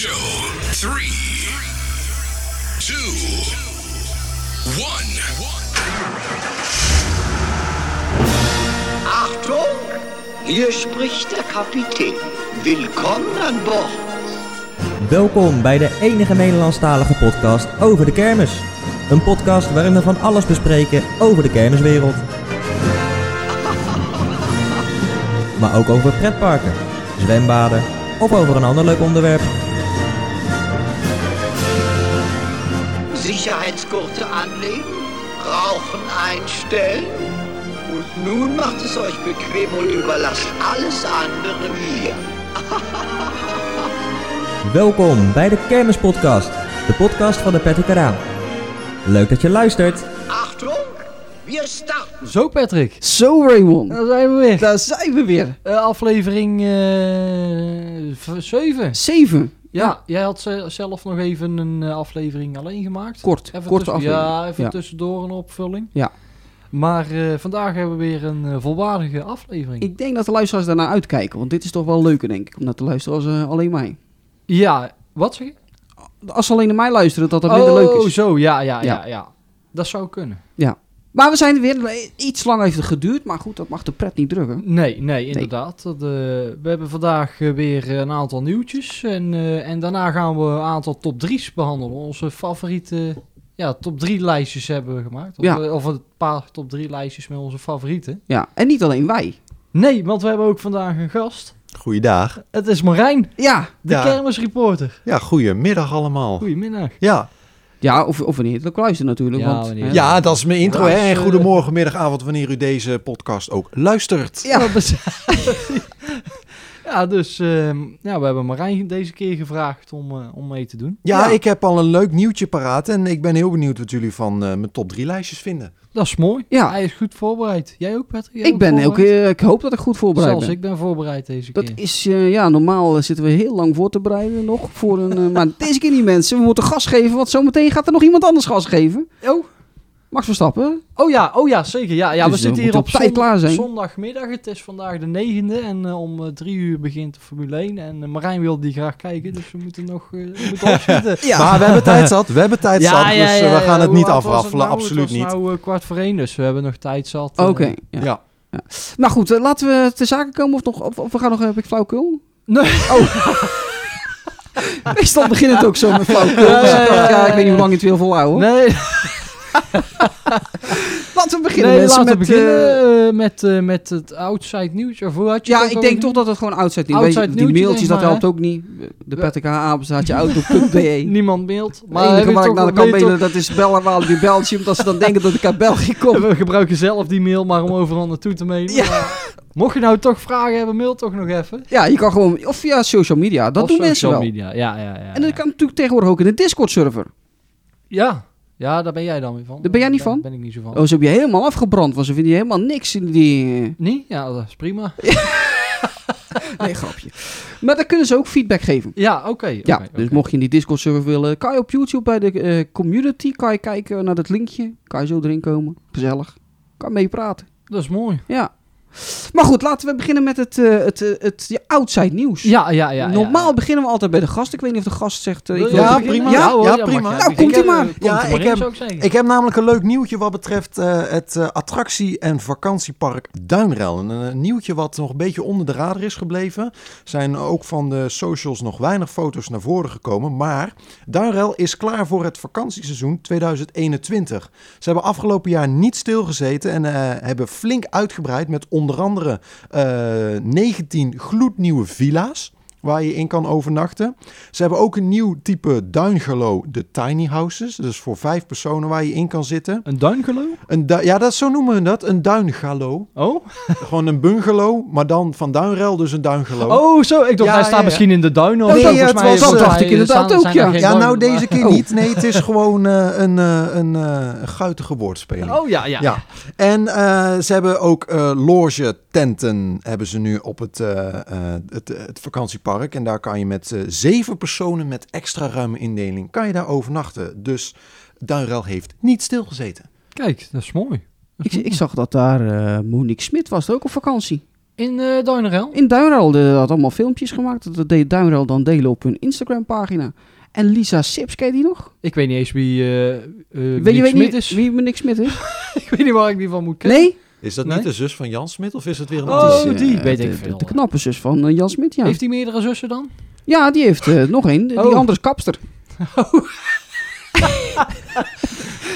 show. Three, two, one. Achtung, hier spricht der Kapitän. Willkommen an Bord. Welkom bij de enige Nederlandstalige podcast over de kermis. Een podcast waarin we van alles bespreken over de kermiswereld. Maar ook over pretparken, zwembaden of over een ander leuk onderwerp. Sicherheitsgurte anlegen, Rauchen einstellen. Und nun macht es euch bequem und überlasst alles andere mir. Welkom bij de Kermispodcast, de podcast van de Patrick Karaan. Leuk dat je luistert. Achtung, wir starten. Zo Patrick, Zo Raymond, daar zijn we weer. daar zijn we weer. Eh, aflevering 7. Zeven. Ja, jij had ze- zelf nog even een eh, aflevering alleen gemaakt. Kort, Even korte tussen- aflevering. Ja, even Ja. tussendoor een opvulling. Ja. Maar eh, vandaag hebben we weer een eh, volwaardige aflevering. Ik denk dat de luisteraars daarnaar uitkijken, want dit is toch wel leuker denk ik, om naar te luisteren als alleen mij. Ja, wat zeg je? Als ze alleen naar mij luisteren, dat dat minder oh, leuk is. zo, ja, ja, ja, Ja. ja, Dat zou kunnen. Maar we zijn er weer, iets lang heeft het geduurd, maar goed, dat mag de pret niet drukken. Nee, nee, inderdaad. Dat, eh, we hebben vandaag eh, weer een aantal nieuwtjes. En, eh, en daarna gaan we een aantal top 3's behandelen. Onze favoriete ja, top 3 lijstjes hebben we gemaakt. Of, Ja. of een paar top 3 lijstjes met onze favorieten. Ja, en niet alleen wij. Nee, want we hebben ook vandaag een gast. Goeiedag. Het is Marijn, Ja, de Ja. kermisreporter. Ja, goedemiddag allemaal. Goedemiddag. Ja. Ja of, of wanneer je het ook luistert natuurlijk. Ja, want, wanneer- ja, dat is mijn intro. Ja, hè. En goedemorgen, middag, avond, wanneer u deze podcast ook luistert. Ja. ja, dus ehm, ja, we hebben Marijn deze keer gevraagd om, eh, om mee te doen. Ja, Ja. ik heb al een leuk nieuwtje paraat en ik ben heel benieuwd wat jullie van eh, mijn top 3 lijstjes vinden. Dat is mooi. Ja. Hij is goed voorbereid. Jij ook, Patrick? Jij ik ben ook, ik hoop dat ik goed voorbereid Zelfs ben. ik ben voorbereid deze Dat keer. is, eh, ja, normaal zitten we heel lang voor te bereiden nog. Voor een, maar deze keer niet mensen, we moeten gas geven, want zometeen gaat er nog iemand anders gas geven. Oh. Max Verstappen. Oh ja, oh ja, zeker. Ja, ja Dus we zitten hier op tijd klaar zijn. zondagmiddag. Het is vandaag de negende en eh, om eh, drie uur begint de Formule 1. En eh, Marijn wil die graag kijken, dus we moeten nog eh, we moeten opschieten. Maar we hebben tijd zat, we hebben tijd zat, dus we gaan het niet afraffelen, nou? absoluut het was niet. nou kwart voor één, dus we hebben nog tijd zat. Oké. ja. Ja. Maar goed, laten we ter zake komen of, nog, of, of we gaan nog, heb ik flauwkul? Nee. Meestal begint het ook zo met flauwkul. Ja, Dus ja, ik ja, ja, ja, weet niet ja. hoe lang je het wil volhouden. Nee, Laten we beginnen nee laten we met... eh, beginnen eh, met, eh, met het outside nieuws. Of hoe had je ja, ik denk toch dat het gewoon outside nieuws je, Die mailtjes, dat maar, helpt ook niet. De Patrick Apenstaatje auto.be. Niemand mailt. Maar het enige je waar ik naar kan mailen, dat is bellen waar die Belgium. Omdat ze dan denken dat ik uit België kom. We gebruiken zelf die mail maar om overal naartoe te mailen. Ja. Mocht je nou toch vragen hebben, mail toch nog even. Ja, je kan gewoon, of via social media, dat Of doen mensen social wel. media. Ja, ja, ja. En dat kan natuurlijk tegenwoordig ook in de Discord server. Ja. Ja, daar ben jij dan weer van. Daar ben jij niet van? Daar ben ik niet zo van. Oh, ze hebben je helemaal afgebrand, want ze vinden je helemaal niks in die... eh, Niet? Ja, dat is prima. Nee, grapje. Maar dan kunnen ze ook feedback geven. Ja, oké. Ja, dus mocht je in die Discord server willen, kan je op YouTube bij de eh, community, kan je kijken naar dat linkje. Kan je zo erin komen. Gezellig. Kan mee praten. Dat is mooi. Ja. Maar goed, laten we beginnen met het, eh, het, eh, het, ja, outside nieuws. Ja, ja, ja. Normaal ja. beginnen we altijd bij de gast. Ik weet niet of de gast zegt... eh, ik Ja, prima. Ja, hoor, Ja, prima. Nou, beginnen. komt-ie maar. Komt Ja, ik in, heb- ik heb namelijk een leuk nieuwtje wat betreft eh, het eh, attractie- en vakantiepark Duinrel. Een, een nieuwtje wat nog een beetje onder de radar is gebleven. Zijn ook van de socials nog weinig foto's naar voren gekomen. Maar Duinrel is klaar voor het vakantieseizoen 2021. Ze hebben afgelopen jaar niet stilgezeten en eh, hebben flink uitgebreid met onder andere eh 19 gloednieuwe villa's. Waar je in kan overnachten. Ze hebben ook een nieuw type duingelo, de tiny houses. Dus voor vijf personen waar je in kan zitten. Een duingelo? Een du- ja, dat, zo noemen we dat. Een duingalo. Oh? Gewoon een bungalow, maar dan van Duinrel dus een duingelo. Oh, zo. Ik dacht, Ja, hij staat ja, ja. misschien in de duinen of Nee, zo. het Volgens was- mij- dat dacht ik inderdaad ook, ja. ja, nou deze keer Oh. niet. Nee, het is gewoon eh, een, eh, een, eh, een guitige woordspeling. Oh ja, ja. Ja, en eh, ze hebben ook eh loge tenten hebben ze nu op het, het, het vakantiepark. En daar kan je met eh, zeven personen met extra ruime indeling, kan je daar overnachten. Dus Duinrel heeft niet stilgezeten. Kijk, dat is mooi. Dat Ik, is ik zag dat daar eh, Monique Smit was ook op vakantie. In eh Duinerel? In Duinruil de- had allemaal filmpjes gemaakt. Dat deed Duinruil dan delen op hun Instagram pagina. En Lisa Sips, ken je die nog? Ik weet niet eens wie, eh eh weet wie je weet Smit niet is. wie Nick Smit is? ik weet niet waar ik die van moet kennen. Nee? Is dat Nee? niet de zus van Jan Smit of is het weer een Oh, die weet de, ik de- veel. De, knappe zus van eh, Jan Smit, ja. Heeft hij meerdere zussen dan? Ja, die heeft eh, nog één. Die Oh. andere is kapster.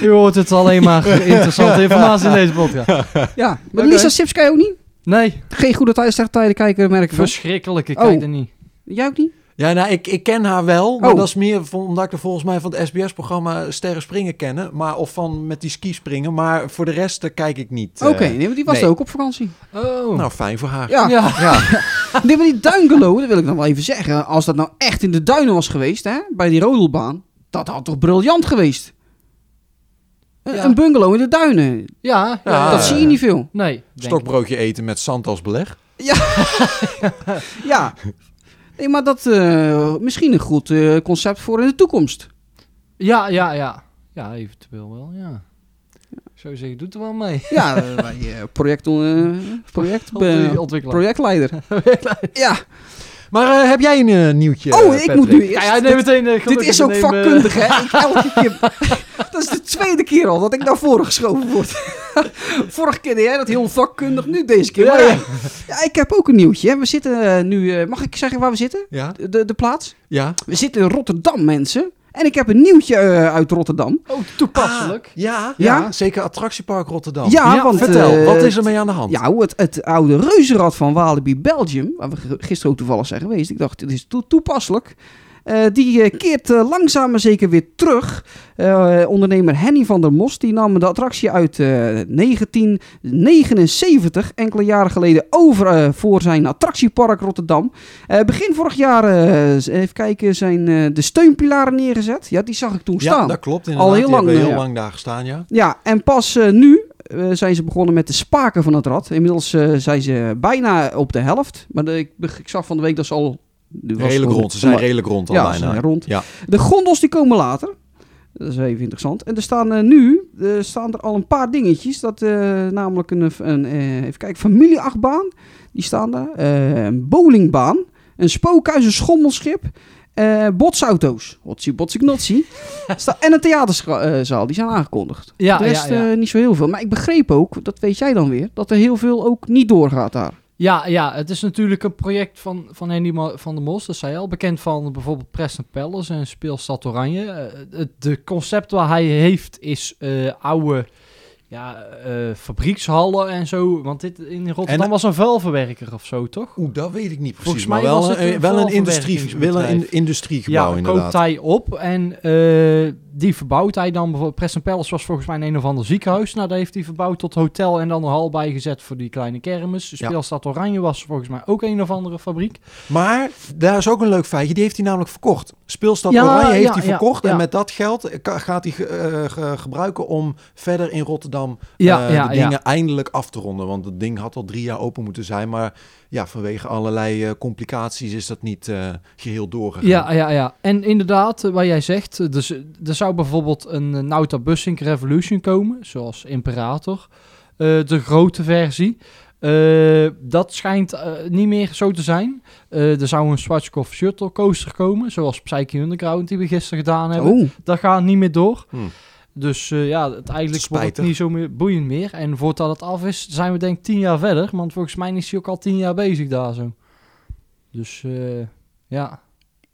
Je hoort het alleen maar interessante informatie in deze podcast. Ja, maar. Lisa Sips je ook niet? Nee, Geen goede tijden, slechte tijden kijken, merk ik van. verschrikkelijk. Ik Oh. kijk er niet. Jij ook niet? Ja, nou, ik, ik ken haar wel, maar Oh. dat is meer van, omdat ik er volgens mij van het SBS-programma Sterren Springen kennen. Maar, of van met die skispringen, maar voor de rest eh, kijk ik niet. eh. Oké, nee, maar die was nee. ook op vakantie. Oh. Nou, fijn voor haar. Ja, ja. nee, maar die duingelo, dat wil ik nog wel even zeggen. Als dat nou echt in de duinen was geweest, hè, bij die rodelbaan, dat had toch briljant geweest? Een, Ja. een bungalow in de duinen, Ja, ja, Ja, dat eh, zie je niet veel. Nee. Stokbroodje eten met zand als beleg. Ja. Nee, maar dat uh, misschien een goed uh, concept voor in de toekomst. Ja, ja, ja. Ja, eventueel wel, ja. Zo zeg je, doet er wel mee. Ja, bij uh, project, projectleider. ja. Maar uh, heb jij een uh, nieuwtje? Oh, ik moet nu eerst. Ja, ja, nee, meteen, uh, dit is ook vakkundig, hè? Ik, elke keer. Dat is de tweede keer al dat ik naar voren geschoven word. Vorige keer deed jij dat heel vakkundig, nu deze keer. Ja, Maar, ja. ja, ik heb ook een nieuwtje. We zitten uh, nu. mag ik zeggen waar we zitten? Ja. De, de plaats? Ja. We zitten in Rotterdam, mensen. En ik heb een nieuwtje uit Rotterdam. Oh, toepasselijk. Ah, ja, Ja? ja, zeker attractiepark Rotterdam. Ja, want, vertel, uh, wat is er mee aan de hand? Ja, het, het oude reuzenrad van Walibi Belgium, waar we gisteren ook toevallig zijn geweest. Ik dacht, dit is to toepasselijk. Uh, die uh, keert uh, langzaam maar zeker weer terug. ondernemer Henny van der Mos die nam de attractie uit 1979, enkele jaren geleden, over voor zijn attractiepark Rotterdam. begin vorig jaar, even kijken, zijn de steunpilaren neergezet. Ja, die zag ik toen staan. Ja, dat klopt. Inderdaad. Al heel lang, heel ja. lang daar gestaan, ja. Ja, en pas nu uh, zijn ze begonnen met de spaken van het rad. Inmiddels uh, zijn ze bijna op de helft. Maar de, ik, ik, zag van de week dat ze al... Redelijk rond, ze zijn redelijk rond al ja, bijna. Ze zijn rond. Ja. De gondels die komen later. Dat is even interessant. En er staan uh, nu staan er al een paar dingetjes. Dat namelijk een, een even kijken, familieachtbaan. Die staan daar. een bowlingbaan. Een spookhuis, een schommelschip. Uh, botsauto's, hotsie botsie knotsie. en een theaterzaal, die zijn aangekondigd. Ja, de rest ja, ja. Uh, niet zo heel veel. Maar ik begreep ook, dat weet jij dan weer, dat er heel veel ook niet doorgaat daar. Ja, ja, het is natuurlijk een project van, van Henny van der Mos, dat zei je al. Bekend van bijvoorbeeld Preston Palace en Speelstad Oranje. Uh, het de concept waar hij heeft is uh, oude ja, uh, fabriekshallen en zo. Want dit in Rotterdam en, was een vuilverwerker of zo, toch? Oeh, dat weet ik niet precies. Volgens maar mij wel, was het een, een wel een, industrie, wel een industriegebouw ja, inderdaad. koopt hij op en uh, die verbouwt hij dan. Bijvoorbeeld Preston Palace was volgens mij een of ander ziekenhuis. Nou, daar heeft hij verbouwd tot hotel en dan een hal bijgezet voor die kleine kermis. Speelstad Oranje was volgens mij ook een of andere fabriek. Maar daar is ook een leuk feitje. Die heeft hij namelijk verkocht. Speelstad ja, Oranje heeft ja, hij verkocht. En met dat geld gaat hij uh, ge gebruiken om verder in Rotterdam uh, de dingen eindelijk af te ronden. Want het ding had al drie jaar open moeten zijn. Maar ja, vanwege allerlei uh, complicaties is dat niet uh, geheel doorgegaan. Ja, ja, ja. En inderdaad, wat jij zegt. Dus, er zou bijvoorbeeld een Nauta Bussink Revolution komen. Zoals Imperator. Uh, de grote versie. Uh, dat schijnt uh, niet meer zo te zijn. Uh, er zou een Schwarzkopf Shuttle Coaster komen. Zoals Psyche Underground die we gisteren gedaan hebben. Oh. Dat gaat niet meer door. Hmm. Dus uh, ja, het eigenlijk Spijtig. wordt het niet zo meer boeiend meer. En voordat het af is, zijn we denk ik tien jaar verder. Want volgens mij is hij ook al tien jaar bezig daar zo. Dus uh, ja.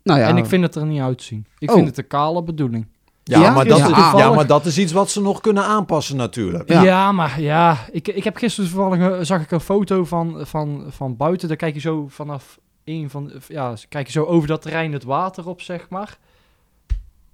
Nou ja. En ik vind het er niet uitzien. Ik Oh. vind het een kale bedoeling. Ja, Ja, maar dat, ja. is, ja, maar dat is iets wat ze nog kunnen aanpassen natuurlijk. Ja. Ja, maar ja, ik, ik heb gisteren toevallig eh, zag ik een foto van, van, van buiten. Daar kijk je zo vanaf een van, ja, kijk je zo over dat terrein het water op, zeg maar.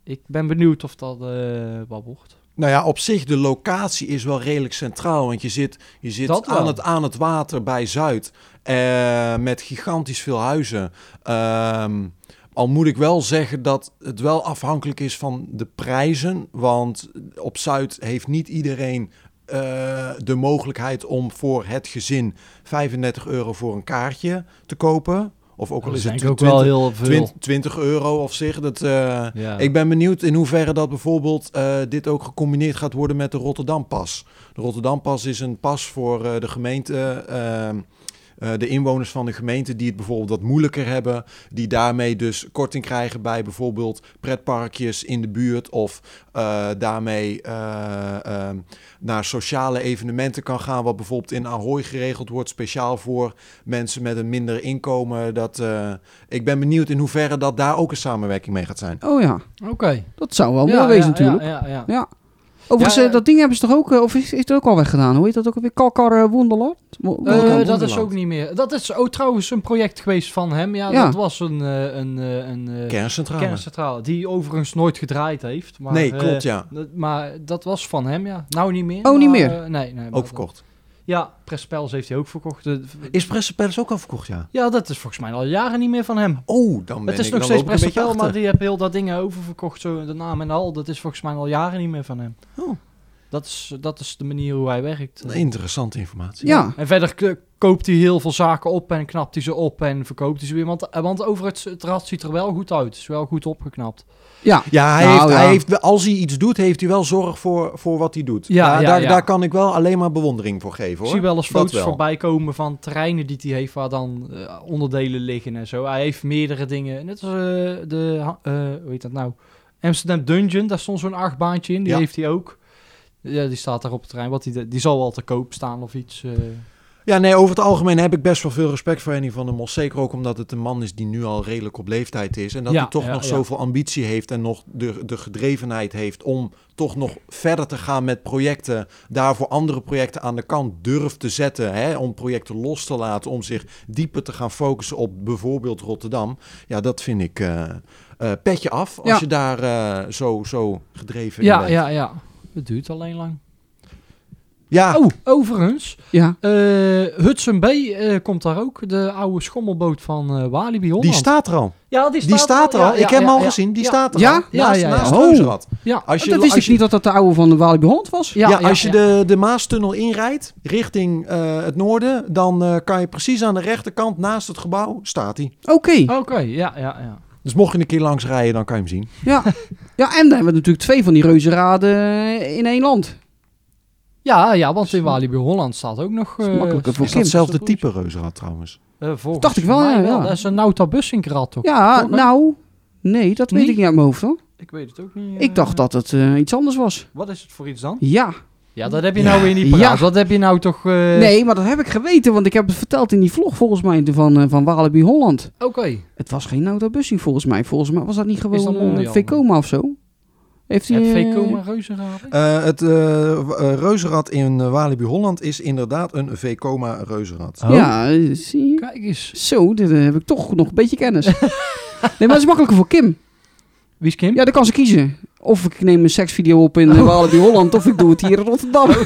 Ik ben benieuwd of dat uh, wat wordt. Nou ja, op zich, de locatie is wel redelijk centraal. Want je zit, je zit wel. aan, het, aan het water bij Zuid. eh, met gigantisch veel huizen. Ehm, al moet ik wel zeggen dat het wel afhankelijk is van de prijzen. Want op Zuid heeft niet iedereen eh, de mogelijkheid om voor het gezin 35 euro voor een kaartje te kopen. Of ook al is het denk ik ook wel 20, heel veel. 20, 20 euro of zich. Dat, eh, Ja. ik ben benieuwd in hoeverre dat bijvoorbeeld eh, dit ook gecombineerd gaat worden met de Rotterdam-pas. De Rotterdam-pas is een pas voor eh, de gemeente. Eh, de inwoners van de gemeente die het bijvoorbeeld wat moeilijker hebben, die daarmee dus korting krijgen bij bijvoorbeeld pretparkjes in de buurt of eh, daarmee eh, ehm, naar sociale evenementen kan gaan, wat bijvoorbeeld in Ahoy geregeld wordt, speciaal voor mensen met een minder inkomen. Dat, eh, ik ben benieuwd in hoeverre dat daar ook een samenwerking mee gaat zijn. Oh ja, Oké. dat zou wel Ja, mooi wezen ja, natuurlijk. Ja, ja, ja. Overigens, Ja, eh, dat ding hebben ze toch ook, eh, of is, is het ook al weggedaan? Hoe heet dat ook alweer? Kalkar eh, Wonderland? Wo- Eh, Wonderland? dat is ook niet meer. Dat is ook trouwens een project geweest van hem. Ja, Ja. dat was een, eh, een, eh, een eh, Kerncentrale. kerncentrale. Die overigens nooit gedraaid heeft. Maar, nee, klopt ja. dat- maar dat was van hem, ja. Nou niet meer. Oh, niet meer? nee, nee. Ook verkocht. Ja, Prespels heeft hij ook verkocht. Is Pressepels ook al verkocht, ja? ja, dat is volgens mij al jaren niet meer van hem. Oh, dan ben Het is ik nog steeds loop ik een beetje Prespel, maar die heeft heel dat dingen oververkocht. Zo, de naam en al. Dat is volgens mij al jaren niet meer van hem. Oh. Dat, is, dat is de manier hoe hij werkt. Interessante informatie. Ja, En verder koopt hij heel veel zaken op en knapt hij ze op en verkoopt hij ze weer. Want, eh, want over het, het rad ziet er wel goed uit. Het is wel goed opgeknapt. ja. Ja, hij Nou, heeft, ja. hij heeft, als hij iets doet, heeft hij wel zorg voor, voor wat hij doet. Ja, daar, ja, daar, ja. daar kan ik wel alleen maar bewondering voor geven, Ik hoor. zie wel eens foto's wel. voorbij komen van terreinen die hij heeft waar dan eh, onderdelen liggen en zo. Hij heeft meerdere dingen. Net als eh, de, eh, hoe heet dat nou? Amsterdam Dungeon, daar stond zo'n achtbaantje in. Die Ja. heeft hij ook. Ja, die staat daar op het terrein. Wat die, die zal wel te koop staan of iets. eh. Ja, nee, over het algemeen heb ik best wel veel respect voor Henny van der Mos. Zeker ook omdat het een man is die nu al redelijk op leeftijd is. En dat Ja, hij toch ja, nog ja. zoveel ambitie heeft en nog de, de gedrevenheid heeft om toch nog verder te gaan met projecten. Daarvoor andere projecten aan de kant durft te zetten. Hè, om projecten los te laten, om zich dieper te gaan focussen op bijvoorbeeld Rotterdam. Ja, dat vind ik eh, eh, petje af als Ja. je daar zo, zo gedreven in Ja, bent. ja, ja. Het duurt alleen lang. Ja, Oh, overigens. ja. eh, Hudson Bay eh, komt daar ook. De oude schommelboot van eh Walibi Holland. die staat er al. ja, die Die staat er al. ja, ik heb hem al ja. gezien. Die Ja. staat er Ja? al. Ja, Naast, ja, ja. naast Oh. Ja, Als je, dat wist als ik je, niet dat dat de oude van de Walibi Holland was. Ja, Ja, ja, als je ja. De, de Maastunnel inrijdt richting eh, het noorden, dan eh, kan je precies aan de rechterkant naast het gebouw staat hij. Oké, Oké, ja, ja, ja. Dus mocht je een keer langs rijden, dan kan je hem zien. ja. ja, en dan hebben we natuurlijk twee van die reuzenraden in één land. Ja, ja, want in Walibi Holland staat ook nog... eh, makkelijker voor Is Kim. dat hetzelfde type reuzenrad trouwens? eh, volgens Dacht ik wel, ja, ja. Dat is een Nauta Bussingrat toch? Ja, Toch, nou, nee, dat weet ik niet uit mijn hoofd hoor. Ik weet het ook niet. Ik eh. dacht dat het eh, iets anders was. Wat is het voor iets dan? Ja, Ja, dat heb je nou weer niet paraat. Ja. Wat heb je nou toch... eh, nee, maar dat heb ik geweten, want ik heb het verteld in die vlog volgens mij van, eh, van Walibi Holland. Oké. Het was geen Nauta Bussing volgens mij. Volgens mij was dat niet dat gewoon Mondial? uh, Vekoma of zo. Heeft hij... Het Vekoma Reuzenraden? Eh, het reuzenrad in Walibi Holland is inderdaad een V-coma reuzenrad. Oh. Ja, eh, zie je? Kijk eens. Zo, dit eh, heb ik toch nog een beetje kennis. nee, maar het is makkelijker voor Kim. Wie is Kim? Ja, dan kan ze kiezen. Of ik neem een seksvideo op in uh, Walibi Holland, of ik doe het hier in Rotterdam.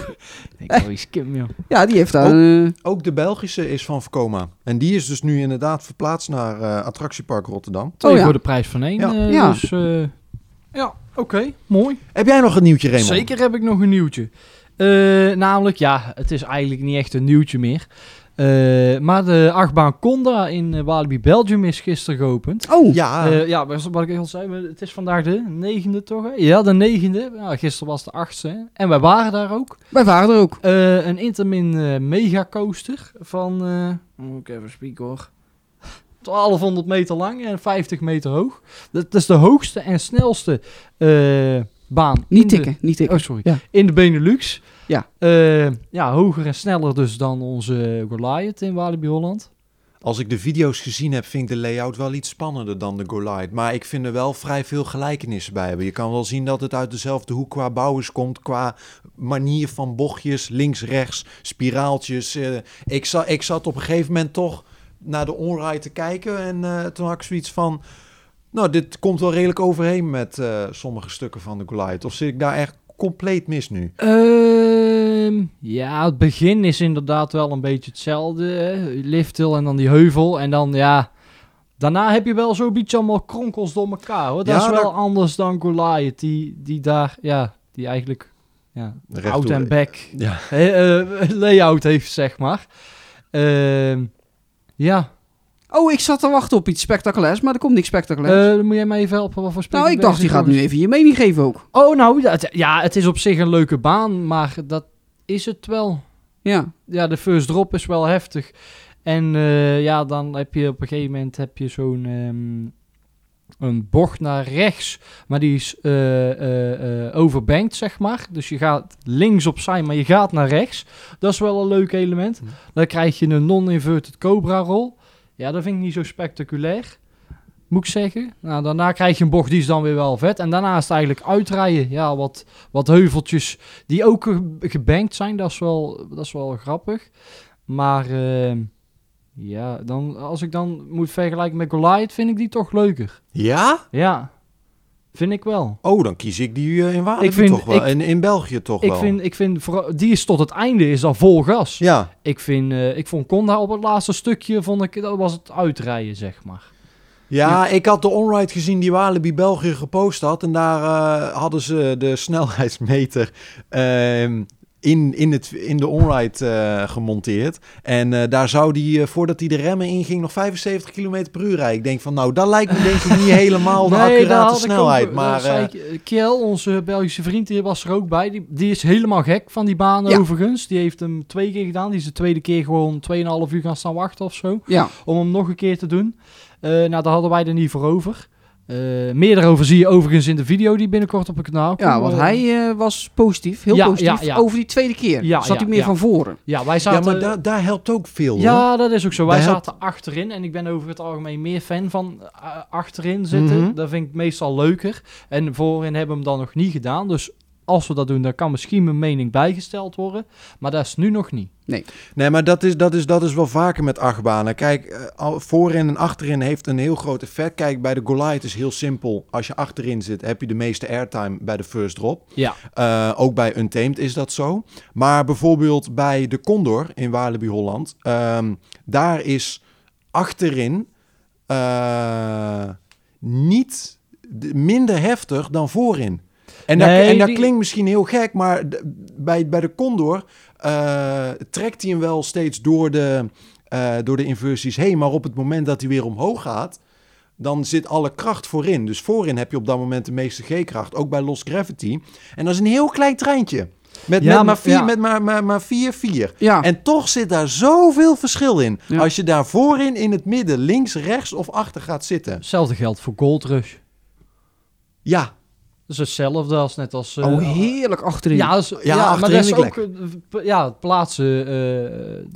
Ik oh, wie is Kim, joh. Ja, die heeft daar... eh, Ook de Belgische is van Vekoma. En die is dus nu inderdaad verplaatst naar eh, attractiepark Rotterdam. Twee Oh, ja. voor de prijs van één. Ja. eh, Ja. Dus, eh, ja, oké. Mooi. Heb jij nog een nieuwtje, Raymond? Zeker heb ik nog een nieuwtje. Eh, namelijk, ja, het is eigenlijk niet echt een nieuwtje meer. Eh, maar de achtbaan Conda in eh, Walibi Belgium is gisteren geopend. oh, Ja, Eh, ja, maar wat ik al zei, het is vandaag de negende toch? Hè? Ja, de negende. Ja, gisteren was de achtste. hè. En wij waren daar ook. wij waren er ook. Eh, een Intermin Mega Coaster van, eh, moet ik even spieken hoor, 1200 meter lang en 50 meter hoog. Dat is de hoogste en snelste eh, baan. Niet de- tikken, niet tikken. Oh, sorry. Ja. In de Benelux. Ja. Eh, ja, hoger en sneller dus dan onze Goliath in Walibi Holland. Als ik de video's gezien heb, vind ik de layout wel iets spannender dan de Goliath. Maar ik vind er wel vrij veel gelijkenissen bij hebben. Je kan wel zien dat het uit dezelfde hoek qua bouwers komt. Qua manier van bochtjes, links, rechts, spiraaltjes. Eh, ik, za ik zat op een gegeven moment toch naar de onride te kijken. En eh, toen had ik zoiets van... Nou, dit komt wel redelijk overheen met eh, sommige stukken van de Goliath. Of zit ik daar echt compleet mis nu? Ehm, ja, het begin is inderdaad wel een beetje hetzelfde. hè. Lifthill en dan die heuvel. En dan, ja... Daarna heb je wel zo'n beetje allemaal kronkels door elkaar, hoor. Dat Ja, is wel daar- anders dan Goliath. Die, die daar, ja... Die eigenlijk, ja... Out en back Ja. eh, layout heeft, zeg maar. Ehm, ja. Oh, ik zat te wachten op iets spectaculairs, maar er komt niks spectaculairs. Dan moet jij mij even helpen wat voor nou, ik dacht, die gaat nu even je mening geven ook. Oh, nou, dat- ja, het is op zich een leuke baan, maar dat is het wel. Ja, Ja, de first drop is wel heftig. En eh, ja, dan heb je op een gegeven moment heb je zo'n ehm, een bocht naar rechts, maar die is eh eh, overbanked, zeg maar. Dus je gaat links opzij, maar je gaat naar rechts. Dat is wel een leuk element. Dan krijg je een non-inverted cobra roll. Ja, dat vind ik niet zo spectaculair. Moet ik zeggen. Nou, daarna krijg je een bocht, die is dan weer wel vet. En daarna is het eigenlijk uitrijden. Ja, wat, wat heuveltjes die ook ge- gebankt zijn. Dat is wel, dat is wel grappig. Maar ehm, ja, dan, als ik dan moet vergelijken met Goliath, vind ik die toch leuker. Ja? Ja, vind ik wel. Oh, dan kies ik die eh, in Walibi vind- toch wel. ik- en in België toch Ik wel. vind, ik vind vooral, die is tot het einde, is al vol gas. Ja, Ik, vind, eh, ik vond Conda op het laatste stukje, vond ik, dat was het uitrijden, zeg maar. Ja, ik had de onride gezien die Walibi België gepost had. En daar eh, hadden ze de snelheidsmeter ehm, in, in, het, in de onride eh, gemonteerd. En eh, daar zou die, eh, voordat hij de remmen inging, nog 75 km per uur rijden. Ik denk van, nou, dat lijkt me denk ik niet helemaal de daar accurate snelheid. ook- maar ik, Kiel, onze Belgische vriend, die was er ook bij. Die, die is helemaal gek van die baan Ja. overigens. Die heeft hem twee keer gedaan. Die is de tweede keer gewoon 2,5 uur gaan staan wachten of zo. Ja, Om hem nog een keer te doen. Nou, daar hadden wij er niet voor over. Eh, meer daarover zie je overigens in de video die binnenkort op het kanaal komt. ja want Eh, hij eh, was positief, heel Ja, positief, ja, ja. over die tweede keer. Ja, Zat ja, hij meer ja. van voren. Ja, wij ja, zaten... maar daar daar helpt ook veel. hoor. Ja, dat is ook zo. Wij Daar zaten achterin en ik ben over het algemeen meer fan van achterin zitten. Mhm. Dat vind ik meestal leuker. En voorin hebben we hem dan nog niet gedaan. Dus als we dat doen, dan kan misschien mijn mening bijgesteld worden. Maar dat is nu nog niet. Nee, maar dat is, dat, is, dat is wel vaker met achtbanen. Kijk, eh, al- voorin en achterin heeft een heel groot effect. Kijk, bij de Goliath is heel simpel. Als je achterin zit, heb je de meeste airtime bij de first drop. Ja. Eh, ook bij Untamed is dat zo. Maar bijvoorbeeld bij de Condor in Walibi Holland, ehm, daar is achterin eh, niet minder heftig dan voorin. En, dat, en dat die- klinkt misschien heel gek, maar bij, bij de Condor eh, trekt hij hem wel steeds door de, eh, door de inversies heen. Maar op het moment dat hij weer omhoog gaat, dan zit alle kracht voorin. Dus voorin heb je op dat moment de meeste G-kracht, ook bij Lost Gravity. En dat is een heel klein treintje. Met, Ja, met, maar- maar, vier, ja. met maar, maar, maar 4, 4. Ja, En toch zit daar zoveel verschil in. Als je daar voorin, in het midden, links, rechts of achter gaat zitten. Hetzelfde geldt voor Gold Rush. Ja, Dat is hetzelfde als net als... eh, oh, heerlijk achterin. Ja, ja, maar dat is ook... eh, Ja, het plaatsen, eh,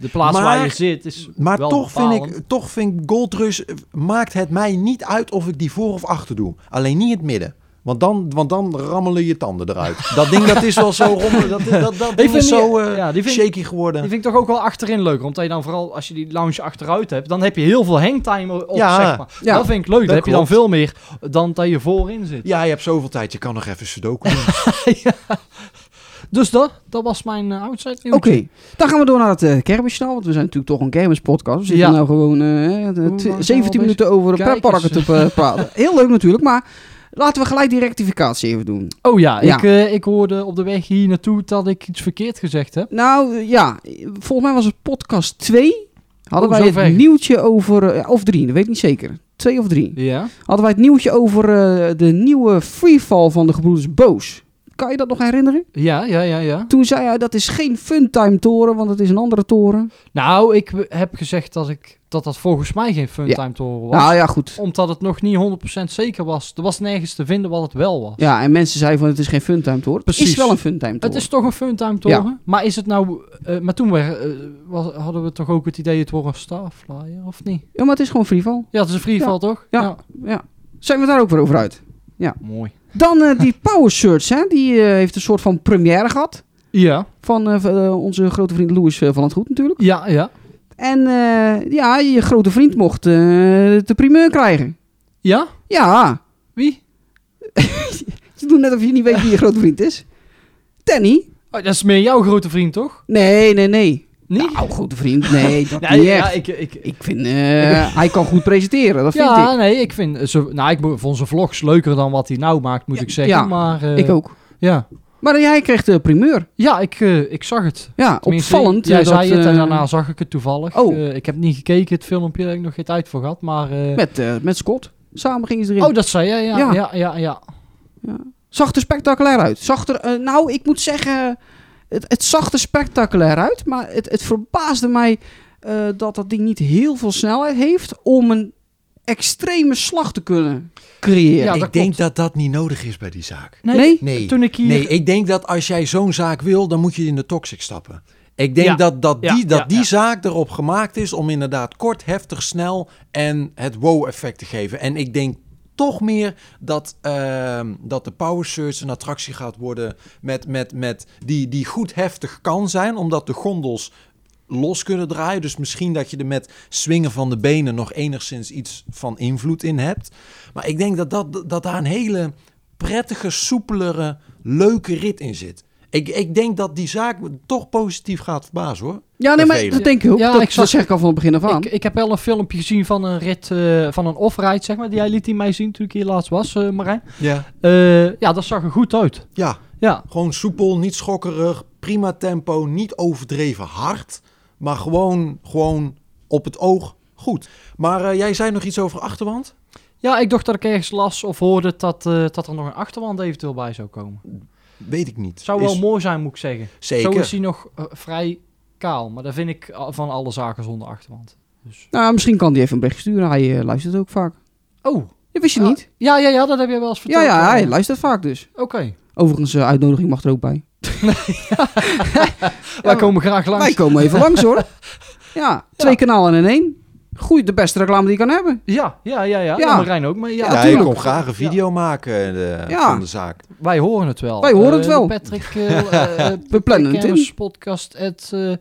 de plaats Maar- waar je zit is maar wel toch vind, ik, toch vind ik Gold Rush... eh, maakt het mij niet uit of ik die voor of achter doe. Alleen niet het midden. Want dan, want dan rammelen je tanden eruit. Dat ding dat is wel zo rommelen. Dat, dat, dat ding is zo eh, ja, die vind- shaky geworden. Die vind ik toch ook wel achterin leuker. Omdat je dan vooral, als je die lounge achteruit hebt, dan heb je heel veel hangtime op, Ja, zeg maar. ja, dat vind ik leuk. dat Dan heb je dan veel meer dan dat je voorin zit. Ja, je hebt zoveel tijd. Je kan nog even sudoku doen. Dus dat, dat was mijn uh, outside Oké, dan gaan we door naar het uh, kermisjournaal, want we zijn natuurlijk toch een kermispodcast. We zitten Ja. nou gewoon eh, de- Hoe lang tw- zijn we 17 al minuten over een Kijk pretparken te praten. Heel leuk natuurlijk, maar laten we gelijk die rectificatie even doen. Oh ja, Ja. Ik, eh, ik hoorde op de weg hier naartoe dat ik iets verkeerd gezegd heb. Nou eh, ja, volgens mij was het podcast 2. Hadden Oh, wij het nieuwtje over, eh, of drie, dat weet ik niet zeker. Twee of drie. Ja. Hadden wij het nieuwtje over de nieuwe freefall van de gebroeders Boos. Kan je dat nog herinneren? Ja, ja, ja, ja. Toen zei hij dat is geen funtime toren, want het is een andere toren. Nou, ik heb gezegd dat, ik, dat dat volgens mij geen funtime toren was. Nou ja, goed. Omdat het nog niet 100% zeker was. Er was nergens te vinden wat het wel was. Ja, en mensen zeiden van het is geen funtime toren. Het Precies. is wel een funtime toren. Het is toch een funtime toren? Maar is het nou... eh, maar toen we, eh, was, hadden we toch ook het idee het wordt een Starflyer, of niet? Ja, maar het is gewoon freefall. Ja, het is een freefall, toch? Ja. Ja. Zijn we daar ook weer over uit? Mooi. Dan eh, die Power Search, hè? die heeft een soort van première gehad. Ja, Van onze grote vriend Louis van het Goed natuurlijk. ja, ja. En eh, ja, je grote vriend mocht eh, de primeur krijgen. Ja? Ja, Wie? je doet net of je niet weet wie je grote vriend is. Danny? Oh, dat is meer jouw grote vriend, toch? Nee, nee, nee. Niet? Nou, grote vriend, nee, dat Nee, niet ja, ik, ik, Ik vind, eh, hij kan goed presenteren, dat vind ja, ik. nee, ik vind... Zo, nou, ik vond zijn vlogs leuker dan wat hij nou maakt, moet Ja, ik zeggen. ja, maar, Ik ook. Ja, Maar jij kreeg de primeur. ja ik, eh, ik zag het. Ja, Tenminste, opvallend. Jij eh, zei dat, het en eh, daarna zag ik het toevallig. Oh. Ik heb niet gekeken, het filmpje, daar heb ik nog geen tijd voor gehad. Maar, Met, met Scott. Samen gingen ze erin. Oh, dat zei jij, ja. Ja. Ja, ja, ja. Zag er spectaculair uit. Zag er, nou, ik moet zeggen, het, het zag er spectaculair uit. Maar het, het verbaasde mij dat dat ding niet heel veel snelheid heeft om een extreme slag te kunnen creëren. Ja, ik denk dat dat niet nodig is bij die zaak. Nee? Nee, Toen ik hier... nee, ik denk dat als jij zo'n zaak wil, dan moet je in de toxic stappen. Ik denk Ja. dat, dat Ja, die, dat ja, die ja. zaak erop gemaakt is om inderdaad kort, heftig, snel en het wow-effect te geven. En ik denk toch meer dat, ehm, dat de Power Surge een attractie gaat worden met, met, met die, die goed heftig kan zijn, omdat de gondels los kunnen draaien. Dus misschien dat je er met swingen van de benen nog enigszins iets van invloed in hebt. Maar ik denk dat, dat, dat daar een hele prettige, soepelere, leuke rit in zit. Ik, ik denk dat die zaak me toch positief gaat verbazen hoor. Ja, nee, maar dat denk ik ook. Ja, dat, ik zag- dat zeg ik al van het begin af aan. Ik, ik heb wel een filmpje gezien van een rit, eh, van een off-ride, zeg maar. Die jij liet die mij zien toen ik hier laatst was, eh, Marijn. Ja. Eh, ja, dat zag er goed uit. ja, Ja, gewoon soepel, niet schokkerig, prima tempo, niet overdreven hard. Maar gewoon, gewoon op het oog goed. Maar eh, jij zei nog iets over achterwand? ja ik dacht dat ik ergens las of hoorde dat, eh, dat er nog een achterwand eventueel bij zou komen. Weet ik niet. Zou wel Is- mooi zijn, moet ik zeggen. Zeker. Zo is hij nog eh, vrij kaal. Maar dat vind ik van alle zaken zonder achterwand. Dus. Nou, misschien kan die even een bericht sturen. Hij luistert ook vaak. Oh, Dat wist je Ja, niet? ja, ja, ja, dat heb je wel eens Ja, verteld. ja, hij luistert vaak dus. Oké, Overigens, uitnodiging mag er ook bij. wij komen graag langs. Wij komen even langs hoor. Ja, twee kanalen in één. Goeie, de beste reclame die je kan hebben. Ja, ja, ja, ja. Ja. Marijn ook. Maar ja, Ja, tuurlijk. kon graag een video maken eh, Ja. van de zaak. wij horen het wel. Wij horen Eh, het wel. Patrick, eh, eh, We plannen het in. podcast at eh,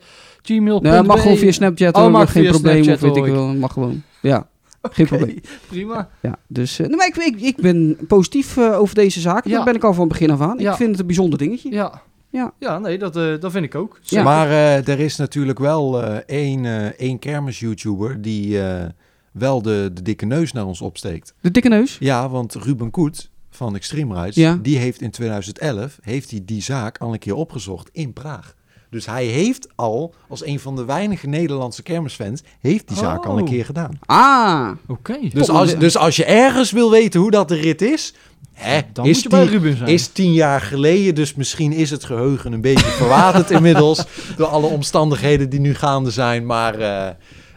gmail.com. Nee, mag gewoon via Snapchat Oh, mag geen via probleem. Snapchat, of weet ik ik. wel, mag gewoon. Ja, geen probleem. Prima. Ja, dus, eh, nee, maar ik, ik, ik ben positief eh, over deze zaak. Ja. Daar ben ik al van begin af aan. Ja. Ik vind het een bijzonder dingetje. Ja. Ja. Ja, nee, dat, eh, dat vind ik ook. Ja. Maar eh, er is natuurlijk wel eh, één, eh, één kermis-YouTuber die eh, wel de, de dikke neus naar ons opsteekt. De dikke neus. Ja, want Ruben Koet van Extreme Rides, Ja. die heeft in 2011 heeft hij die zaak al een keer opgezocht in Praag. Dus hij heeft al, als een van de weinige Nederlandse kermisfans, heeft die zaak al een Oh. keer gedaan. Ah, Oké. Dus als, dus als je ergens wil weten hoe dat de rit is, hè, Dan is, moet je bij Ruben zijn. is tien jaar geleden. Dus misschien is het geheugen een beetje verwaterd inmiddels. Door alle omstandigheden die nu gaande zijn. Maar eh,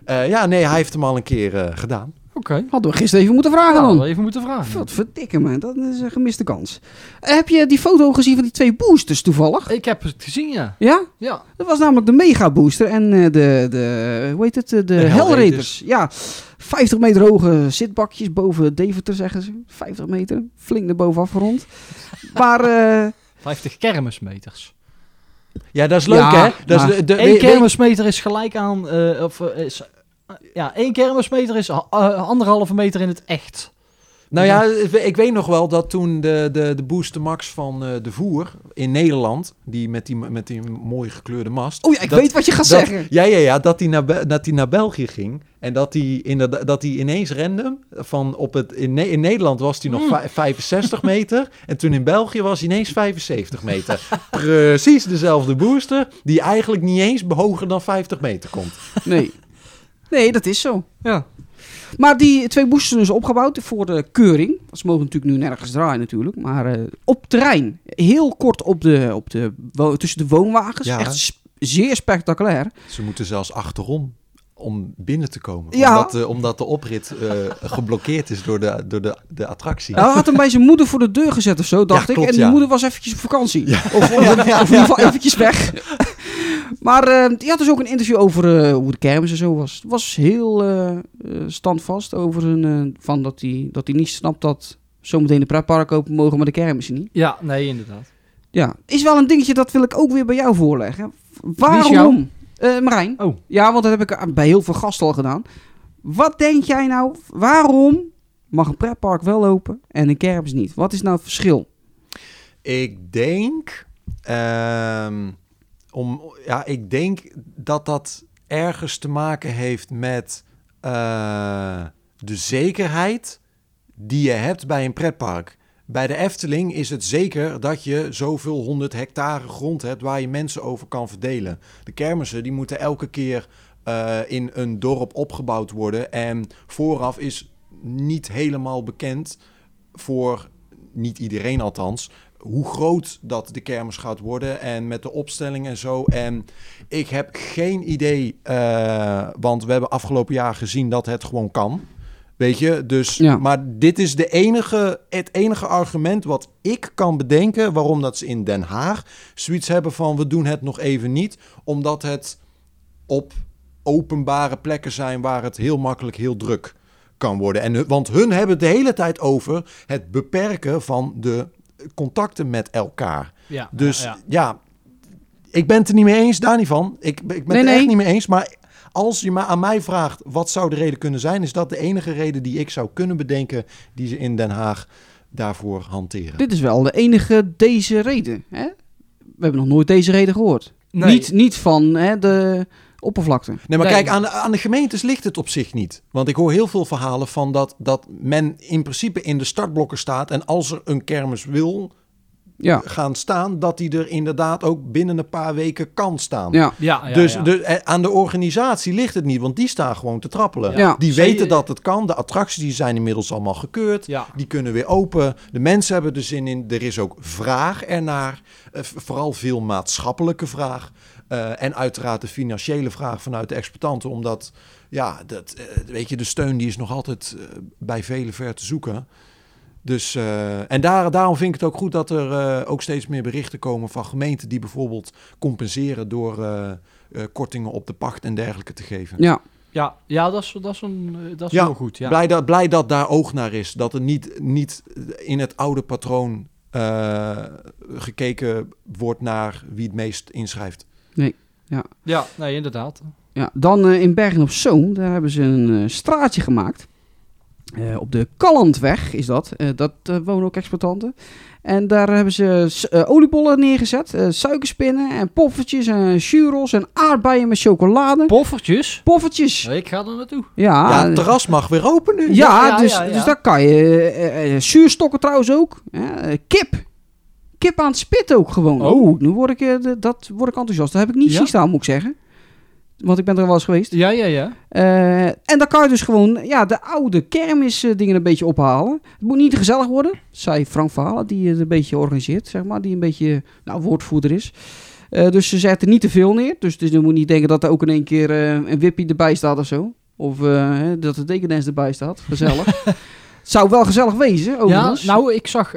eh, ja, nee, hij heeft hem al een keer eh, gedaan. Oké. hadden we gisteren even moeten vragen Nou, dan. even moeten vragen. Wat verdikke man, dat is een gemiste kans. Eh, heb je die foto gezien van die twee boosters toevallig? Ik heb het gezien, ja. Ja? Ja. Dat was namelijk de Mega Booster en eh, de, de, hoe heet het, de, de Hellraiders. Hellraiders. Ja, 50 meter hoge zitbakjes boven Deventer zeggen ze. 50 meter, flink naar boven afgerond. maar eh, 50 kermismeters. Ja, dat is leuk Ja, hè? Dat is de, de, Eén kermismeter is gelijk aan... eh, of, eh, is, eh, ja, één kermismeter is eh, anderhalve meter in het echt. Nou ja, ik weet nog wel dat toen de, de, de Booster Max van eh, de Voer in Nederland, die met die, met die mooie gekleurde mast. oh ja, ik dat- weet wat je gaat dat- zeggen. Ja, ja, ja, dat hij naar, dat hij naar België ging. En dat hij, inderdaad, dat hij ineens random van op het... In, in Nederland was hij nog Hmm. vij- 65 meter. En toen in België was hij ineens 75 meter. Precies dezelfde booster. Die eigenlijk niet eens hoger dan 50 meter komt. Nee. Nee, dat is zo. Ja. Maar die twee boosters zijn dus opgebouwd voor de keuring. Ze mogen natuurlijk nu nergens draaien natuurlijk. Maar eh, op terrein. Heel kort op de, op de, tussen de woonwagens. Ja. Echt sp- zeer spectaculair. Ze moeten zelfs achterom om binnen te komen. Ja. Omdat, de, omdat de oprit eh, geblokkeerd is door de, door de, de attractie. Hij had hem bij zijn moeder voor de deur gezet of zo, dacht Ja, ik. en die ja. moeder was eventjes op vakantie. Of, of, of in ieder geval eventjes weg. maar eh, die had dus ook een interview over eh, hoe de kermis en zo was. Het was heel eh, eh, standvast over eh, van dat hij dat hij niet snapt dat zometeen de pretpark open mogen, maar de kermissen niet. Ja, nee, inderdaad. Ja, is wel een dingetje dat wil ik ook weer bij jou voorleggen. Waarom? Eh, Marijn. Oh. Ja, want dat heb ik bij heel veel gasten al gedaan. Wat denk jij nou, waarom mag een pretpark wel open en een kermis niet? Wat is nou het verschil? Ik denk. ehm, om, ja, ik denk dat dat ergens te maken heeft met eh, de zekerheid die je hebt bij een pretpark. Bij de Efteling is het zeker dat je zoveel honderd hectare grond hebt waar je mensen over kan verdelen. De kermissen die moeten elke keer eh, in een dorp opgebouwd worden. En vooraf is niet helemaal bekend voor niet iedereen althans, hoe groot dat de kermis gaat worden en met de opstelling en zo. En ik heb geen idee, eh, want we hebben afgelopen jaar gezien dat het gewoon kan. Weet je, dus, Ja. maar dit is de enige, het enige argument wat ik kan bedenken waarom dat ze in Den Haag zoiets hebben van we doen het nog even niet, omdat het op openbare plekken zijn waar het heel makkelijk heel druk kan worden. En, want hun hebben het de hele tijd over het beperken van de contacten met elkaar. Ja, Dus ja, ja, ja. ik ben het er niet mee eens, daar niet van. Ik, ik ben Nee, het nee. echt niet mee eens. Maar als je me aan mij vraagt wat zou de reden kunnen zijn, is dat de enige reden die ik zou kunnen bedenken die ze in Den Haag daarvoor hanteren. Dit is wel de enige deze reden. Hè? We hebben nog nooit deze reden gehoord. Nee. Niet, niet van hè, de oppervlakte. Nee, maar Nee. kijk, aan de, aan de gemeentes ligt het op zich niet. Want ik hoor heel veel verhalen van dat, dat men in principe in de startblokken staat. En als er een kermis wil Ja. gaan staan, dat die er inderdaad ook binnen een paar weken kan staan. Ja. Ja, ja, dus ja. De, eh, aan de organisatie ligt het niet, want die staan gewoon te trappelen. Ja. Die Zij- weten dat het kan. De attracties die zijn inmiddels allemaal gekeurd. Ja. Die kunnen weer open. De mensen hebben er zin in. Er is ook vraag ernaar. Eh, vooral veel maatschappelijke vraag. Eh, en uiteraard de financiële vraag vanuit de exploitanten. Omdat, ja, dat, weet je, de steun die is nog altijd bij velen ver te zoeken. Dus, eh, en daar, daarom vind ik het ook goed dat er eh, ook steeds meer berichten komen van gemeenten die bijvoorbeeld compenseren door eh, eh, kortingen op de pacht en dergelijke te geven. Ja. Ja, ja dat is, dat is, een, dat is Ja, heel goed. Ja. Blij, dat, blij dat daar oog naar is. Dat er niet, niet in het oude patroon eh, gekeken wordt naar wie het meest inschrijft. Ja, nee, inderdaad. Ja, dan in Bergen op Zoom, daar hebben ze een straatje gemaakt. Eh, op de Kallandweg is dat. Eh, dat eh, wonen ook exploitanten. En daar hebben ze oliebollen neergezet, eh, suikerspinnen en poffertjes en churros en aardbeien met chocolade. Poffertjes? Poffertjes. Ik ga er naartoe. Ja, ja, het terras mag weer open nu. ja, Ja, ja, dus, ja, ja. dus daar kan je. zuurstokken trouwens ook. Kip. Kip aan het spit ook gewoon. Oh. Oh, nu word ik, eh, dat word ik enthousiast. Dat heb ik niet Ja? zien staan, moet ik zeggen. Want ik ben er wel eens geweest. Ja, ja, ja. Eh, en dan kan je dus gewoon ja, de oude kermis eh, een beetje ophalen. Het moet niet gezellig worden, zei Frank Verhalen, die het een beetje organiseert, zeg maar. Die een beetje nou, woordvoerder is. Eh, dus ze zetten niet te veel neer. Dus, dus je moet niet denken dat er ook in één keer een wippie erbij staat of zo. Of dat de dekendens erbij staat. Gezellig. Het zou wel gezellig wezen, Ja, overigens. nou, ik zag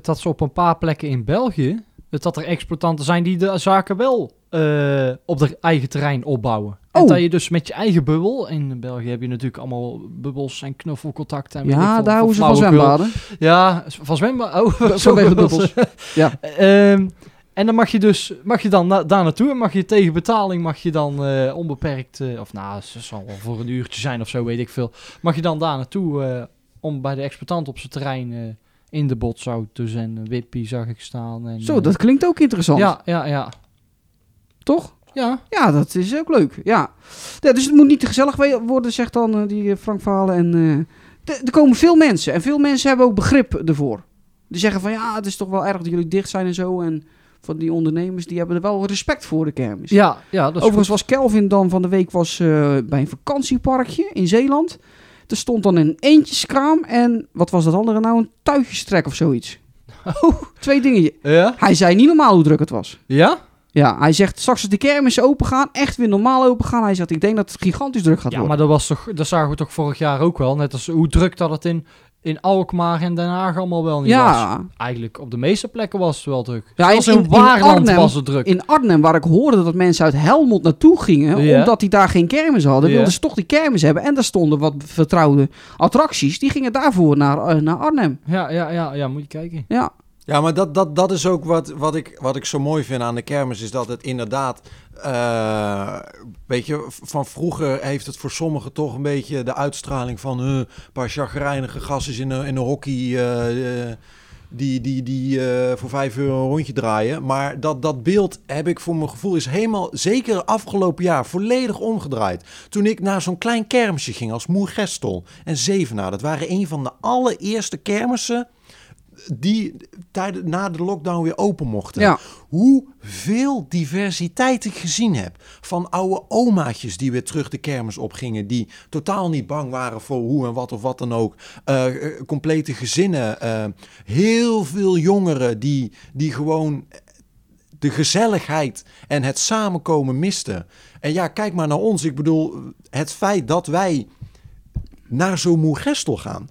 dat ze op een paar plekken in België... dat er exploitanten zijn die de zaken wel eh, op de eigen terrein opbouwen. En Oh. dat je dus met je eigen bubbel... In België heb je natuurlijk allemaal bubbels en knuffelcontacten. En ja, daar houden ze van zwembaden. Ja, van zwembaden. Oh, zo de bubbels. Ja. Ehm, en dan mag je dus mag je dan na- daar naartoe en mag je tegen betaling mag je dan eh, onbeperkt, eh, of nou, het zal wel voor een uurtje zijn of zo, weet ik veel. Mag je dan daar naartoe om bij de exploitant op zijn terrein in de botsauto's en wippie zag ik staan. En, Zo, dat klinkt ook interessant. Ja, ja, ja. Toch? Ja, Ja, dat is ook leuk. Ja. Ja, dus het moet niet te gezellig worden, zegt dan eh, die eh, Frank Verhalen. En d- er komen veel mensen. En veel mensen hebben ook begrip ervoor. Die zeggen van ja, het is toch wel erg dat jullie dicht zijn en zo. En van die ondernemers, die hebben er wel respect voor de kermis. ja, ja dat is Overigens goed. was Kelvin dan van de week was, bij een vakantieparkje in Zeeland. Er stond dan een eentjeskraam en wat was dat andere nou? Een tuigjestrek of zoiets. Oh, twee dingen. Ja? Hij zei niet normaal hoe druk het was. Ja? Ja, hij zegt straks als de kermis open gaan, echt weer normaal open gaan. Hij zegt, ik denk dat het gigantisch druk gaat Ja, worden. maar dat, was toch, dat zagen we toch vorig jaar ook wel. Net als hoe druk dat het in, in Alkmaar en Den Haag allemaal wel niet was. ja, Eigenlijk op de meeste plekken was het wel druk. Ja, in- in, Waarland Arnhem- was het druk. in Arnhem, waar ik hoorde dat mensen uit Helmond naartoe gingen, Ja. omdat die daar geen kermis hadden, Ja. wilden ze toch die kermis hebben. En daar stonden wat vertrouwde attracties, die gingen daarvoor naar, eh, naar Arnhem. Ja, ja, ja, ja, moet je kijken. Ja, Ja, maar dat, dat, dat is ook wat, wat, ik, wat ik zo mooi vind aan de kermis. Is dat het inderdaad. eh, weet je, van vroeger heeft het voor sommigen toch een beetje de uitstraling van. een paar chagrijnige gastjes in in een hockey. eh, eh, die die, die voor vijf euro een rondje draaien. Maar dat, dat beeld heb ik voor mijn gevoel is helemaal, zeker afgelopen jaar, volledig omgedraaid. Toen ik naar zo'n klein kermisje ging als Moergestel en Zevenaar. Dat waren een van de allereerste kermissen die tijden na de lockdown weer open mochten. Ja. Hoeveel diversiteit ik gezien heb. Van oude omaatjes die weer terug de kermis opgingen. Die totaal niet bang waren voor hoe en wat of wat dan ook. Eh, complete gezinnen. eh, heel veel jongeren die, die gewoon de gezelligheid en het samenkomen misten. En ja, kijk maar naar ons. Ik bedoel, het feit dat wij naar zo'n Moergestel gaan.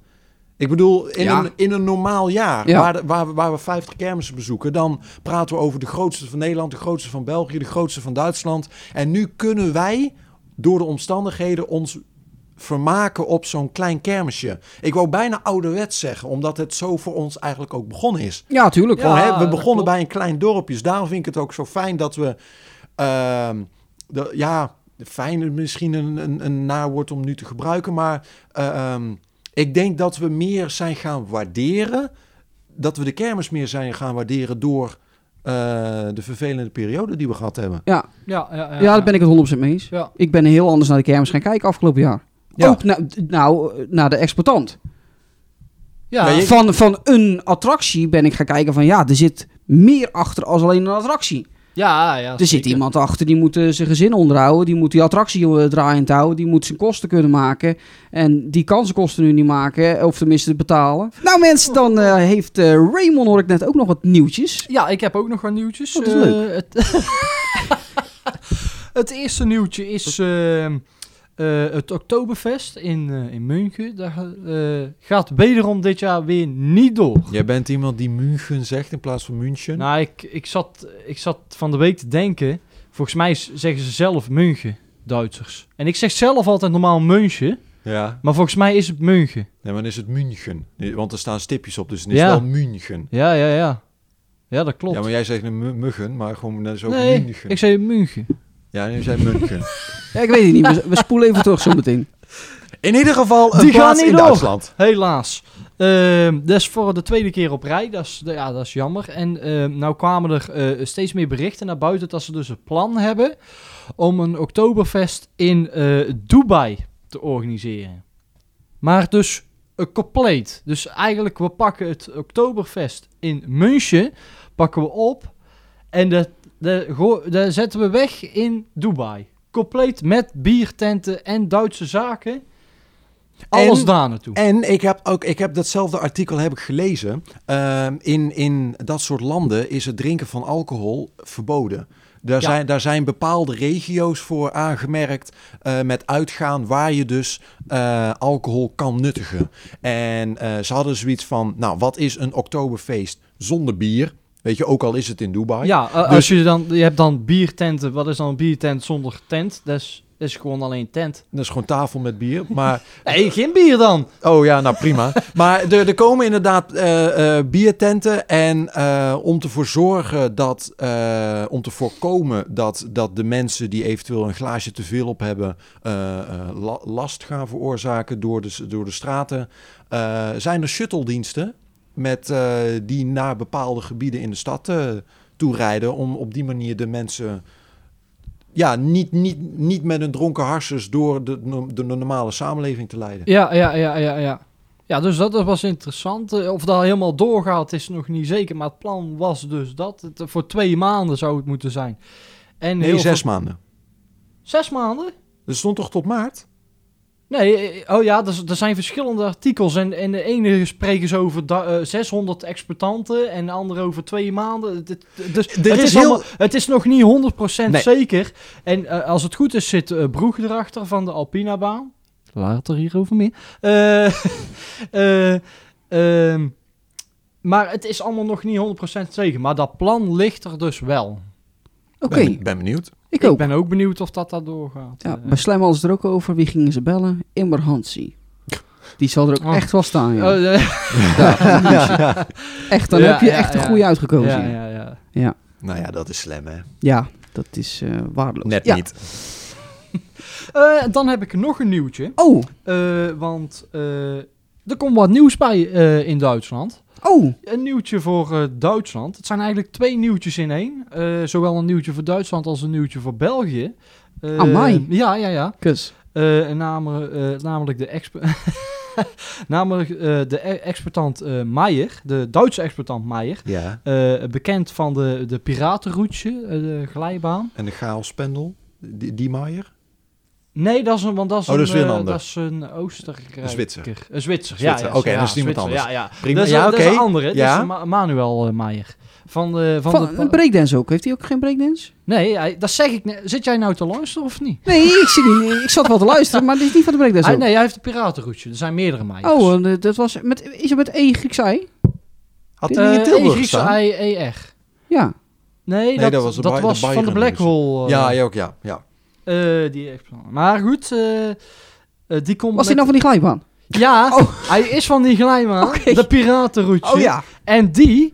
Ik bedoel, in, Ja. een, in een normaal jaar, Ja. waar, de- waar, we- waar we 50 kermissen bezoeken, dan praten we over de grootste van Nederland, de grootste van België, de grootste van Duitsland. En nu kunnen wij, door de omstandigheden, ons vermaken op zo'n klein kermisje. Ik wou bijna ouderwets zeggen, omdat het zo voor ons eigenlijk ook begonnen is. Ja, tuurlijk. Ja. Hè, we begonnen bij een klein dorpje. Dus daarom vind ik het ook zo fijn dat we... ehm, de, ja, fijn is misschien een, een, een naar woord om nu te gebruiken. Maar eh, ehm, ik denk dat we meer zijn gaan waarderen. Dat we de kermis meer zijn gaan waarderen door eh, de vervelende periode die we gehad hebben. Ja, Ja, ja, ja, ja, daar ben ik het 100% mee eens. Ja. Ik ben heel anders naar de kermis gaan kijken afgelopen jaar. Ja. Ook na- nou, naar de exploitant. Ja, Ja, je- Van, van een attractie ben ik gaan kijken van ja, er zit meer achter als alleen een attractie. Ja, ja, er zit zeker. iemand achter die moet eh, zijn gezin onderhouden, die moet die attractie eh, draaiend houden, die moet zijn kosten kunnen maken. En die kan zijn kosten nu niet maken, of tenminste betalen. Nou mensen, dan eh, heeft eh, Raymond, hoor ik net, ook nog wat nieuwtjes. Ja, ik heb ook nog wat nieuwtjes. Oh, dat is Eh, leuk. Het, het eerste nieuwtje is eh, het Oktoberfest in, eh, in München. Daar eh, gaat wederom dit jaar weer niet door. Jij bent iemand die München zegt in plaats van München. Nou, ik, ik, zat, ik zat van de week te denken. Volgens mij zeggen ze zelf München, Duitsers. En ik zeg zelf altijd normaal München. ja, Maar volgens mij is het München. nee, maar dan is het München. Want er staan stipjes op, dus het is Ja. wel München. Ja, ja, ja. Ja, dat klopt. Ja, maar jij zegt een mu- muggen, maar gewoon net zo nee, München. ik zei München. Ja, nu zei München. Ja, ik weet het niet, we, we spoelen even terug zo meteen. In ieder geval een Die gaan plaats in door. Duitsland. Helaas. Ehm, dat is voor de tweede keer op rij. Dat is, ja, dat is jammer. En ehm, nou kwamen er eh, steeds meer berichten naar buiten dat ze dus een plan hebben om een Oktoberfest in eh, Dubai te organiseren. Maar dus een compleet. Dus eigenlijk, we pakken het Oktoberfest in München, pakken we op en go- de zetten we weg in Dubai. Compleet met biertenten en Duitse zaken. Alles En- daar naartoe. En ik heb ook, ik heb datzelfde artikel heb ik gelezen. Ehm, in, in dat soort landen is het drinken van alcohol verboden. Daar, Ja. zijn, daar zijn bepaalde regio's voor aangemerkt eh, met uitgaan waar je dus eh, alcohol kan nuttigen. En eh, ze hadden zoiets van, nou wat is een oktoberfeest zonder bier? Weet je, ook al is het in Dubai. Ja, eh, Dus- als je dan, je hebt dan biertenten. Wat is dan een biertent zonder tent? Dat is, is gewoon alleen tent. Dat is gewoon tafel met bier. Maar Nee, geen bier dan. Oh ja, nou prima. maar er, er komen inderdaad eh, eh, biertenten. En om te voor zorgen dat, om te voorkomen dat, dat de mensen die eventueel een glaasje te veel op hebben, la- last gaan veroorzaken door de, door de straten, zijn er shuttle-diensten met, eh, die naar bepaalde gebieden in de stad eh toerijden. Om op die manier de mensen ja, niet, niet, niet met een dronken harses door de, de normale samenleving te leiden. Ja, ja, ja, ja, ja. Ja, dus dat, dat was interessant. Eh, Of dat helemaal doorgaat is nog niet zeker. Maar het plan was dus dat. Het, voor twee maanden zou het moeten zijn. En Nee, zes maanden. Zes maanden? Dat stond toch tot maart? Nee, eh, oh ja, er, er zijn verschillende artikels. En, en de ene spreken ze over da- eh, 600 exploitanten en de andere over twee maanden. Dus het, is is heel- allemaal- het is nog niet 100% Nee. zeker. En eh, als het goed is, zit eh Broeg erachter van de Alpina-baan. Later hierover meer. Eh, eh, ehm, maar het is allemaal nog niet 100% zeker. Maar dat plan ligt er dus wel. Oké, Ben, ben benieuwd. ik Ik ook. ben ook benieuwd of dat daar doorgaat. Ja, Eh, bij Slam hadden ze er ook over. Wie gingen ze bellen? Immer Hansi. Die zal er ook Oh. echt wel staan, ja. oh, eh, Echt, dan Ja, heb je ja, echt een ja. goede uitgekozen. ja, Ja, ja, ja. Nou ja, dat is slim, hè? dat is eh waardeloos. Net Ja. niet. Eh, dan heb ik nog een nieuwtje. Oh, Eh, want eh, er komt wat nieuws bij eh, in Duitsland. Oh, Een nieuwtje voor eh, Duitsland. Het zijn eigenlijk twee nieuwtjes in één. Eh, zowel een nieuwtje voor Duitsland als een nieuwtje voor België. Eh, Amai. Ja, ja, ja. kus. Eh, namelijk, eh, namelijk de expo... Namelijk eh, de e- exploitant eh Meijer, de Duitse exploitant Meijer. Ja. eh, bekend van de, de piratenroute, eh, de glijbaan. En de chaospendel, die, die Maier? Nee, dat is een, want dat is, Oh, dat is een, een eh, dat is een Oostenrijker. Een Zwitser. Een Zwitser, ja. Zwitser, ja, oké, ja, dat is iemand Zwitser, anders. Ja, ja. Prima. Dat is, Ja, dat is oké. een andere, dat Ja. is Ma- Manuel eh, Meijer. Van de, van, Van, de, een breakdance ook. Heeft hij ook geen breakdance? Nee, hij- dat zeg ik net. Zit jij nou te luisteren of niet? Nee, ik, zie niet, ik zat wel te luisteren, maar dit is niet van de breakdance Hij, ook. nee, hij heeft de piratenroute. Er zijn meerdere Meijers. Oh, eh, dat was met, is het met E Grieks I? Had hij niet in Tilburg Griekse gestaan? I-E-R. Ja. Nee, dat, dat was de dat de was van de Black. Hole. Ja, jij ook, ja. ja. Eh, die explosie. Maar goed, eh, eh, die komt Was hij nou van die glijbaan? Ja, Oh. hij is van die glijbaan. De piratenroute. Oh ja. En die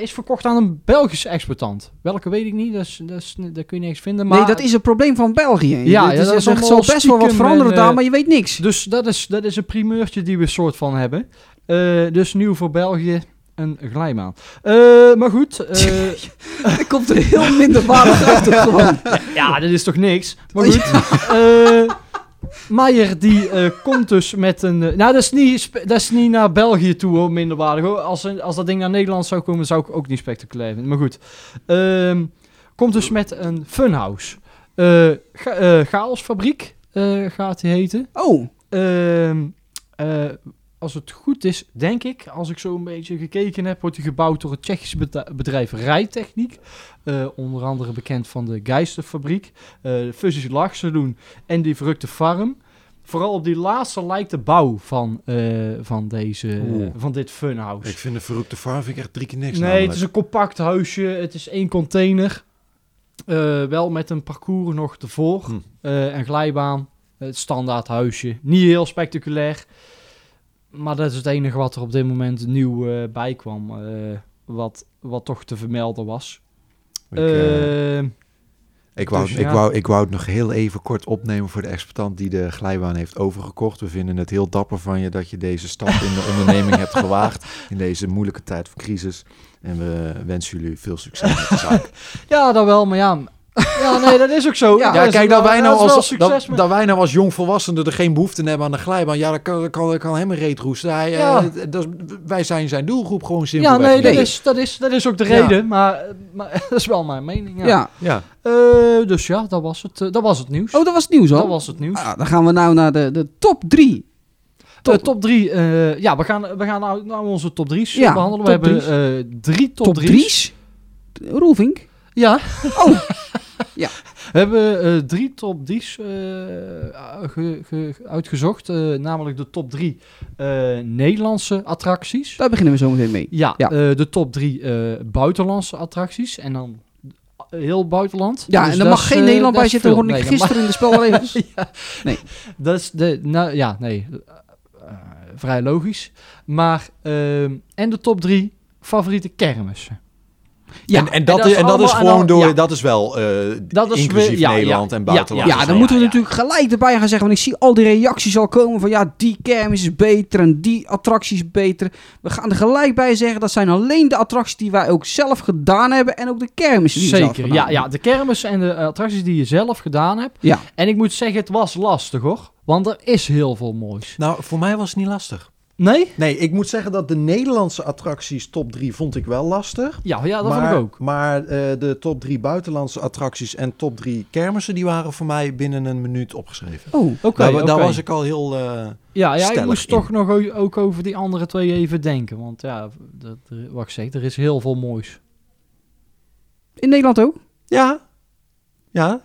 is verkocht aan een Belgische exploitant. Welke weet ik niet, dat, is, dat, is, dat kun je niks vinden. Maar nee, dat is een probleem van België. Ja, ja, dat is er allemaal zal best wel wat veranderen en, daar, maar je weet niks. Dus dat is, dat is een primeurtje die we soort van hebben. Dus nieuw voor België, een glijbaan. Eh, maar goed, eh, Er komt er heel minder waardig uit. Gewoon. ja, dat is toch niks. Maar goed, eh Meijer die komt dus met een... nou, dat is, niet, dat is niet naar België toe, hoor, minderwaardig. Hoor. Als, als dat ding naar Nederland zou komen, zou ik ook niet spectaculair vinden. Maar goed, Ehm, komt dus met een funhouse. Ga, Chaosfabriek gaat die heten. Oh, Ehm, eh, als het goed is, denk ik, als ik zo een beetje gekeken heb, wordt die gebouwd door het Tsjechische bedrijf Rijtechniek. Eh, onder andere bekend van de Geisterfabriek, eh Fusies Lachsaloon en die Verrukte Farm. Vooral op die laatste lijkt de bouw van, eh, van, deze, van dit funhouse. Ik vind de verrukte farm vind ik echt drie keer niks. Nee, namelijk. het is een compact huisje. Het is één container. Eh, wel met een parcours nog ervoor. Hm. Een glijbaan. Het standaard huisje. Niet heel spectaculair. Maar dat is het enige wat er op dit moment nieuw eh, bij kwam. eh, wat, wat toch te vermelden was. Ik, eh, ik, wou, dus ik, ja. wou, ik wou het nog heel even kort opnemen voor de exploitant die de glijbaan heeft overgekocht. We vinden het heel dapper van je dat je deze stap in de onderneming hebt gewaagd. In deze moeilijke tijd van crisis. En we wensen jullie veel succes met de zaak. ja, dat wel. Maar ja, ja nee, dat is ook zo. Ja, Dat Ja, kijk, wel- dat wij, nou dat als, succes dat, dat wij nou als jongvolwassenen er geen behoefte hebben aan de glijbaan. Ja, dan kan, dan kan, dan kan hem een reet roesten. Hij, eh, Ja. dat is- wij zijn zijn doelgroep gewoon Ja, simpelweg. nee, dat is, dat, is, dat is ook de Ja. reden. Maar, maar dat is wel mijn mening. Ja. ja. Ja. Eh, dus ja, dat was het, eh, dat was het nieuws. Oh, dat was het nieuws al. dat was het nieuws. Ah, dan gaan we nou naar de, de top 3. top, top drie. eh, ja, we gaan, we gaan nou, nou onze top drie's Ja, behandelen. We hebben eh, drie top, Top drie's. 3's? Roelvink? Ja. Oh. Ja. We hebben eh, drie top drie's eh, ge- ge- uitgezocht. eh, namelijk de top drie eh, Nederlandse attracties. Daar beginnen we zo meteen mee. Ja, Ja. de top drie eh, buitenlandse attracties. En dan heel buitenland. Ja, Dus en er mag geen Nederland bij zitten, hoorde ik Nee, dat gisteren in de spelregels. mag- Dat is de, nou ja, nee, vrij logisch. Maar, ehm, en de top drie favoriete kermissen. Ja, en, en dat, en dat is, en dat is gewoon dan- door, ja. dat is wel eh, Dat is inclusief ja, Nederland ja, en buitenland. Ja, dan moeten we natuurlijk gelijk erbij gaan zeggen. Want ik zie al die reacties al komen van ja, die kermis is beter en die attractie is beter. We gaan er gelijk bij zeggen, dat zijn alleen de attracties die wij ook zelf gedaan hebben en ook de kermissen die Zeker, ja, ja, de kermissen en de attracties die je zelf gedaan hebt. Ja. En ik moet zeggen, het was lastig hoor. Want er is heel veel moois. Nou, voor mij was het niet lastig. Nee? Nee, ik moet zeggen dat de Nederlandse attracties top 3 vond ik wel lastig. Ja, ja dat maar, vond ik ook. Maar eh, de top 3 buitenlandse attracties en top 3 kermissen, die waren voor mij binnen een minuut opgeschreven. Oh, Oké, daar, oké. daar was ik al heel... eh, Ja, ja ik moest in. toch nog ook over die andere twee even denken. Want ja, dat, er- wat ik zeg, er is heel veel moois. in Nederland ook? ja, ja.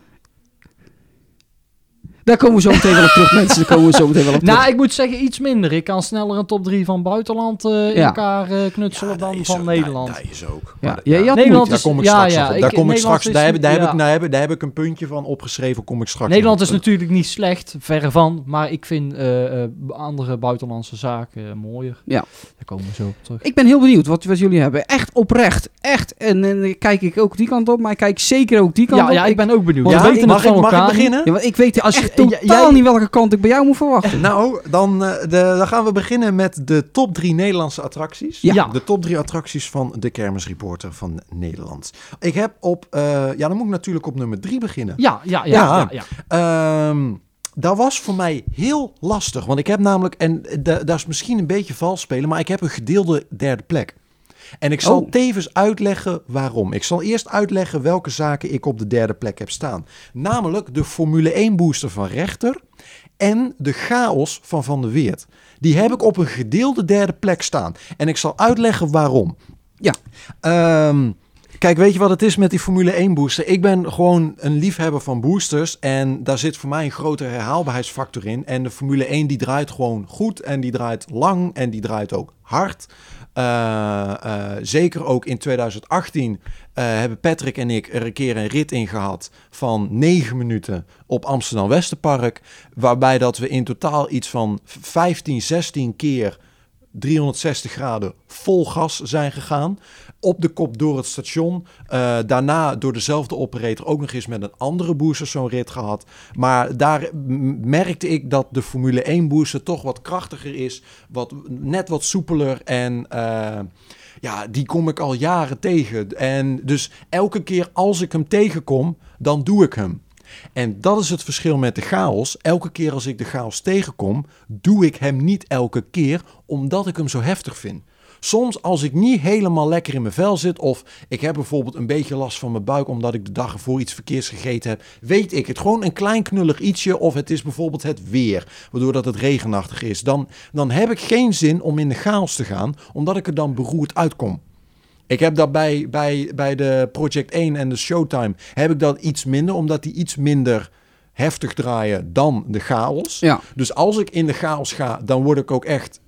Daar komen we zo meteen wel op terug, mensen. Daar komen we zo meteen wel op terug. Nou, ik moet zeggen iets minder. Ik kan sneller een top 3 van buitenland eh, in Ja. elkaar eh, knutselen dan is van ook- Nederland. Dat, is ook. ja, ja, je had Nederland moeite. Daar is- kom ik ja, straks ja, ik- Daar kom ik straks. is- Daar heb, daar, heb ik, daar, heb, daar heb ik een puntje van opgeschreven. Kom ik straks. Nederland is terug. natuurlijk niet slecht, verre van. Maar ik vind eh, eh, andere buitenlandse zaken mooier. Ja. Daar komen we zo op terug. Ik ben heel benieuwd wat, wat jullie hebben. Echt oprecht. Echt. En, en dan kijk ik ook die kant op, maar ik kijk zeker ook die kant Ja, op. ja, ik ben ook benieuwd. Mag het van ik, mag ik beginnen? Ja, want ik weet Als je- ja, totaal jij- niet welke kant ik bij jou moet verwachten. Nou, dan, eh, de, dan gaan we beginnen met de top 3 Nederlandse attracties. Ja. De top 3 attracties van de Kermisreporter van Nederland. Ik heb op, eh, ja, dan moet ik natuurlijk op nummer 3 beginnen. Ja, ja, ja. ja, Ja. ja. Ehm, dat was voor mij heel lastig. Want ik heb namelijk, en da- dat is misschien een beetje vals spelen, maar ik heb een gedeelde derde plek. En ik zal Oh. tevens uitleggen waarom. Ik zal eerst uitleggen welke zaken ik op de derde plek heb staan. Namelijk de Formule 1 booster van Rechter en de chaos van Van der Weert. Die heb ik op een gedeelde derde plek staan. En ik zal uitleggen waarom. Ja. Ehm, kijk, weet je wat het is met die Formule 1 booster? Ik ben gewoon een liefhebber van boosters. En daar zit voor mij een grote herhaalbaarheidsfactor in. En de Formule 1 die draait gewoon goed. En die draait lang. En die draait ook hard. Eh, eh, zeker ook in 2018 eh, hebben Patrick en ik er een keer een rit in gehad van 9 minuten op Amsterdam Westerpark. Waarbij dat we in totaal iets van 15, 16 keer 360 graden vol gas zijn gegaan. Op de kop door het station. Eh, daarna door dezelfde operator ook nog eens met een andere booster zo'n rit gehad. Maar daar merkte ik dat de Formule 1 booster toch wat krachtiger is. Wat, net wat soepeler en... eh, ja, die kom ik al jaren tegen. En dus elke keer als ik hem tegenkom, dan doe ik hem. En dat is het verschil met de chaos. Elke keer als ik de chaos tegenkom, doe ik hem niet elke keer, omdat ik hem zo heftig vind. Soms als ik niet helemaal lekker in mijn vel zit, of ik heb bijvoorbeeld een beetje last van mijn buik omdat ik de dag ervoor iets verkeers gegeten heb, weet ik het. Gewoon een klein knullig ietsje, of het is bijvoorbeeld het weer, waardoor dat het regenachtig is. Dan, dan heb ik geen zin om in de chaos te gaan, omdat ik er dan beroerd uitkom. Ik heb dat bij, bij, bij de Project 1 en de Showtime heb ik dat iets minder, omdat die iets minder heftig draaien dan de chaos. Ja. Dus als ik in de chaos ga, dan word ik ook echt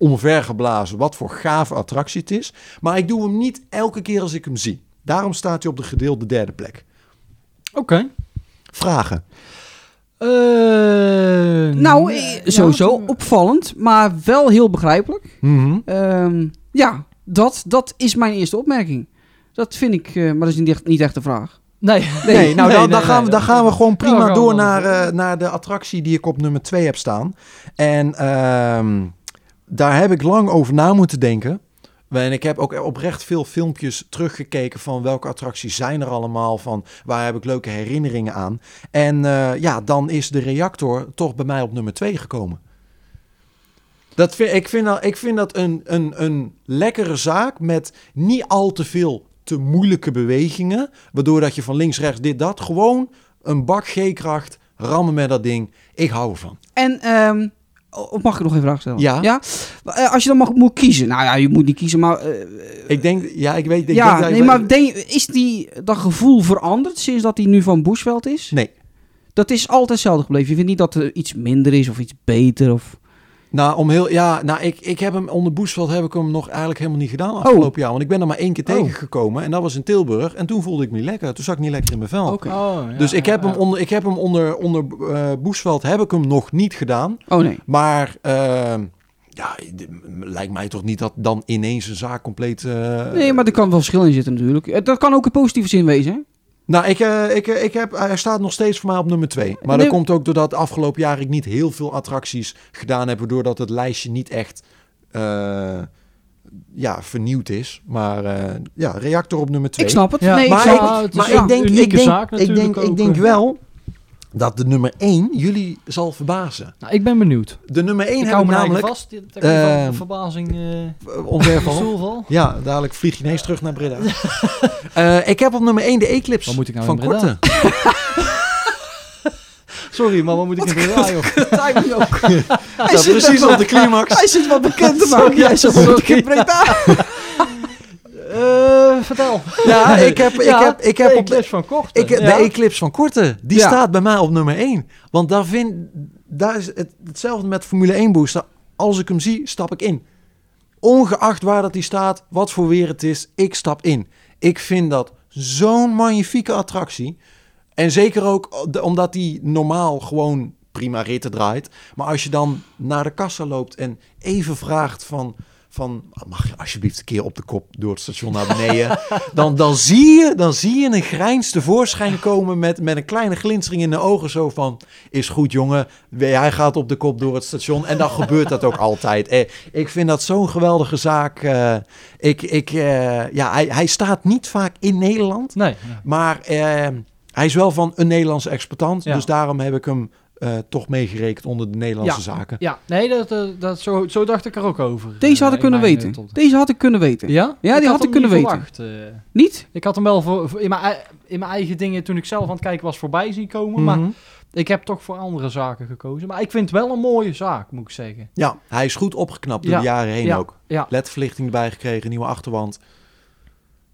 omvergeblazen wat voor gave attractie het is. Maar ik doe hem niet elke keer als ik hem zie. Daarom staat hij op de gedeelde derde plek. Oké. Vragen? Eh, Nou, nee, eh, ja, sowieso toen- opvallend, maar wel heel begrijpelijk. Mhm. Ehm, ja, dat, dat is mijn eerste opmerking. Dat vind ik, eh, maar dat is niet echt, niet echt de vraag. Nee. Nee, nou dan, dan, nee, gaan we, dan gaan we gewoon prima door naar, eh, naar de attractie die ik op nummer 2 heb staan. En ehm, daar heb ik lang over na moeten denken. En ik heb ook oprecht veel filmpjes teruggekeken van welke attracties zijn er allemaal, van waar heb ik leuke herinneringen aan. En eh, ja, dan is de reactor toch bij mij op nummer 2 gekomen. Dat vind, ik, vind dat, ik vind dat een, een, een lekkere zaak met niet al te veel te moeilijke bewegingen. Waardoor dat je van links, rechts, dit, dat. Gewoon een bak G-kracht, rammen met dat ding. Ik hou ervan. En ehm, oh, mag ik nog een vraag stellen? Ja. ja? Eh, als je dan mag, moet kiezen. Nou ja, je moet niet kiezen, maar... eh, Ik denk, ja, ik weet... Ik ja, denk dat- nee, maar denk, is die, dat gevoel veranderd sinds dat hij nu van Bushveld is? Nee. Dat is altijd hetzelfde gebleven. Je vindt niet dat er iets minder is of iets beter? Of... Nou, om heel, ja, nou ik, ik heb hem onder Boesveld heb ik hem nog eigenlijk helemaal niet gedaan afgelopen jaar. Want ik ben er maar één keer Oh. tegengekomen. En dat was in Tilburg. En toen voelde ik me niet lekker. Toen zat ik niet lekker in mijn vel. Oké. Oh, ja, Dus ik heb ja, hem onder, ik heb hem onder, onder eh, Boesveld heb ik hem nog niet gedaan. Oh nee. Maar ehm, ja, lijkt mij toch niet dat dan ineens een zaak compleet... eh, Nee, maar er kan wel verschil in zitten natuurlijk. Eh, Dat kan ook in positieve zin wezen, hè? Nou, ik, eh, ik, eh, ik heb, hij staat nog steeds voor mij op nummer 2. Maar dat komt ook doordat afgelopen jaar ik niet heel veel attracties gedaan heb... waardoor dat het lijstje niet echt eh, ja, vernieuwd is. Maar eh, ja, reactor op nummer 2. Ik snap het. Ja, nee, Maar, ik snap het. maar ik denk, ik denk, zaak ik denk, ik denk eh. wel dat de nummer 1 jullie zal verbazen. Nou, ik ben benieuwd. De nummer 1 Ik heb hou ik me namelijk vast. Dat van ehm, verbazing stoel val. Ja, dadelijk vlieg je ineens terug naar Breda. Eh, ik heb op nummer 1 de Eclipse Wat moet ik nou van? Korte. Sorry, maar wat moet ik in Breda, joh? timing ook. Hij zit precies op de climax. Hij zit wat bekend te maken. Jij moet ik in Breda? Eh, vertel. Ja, ik heb, ik Ja, heb, ik heb de Eclipse van Kort. ik, de Eclipse van Korte, die Ja. staat bij mij op nummer 1. Want daar, vind, daar is het, hetzelfde met Formule 1 booster. Als ik hem zie, stap ik in. Ongeacht waar dat die staat, wat voor weer het is, ik stap in. Ik vind dat zo'n magnifieke attractie. En zeker ook de- omdat die normaal gewoon prima ritten draait. Maar als je dan naar de kassa loopt en even vraagt van... van mag je alsjeblieft een keer op de kop door het station naar beneden? dan, dan, zie je, dan zie je een grijns tevoorschijn komen met, met een kleine glinstering in de ogen. Zo van, is goed jongen, hij gaat op de kop door het station. En dan gebeurt dat ook altijd. Eh, ik vind dat zo'n geweldige zaak. Eh, ik, ik, eh, ja, hij, hij staat niet vaak in Nederland. Nee. Maar eh, hij is wel van een Nederlandse exploitant. Ja. Dus daarom heb ik hem eh, toch meegerekend onder de Nederlandse zaken. Ja, nee, dat, eh, dat, zo, zo dacht ik er ook over. Deze had Eh, ik kunnen mijn, weten. Deze had ik kunnen weten. Ja? Ja, die had ik kunnen niet weten. verwacht, eh. Niet? ik had hem wel voor, voor- in, mijn, in mijn eigen dingen toen ik zelf aan het kijken was voorbij zien komen. Maar Mhm. ik heb toch voor andere zaken gekozen. Maar ik vind het wel een mooie zaak, moet ik zeggen. Ja, hij is goed opgeknapt door Ja, de jaren heen ja, ook. ja. LED-verlichting erbij gekregen, nieuwe achterwand.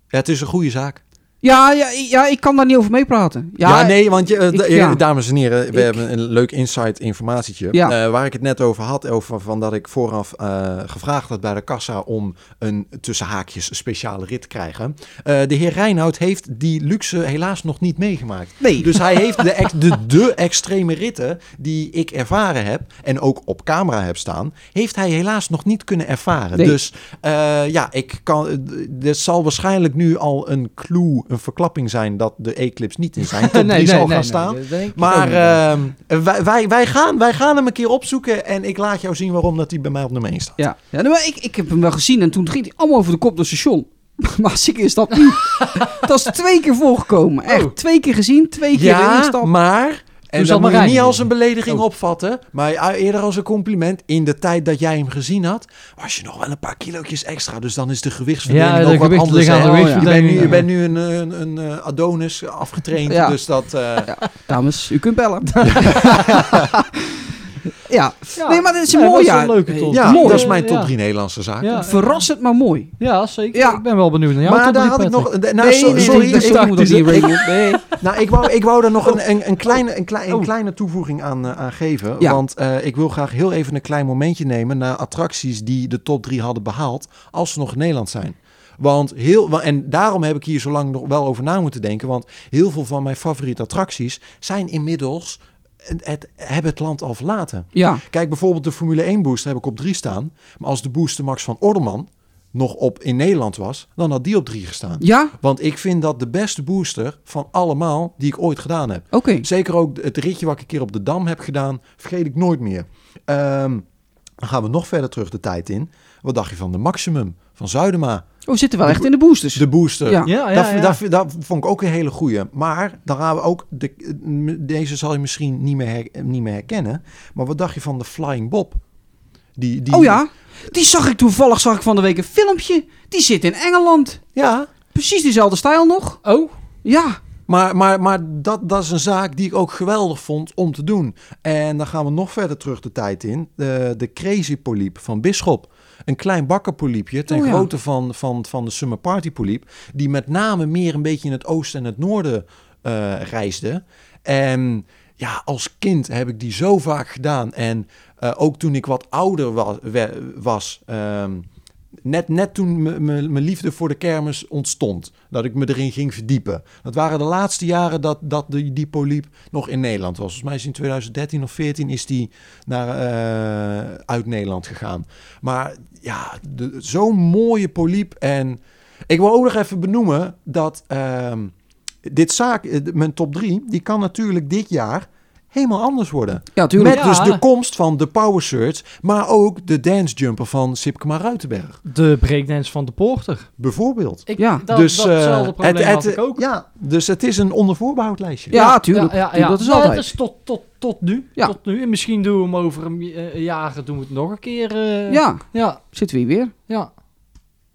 Ja, het is een goede zaak. Ja, ja, ja, ik kan daar niet over meepraten. Ja, Ja, nee, want je, eh, ik- ja. dames en heren, we Ik- hebben een leuk insight informatietje. Ja. Eh, waar ik het net over had, over van dat ik vooraf eh, gevraagd had bij de kassa om een tussen haakjes speciale rit te krijgen. Eh, de heer Reinoud heeft die luxe helaas nog niet meegemaakt. Nee. Dus hij heeft de, ex- de, de extreme ritten die ik ervaren heb en ook op camera heb staan, heeft hij helaas nog niet kunnen ervaren. Nee. Dus eh, ja, ik kan, eh, dit zal waarschijnlijk nu al een clue, een verklapping zijn dat de Eclipse niet in zijn top 3 zal gaan staan. Maar ehm, wij, wij, wij, gaan, wij gaan hem een keer opzoeken en ik laat jou zien waarom dat hij bij mij op nummer 1 staat. Ja, ja nee, maar ik, ik heb hem wel gezien en toen ging hij allemaal over de kop door het station. Maar ziek is dat niet. dat is twee keer voorgekomen. Echt, Oh. twee keer gezien, twee keer Ja, gestapt. maar... En zal dat moet je niet als een belediging Oh. opvatten, maar eerder als een compliment. In de tijd dat jij hem gezien had, was je nog wel een paar kilootjes extra. Dus dan is de gewichtsverdeling Ja, de ook wat anders. de hè? gewicht- je, bent nu, je bent nu een, een, een eh, Adonis afgetraind, Ja. dus dat... eh, Dames, u kunt bellen. ja. Ja. nee, maar dit is een Ja, mooi dat is jaar. een leuke top. ja, Mooi. dat is mijn top Ja. 3 Nederlandse zaken. Ja. Verrassend, maar mooi. Ja, zeker. Ja. Ik ben wel benieuwd naar jouw maar daar had ik nog... Nou, nee, so- nee, sorry, dat dat. Nou, ik wou, ik wou er nog een, een, een, kleine, een, Oh. kleine toevoeging aan, eh, aan geven. Ja. Want eh, ik wil graag heel even een klein momentje nemen naar attracties die de top 3 hadden behaald. als ze nog in Nederland zijn. Want heel, en daarom heb ik hier zo lang nog wel over na moeten denken. Want heel veel van mijn favoriete attracties zijn inmiddels. Het, hebben het land al verlaten. Ja, Kijk, bijvoorbeeld de Formule 1 booster heb ik op 3 staan. Maar als de booster Max van Orderman nog op in Nederland was, dan had die op 3 gestaan. ja, Want ik vind dat de beste booster van allemaal die ik ooit gedaan heb. oké. Zeker ook het ritje wat ik een keer op de Dam heb gedaan, vergeet ik nooit meer. Ehm, dan gaan we nog verder terug de tijd in. Wat dacht je van de Maximum van Zuidema? Oh, we zitten wel echt in de boosters. De booster. Ja. Ja, ja, dat, ja. dat, dat vond ik ook een hele goeie. Maar dan gaan we ook. De, deze zal je misschien niet meer, her- niet meer herkennen. Maar wat dacht je van de Flying Bob? Die, die, Oh ja, die zag ik toevallig zag ik van de week een filmpje. Die zit in Engeland. Ja, Precies diezelfde stijl nog. Oh, Ja, Maar, maar, maar dat, dat is een zaak die ik ook geweldig vond om te doen. En dan gaan we nog verder terug de tijd in. De, de Crazy Polyp van Bisschop. Een klein bakkerpolypje ten Oh ja. grootte van, van, van de Summer Party polyp. Die met name meer een beetje in het oosten en het noorden eh, reisde. En ja, als kind heb ik die zo vaak gedaan. En eh, ook toen ik wat ouder wa- we- was... ehm, Net, net toen mijn liefde voor de kermis ontstond. Dat ik me erin ging verdiepen. Dat waren de laatste jaren dat, dat die, polyp nog in Nederland was. Volgens mij is in 2013 of 14 is die naar, eh, uit Nederland gegaan. Maar ja, zo'n mooie polyp. En ik wil ook nog even benoemen dat ehm, dit zaak, eh, mijn top 3, die kan natuurlijk dit jaar helemaal anders worden. ja tuurlijk. Met Ja. dus de komst van de Power Surge, maar ook de Dance Jumper van Sipke Ruitenberg. de breakdance van de Porter. Bijvoorbeeld. Ik, Ja, dat, dus datzelfde eh, probleem het, had het- ik ook. Ja, dus het is een ondervoorbehoud lijstje. Ja, tuurlijk. Ja, ja, ja. Dat is altijd. Dat is tot, tot, tot nu. Ja. Tot nu. En misschien doen we hem over een eh, jaar doen we het nog een keer. eh, Ja, Ja. zitten we hier weer. Ja.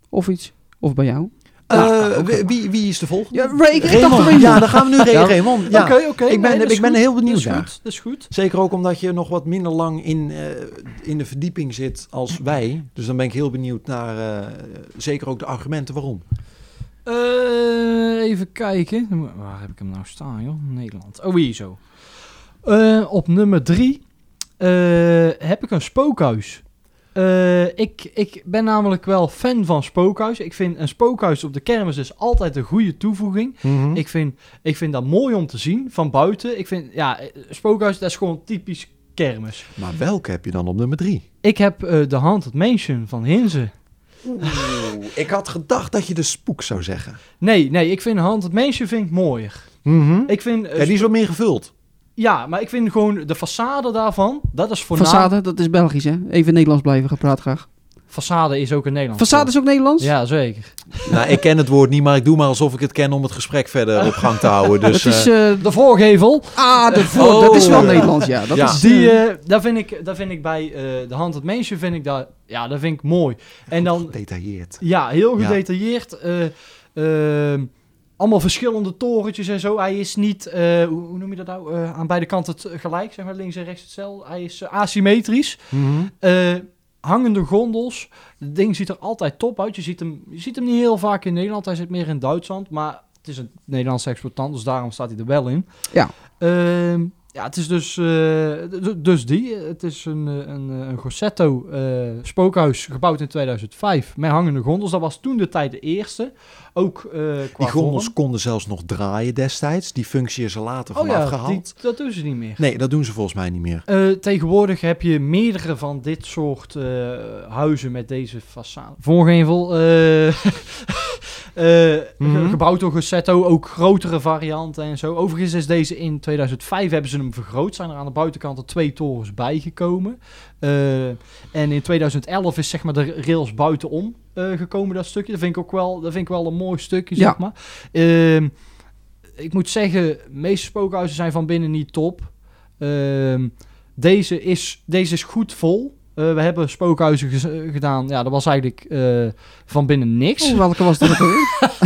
Of iets. Of bij jou. Eh, oké. wie- wie, wie is de volgende? Ja, Ray, ik dacht Raymond. Raymond. Ja, dan gaan we nu Ray, Ja. Raymond. Ja. Oké, oké. Ik ben- Nee, ik ben heel benieuwd Dat is. Dat is goed. Zeker ook omdat je nog wat minder lang in, eh, in de verdieping zit als wij. Dus dan ben ik heel benieuwd naar eh, zeker ook de argumenten waarom. Eh, even kijken. Waar heb ik hem nou staan, joh? Nederland. Oh, hier zo. Eh, op nummer drie eh, heb ik een spookhuis. Eh, ik, ik ben namelijk wel fan van spookhuis. Ik vind een spookhuis op de kermis is altijd een goede toevoeging. Hm? Ik vind, ik vind dat mooi om te zien van buiten. Ik vind, ja, eh, spookhuis, dat is gewoon typisch kermis. Maar welke heb je dan op nummer drie? Ik heb eh, de Haunted Mansion van Hinze. Oeh, ik had gedacht dat je de spook zou zeggen. Nee, nee, ik vind Haunted Mansion vind ik mooier. Ik vind... eh, Ja, die is wat meer gevuld. Ja, maar ik vind gewoon de façade daarvan, dat is voornaam... Façade, dat is Belgisch hè. Even Nederlands blijven gepraat graag. Façade is ook een Nederlands Façade is ook Nederlands? Ja, zeker. Nou, ik ken het woord niet, maar ik doe maar alsof ik het ken om het gesprek verder op gang te houden. Dus, dat is... eh, eh, De voorgevel. ah, de voor, Oh, dat is wel ja. Nederlands, ja. Dat Ja. is, Die, eh, daar, vind ik, daar vind ik bij eh, de hand het meisje vind ik dat, ja, dat vind ik mooi. En dan, gedetailleerd. ja, heel Ja. gedetailleerd. eh, ehm, allemaal verschillende torentjes en zo. Hij is niet, eh, hoe, noem je dat nou, Eh, aan beide kanten gelijk, zeg maar, links en rechts hetzelfde. Hij is eh, asymmetrisch. Mhm. Hangende gondels. Het ding ziet er altijd top uit. Je ziet, hem, je ziet hem niet heel vaak in Nederland. Hij zit meer in Duitsland. Maar het is een Nederlandse exploitant, dus daarom staat hij er wel in. Ja. Ehm, ja, het is dus, dus die. Het is een, een, een spookhuis gebouwd in 2005 met hangende gondels. Dat was toen de tijd de eerste. Ook eh Die gondels vorm. konden zelfs nog draaien destijds. Die functie is er later Oh vanaf ja, gehaald. die, dat doen ze niet meer. Nee, dat doen ze volgens mij niet meer. Eh, tegenwoordig heb je meerdere van dit soort eh, huizen met deze façade. Voorgevel. ge- Mhm. Gebouwd door ook grotere varianten en zo. Overigens is deze in 2005 hebben ze hem vergroot. Zijn er aan de buitenkant er twee torens bijgekomen. Eh, en in 2011 is zeg maar de rails buitenom eh, gekomen, dat stukje. Dat vind ik ook wel, dat vind ik wel een mooi stukje, Ja. zeg maar. Ehm, ik moet zeggen, de meeste spookhuizen zijn van binnen niet top. Ehm, deze, is, deze is goed vol. Eh, we hebben spookhuizen gedaan. Ja, dat was eigenlijk van binnen niks. oh, welke was dat ook?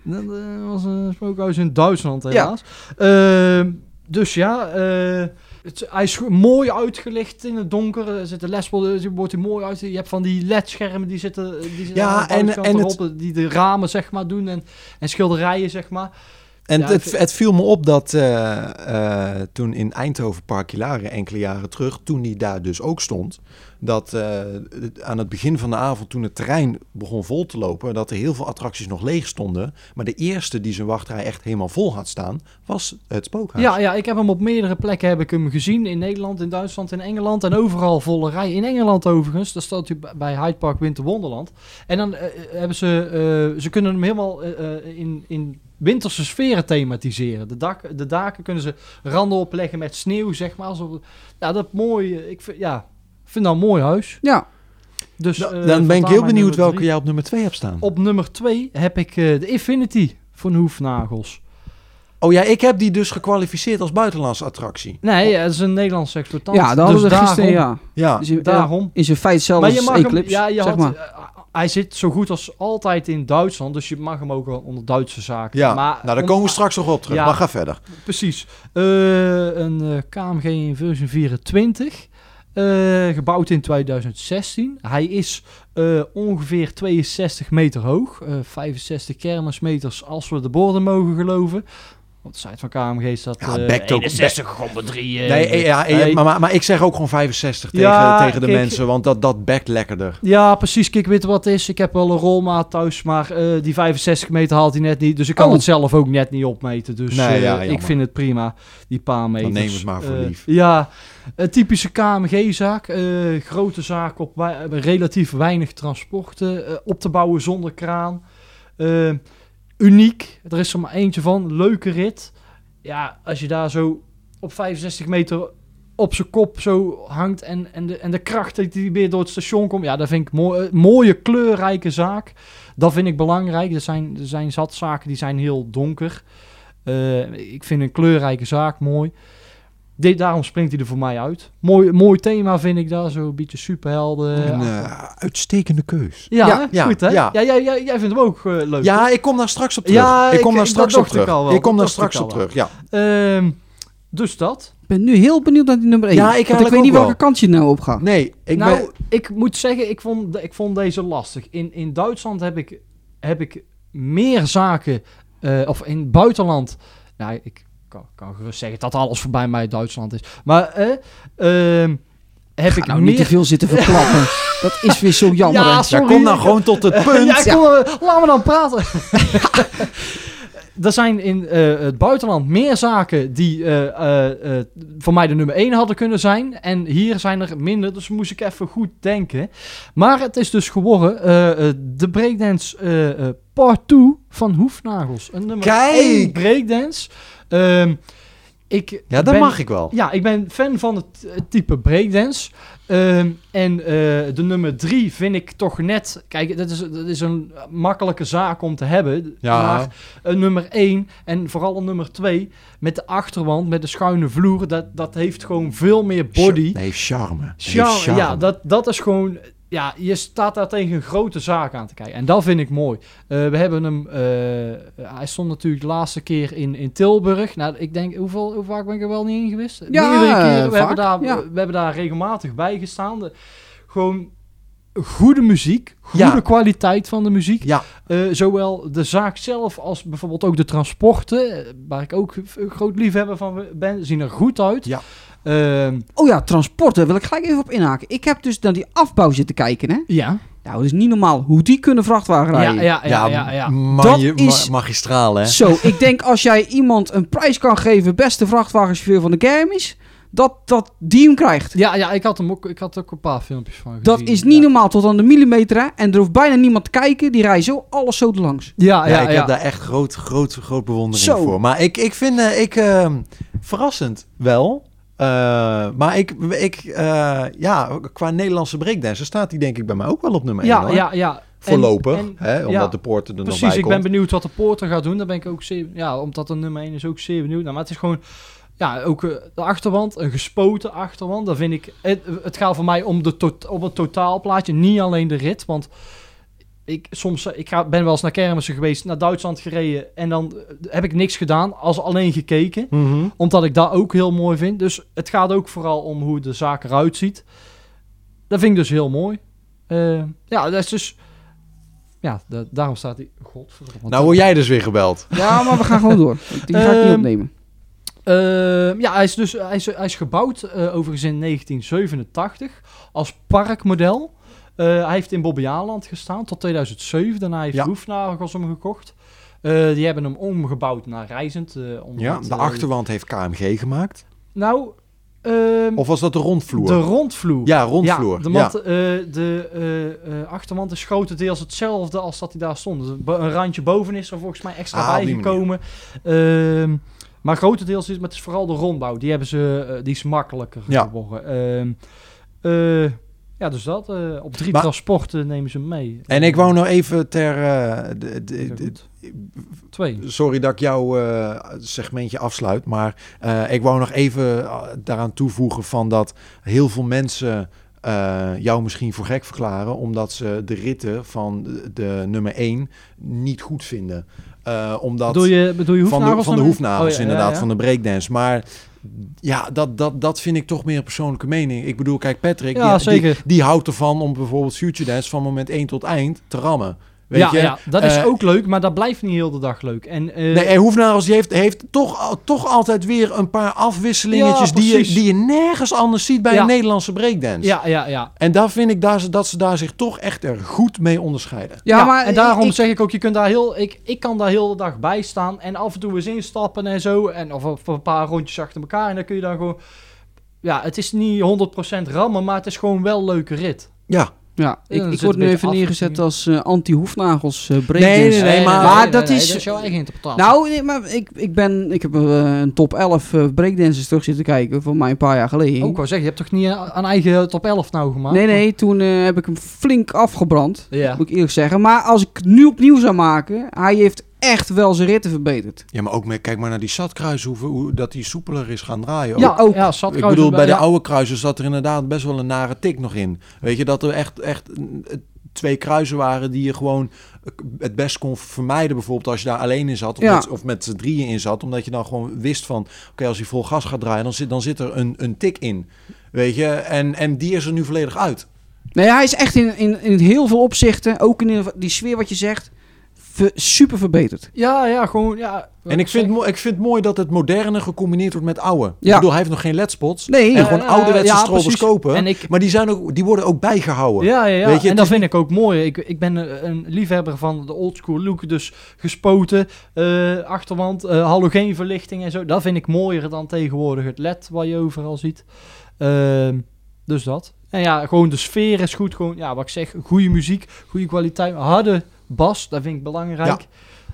Dat was een spookhuis in Duitsland helaas. Ehm, dus ja, het, hij is mooi uitgelicht in het donker. Er zitten lesborden, wordt hij mooi uit. Je hebt van die LED-schermen die zitten, die zitten Ja, aan de en- en erop, die de ramen zeg maar doen en, en schilderijen zeg maar. En Ja, het, het viel me op dat eh, eh, toen in Eindhoven Park Hilare enkele jaren terug, toen die daar dus ook stond, dat eh, aan het begin van de avond, toen het terrein begon vol te lopen, dat er heel veel attracties nog leeg stonden. Maar de eerste die zijn wachtrij echt helemaal vol had staan, was het spookhuis. Ja, ja, ik heb hem op meerdere plekken heb ik hem gezien. In Nederland, in Duitsland, in Engeland en overal volle rij. In Engeland overigens, daar staat bij Hyde Park Winter Wonderland. En dan hebben ze, ze kunnen hem helemaal in, in winterse sferen thematiseren. De, dak, de daken kunnen ze randen opleggen met sneeuw, zeg maar. Alsof, ja, dat mooi. eh, Ik vind, ja, vind dat een mooi huis. Ja, Dus, Da- eh, dan ben ik heel benieuwd welke drie. jij op nummer 2 hebt staan. Op nummer 2 heb ik eh, de Infinity van Hoefnagels. Oh ja, ik heb die dus gekwalificeerd als buitenlandse attractie. Nee, het is een Nederlandse exploitant. ja dat hadden dus we gisteren, daarom- ja. Ja, Dus in, Daarom. is in feite Maar je mag hem, Eclipse, ja, je zeg had, maar. Hij zit zo goed als altijd in Duitsland, dus je mag hem ook wel onder Duitse zaken. ja. maar nou daar om- komen we straks nog op terug. Ja. Maar ga verder. Precies. Eh, een eh, KMG in versie 24, eh, gebouwd in 2016. Hij is ongeveer 62 meter hoog, eh 65 kermismeters als we de borden mogen geloven. Op de site van KMG staat Ja, eh backt ook- 61,3. eh, Nee, ja, eh, hey. maar, maar, maar ik zeg ook gewoon 65 tegen, Ja, tegen de kijk- mensen, want dat, dat backt lekkerder. Ja, precies. Kijk, weet wat het is? Ik heb wel een rolmaat thuis, maar eh, die 65 meter haalt hij net niet. Dus ik kan Oh. het zelf ook net niet opmeten. Dus Nee, eh, ja, ik vind het prima, die paar meters. neem het maar voor lief. Ja, een typische KMG-zaak. eh, grote zaak op relatief weinig transporten. op te bouwen zonder kraan. Uniek. Er is er maar eentje van. Leuke rit. Ja, als je daar zo op 65 meter op zijn kop zo hangt en, en, de, en de kracht die weer door het station komt. Ja, dat vind ik mooi. eh, mooie, kleurrijke zaak. Dat vind ik belangrijk. Er zijn, er zijn zat zaken die zijn heel donker. Eh, ik vind een kleurrijke zaak mooi. Dit, daarom springt hij er voor mij uit. Mooi, mooi thema vind ik daar. Zo een beetje superhelden. Een eh, uitstekende keus. ja, ja, hè? ja, goed hè? ja. Ja. jij, jij, jij vindt hem ook eh, leuk. Ja, ik kom daar straks op terug. Ja, ik ik- kom daar straks op ik terug. al wel. Ik kom daar straks op terug, ja. Ehm, dus dat. Ik ben nu heel benieuwd naar die nummer 1. Ja, ik Want ik eigenlijk weet niet wel. welke kant je nou op gaat. Nee, ik nou, ben... ik moet zeggen, ik vond, ik vond deze lastig. In, in Duitsland heb ik, heb ik meer zaken, eh, of in het buitenland, nou, ik kan, kan gerust zeggen dat alles voorbij mij Duitsland is. Maar eh, ehm, heb Ga ik nou meer... niet te veel zitten verklappen. dat is weer zo jammer. Ja, sorry. kom nou gewoon tot het punt. Ja, kom, eh, laat me dan praten. er zijn in eh, het buitenland meer zaken die eh, eh, eh, voor mij de nummer 1 hadden kunnen zijn. En hier zijn er minder, dus moest ik even goed denken. Maar het is dus geworden de breakdance part 2 van Hoefnagels. Een nummer Kijk! 1 breakdance. Ehm, ik Ja, dat ben- mag ik wel. Ja, ik ben fan van het eh, type breakdance. Ehm, en eh, de nummer drie vind ik toch net... Kijk, dat is, dat is een makkelijke zaak om te hebben. Ja. Maar een nummer één en vooral een nummer twee... met de achterwand, met de schuine vloer... dat, dat heeft gewoon veel meer body. Nee, charme. Heeft Charme, charme. ja, dat, dat is gewoon... Ja, je staat daar tegen een grote zaak aan te kijken. En dat vind ik mooi. Eh, we hebben hem... eh, hij stond natuurlijk de laatste keer in, in Tilburg. Nou, ik denk... Hoeveel, hoe vaak ben ik er wel niet in geweest? Ja, Meerdere keren. We, vaak, hebben daar, ja. we hebben daar regelmatig bij gestaan. De- gewoon goede muziek. Goede Ja. kwaliteit van de muziek. Ja, Eh, zowel de zaak zelf als bijvoorbeeld ook de transporten. Waar ik ook groot liefhebber van ben. Zien er goed uit. Ja. Ehm, Oh ja, transporten, wil ik gelijk even op inhaken. Ik heb dus naar die afbouw zitten kijken, hè. ja. Nou, dat is niet normaal hoe die kunnen vrachtwagen Ja, rijden. ja, ja, ja, ja. Dat is- ma- magistraal, hè? Zo, ik denk als jij iemand een prijs kan geven, beste vrachtwagenchauffeur van de kermis, dat, dat die hem krijgt. Ja, ja ik, had hem ook, ik had ook een paar filmpjes van gezien. Dat is niet ja. normaal tot aan de millimeter, hè. En er hoeft bijna niemand te kijken, die rijden zo alles zo langs. Ja, Ja, ja, ik ja. heb daar echt groot, groot, groot bewondering Zo. voor. Maar ik, ik vind, eh, ik, eh, verrassend wel. Eh, maar ik, ik eh, ja, qua Nederlandse breakdancer staat die denk ik bij mij ook wel op nummer 1 ja, hoor. ja, ja. Voorlopig, En- en- hè, omdat ja, de poorten er nog Precies, bij ik ben komt. benieuwd wat de Porter gaat doen. Daar ben ik ook zeer... Ja, omdat een nummer 1 is ook zeer benieuwd naar. Maar het is gewoon... Ja, ook eh, de achterwand, een gespoten achterwand. Dat vind ik... Het, het gaat voor mij om, de tot, om het totaalplaatje, niet alleen de rit. Want ik, soms, eh, ik ga, ben wel eens naar kermissen geweest, naar Duitsland gereden. En dan eh, heb ik niks gedaan, als alleen gekeken. Mhm. Omdat ik dat ook heel mooi vind. Dus het gaat ook vooral om hoe de zaak eruit ziet. Dat vind ik dus heel mooi. Eh, ja, dat is dus... Ja, da- daarom staat hij... Godverdomme. Nou word jij dus weer gebeld. Ja, maar we gaan gewoon door. Die ga ik niet Ehm, opnemen. Eh, ja, hij is dus hij is, hij is gebouwd eh, overigens in 1987 als parkmodel. Eh, hij heeft in Bobbejaanland gestaan tot 2007. Daarna heeft Ja. Hem gekocht. Eh, die hebben hem omgebouwd naar reizend. eh, Ja, de achterwand heeft KMG gemaakt. Nou, ehm, Of was dat de rondvloer? de rondvloer. ja, rondvloer. Ja, de, mat, de eh, eh, achterwand is grotendeels hetzelfde als dat hij daar stond. Dus een randje boven is er volgens mij extra Ah, bijgekomen. Ehm, maar grotendeels is maar het is vooral de rondbouw. Die, hebben ze, die is makkelijker Ja. geworden. Ehm, eh, ja, dus dat. eh, op drie Maar- transporten nemen ze mee. En ik wou nog even ter... de- de- Heel de- goed. Twee. sorry dat ik jouw eh, segmentje afsluit, maar ik wou nog even daaraan toevoegen van dat heel veel mensen jou misschien voor gek verklaren omdat ze de ritten van de, de nummer 1 niet goed vinden. Omdat Bedoel je, bedoel je van de, van de hoefnagels Oh, ja, inderdaad, ja, ja. van de breakdance. Maar ja, dat, dat, dat vind ik toch meer een persoonlijke mening. Ik bedoel, kijk, Patrick, Ja, die, zeker. Die, die houdt ervan om bijvoorbeeld Future Dance van moment 1 tot eind te rammen. Weet ja, je? ja, dat is Eh, ook leuk, maar dat blijft niet heel de dag leuk. En, eh, Nee, en Hoefnagels die heeft, heeft toch, toch altijd weer een paar afwisselingetjes Ja, die, je, die je nergens anders ziet bij Ja. een Nederlandse breakdance. ja, ja, ja. En daar vind ik daar, ze- dat ze daar zich toch echt er goed mee onderscheiden. Ja, maar en daarom ik- zeg ik ook, je kunt daar heel, ik, ik kan daar heel de dag bij staan en af en toe eens instappen en zo. En of, of een paar rondjes achter elkaar en dan kun je dan gewoon... Ja, het is niet 100% rammen, maar het is gewoon wel een leuke rit. Ja. Ja, ik, ik word nu even neergezet als eh, anti-hoefnagels breakdance. Nee, nee, nee, maar- maar dat is- dat is jouw eigen interpretatie. Nou, nee, maar ik, ik, ben, ik heb eh, een top 11 eh, breakdancers terug zitten kijken van mij een paar jaar geleden. ook wel zeggen, je hebt toch niet een eigen top 11 nou gemaakt? nee, nee, toen heb ik hem flink afgebrand, Ja. moet ik eerlijk zeggen. Maar als ik het nu opnieuw zou maken, hij heeft echt wel zijn ritten verbeterd. Ja, maar ook met, kijk maar naar die zatkruis, hoe, hoe dat die soepeler is gaan draaien. Ja, Ook- ja, zat ik bedoel, bij de ja. oude kruisen zat er inderdaad best wel een nare tik nog in. Weet je, dat er echt, echt twee kruisen waren die je gewoon eh, het best kon vermijden. Bijvoorbeeld als je daar alleen in zat of Ja. met, of met z'n drieën in zat. Omdat je dan gewoon wist van, oké, als hij vol gas gaat draaien, dan zit, dan zit er een, een tik in. Weet je, en, en die is er nu volledig uit. Nee, hij is echt in, in, in heel veel opzichten, ook in die sfeer wat je zegt, ver- super verbeterd. Ja, ja, gewoon, ja. En ik vind, het mo- ik vind het mooi dat het moderne gecombineerd wordt met oude. Ja. Ik bedoel, hij heeft nog geen ledspots. Nee, En gewoon Ja, ouderwetse ja, precies. stroboscopen. En ik- Maar die, zijn ook, die worden ook bijgehouden. Ja, ja, ja. Weet je, en dat vind ik ook mooi. Ik, ik ben een, liefhebber van de oldschool look. Dus gespoten, eh, achterwand, eh halogeenverlichting en zo. Dat vind ik mooier dan tegenwoordig het LED wat je overal ziet. Ehm, dus dat. En ja, gewoon de sfeer is goed. Gewoon, ja, wat ik zeg, goede muziek, goede kwaliteit, harde bas. Dat vind ik belangrijk.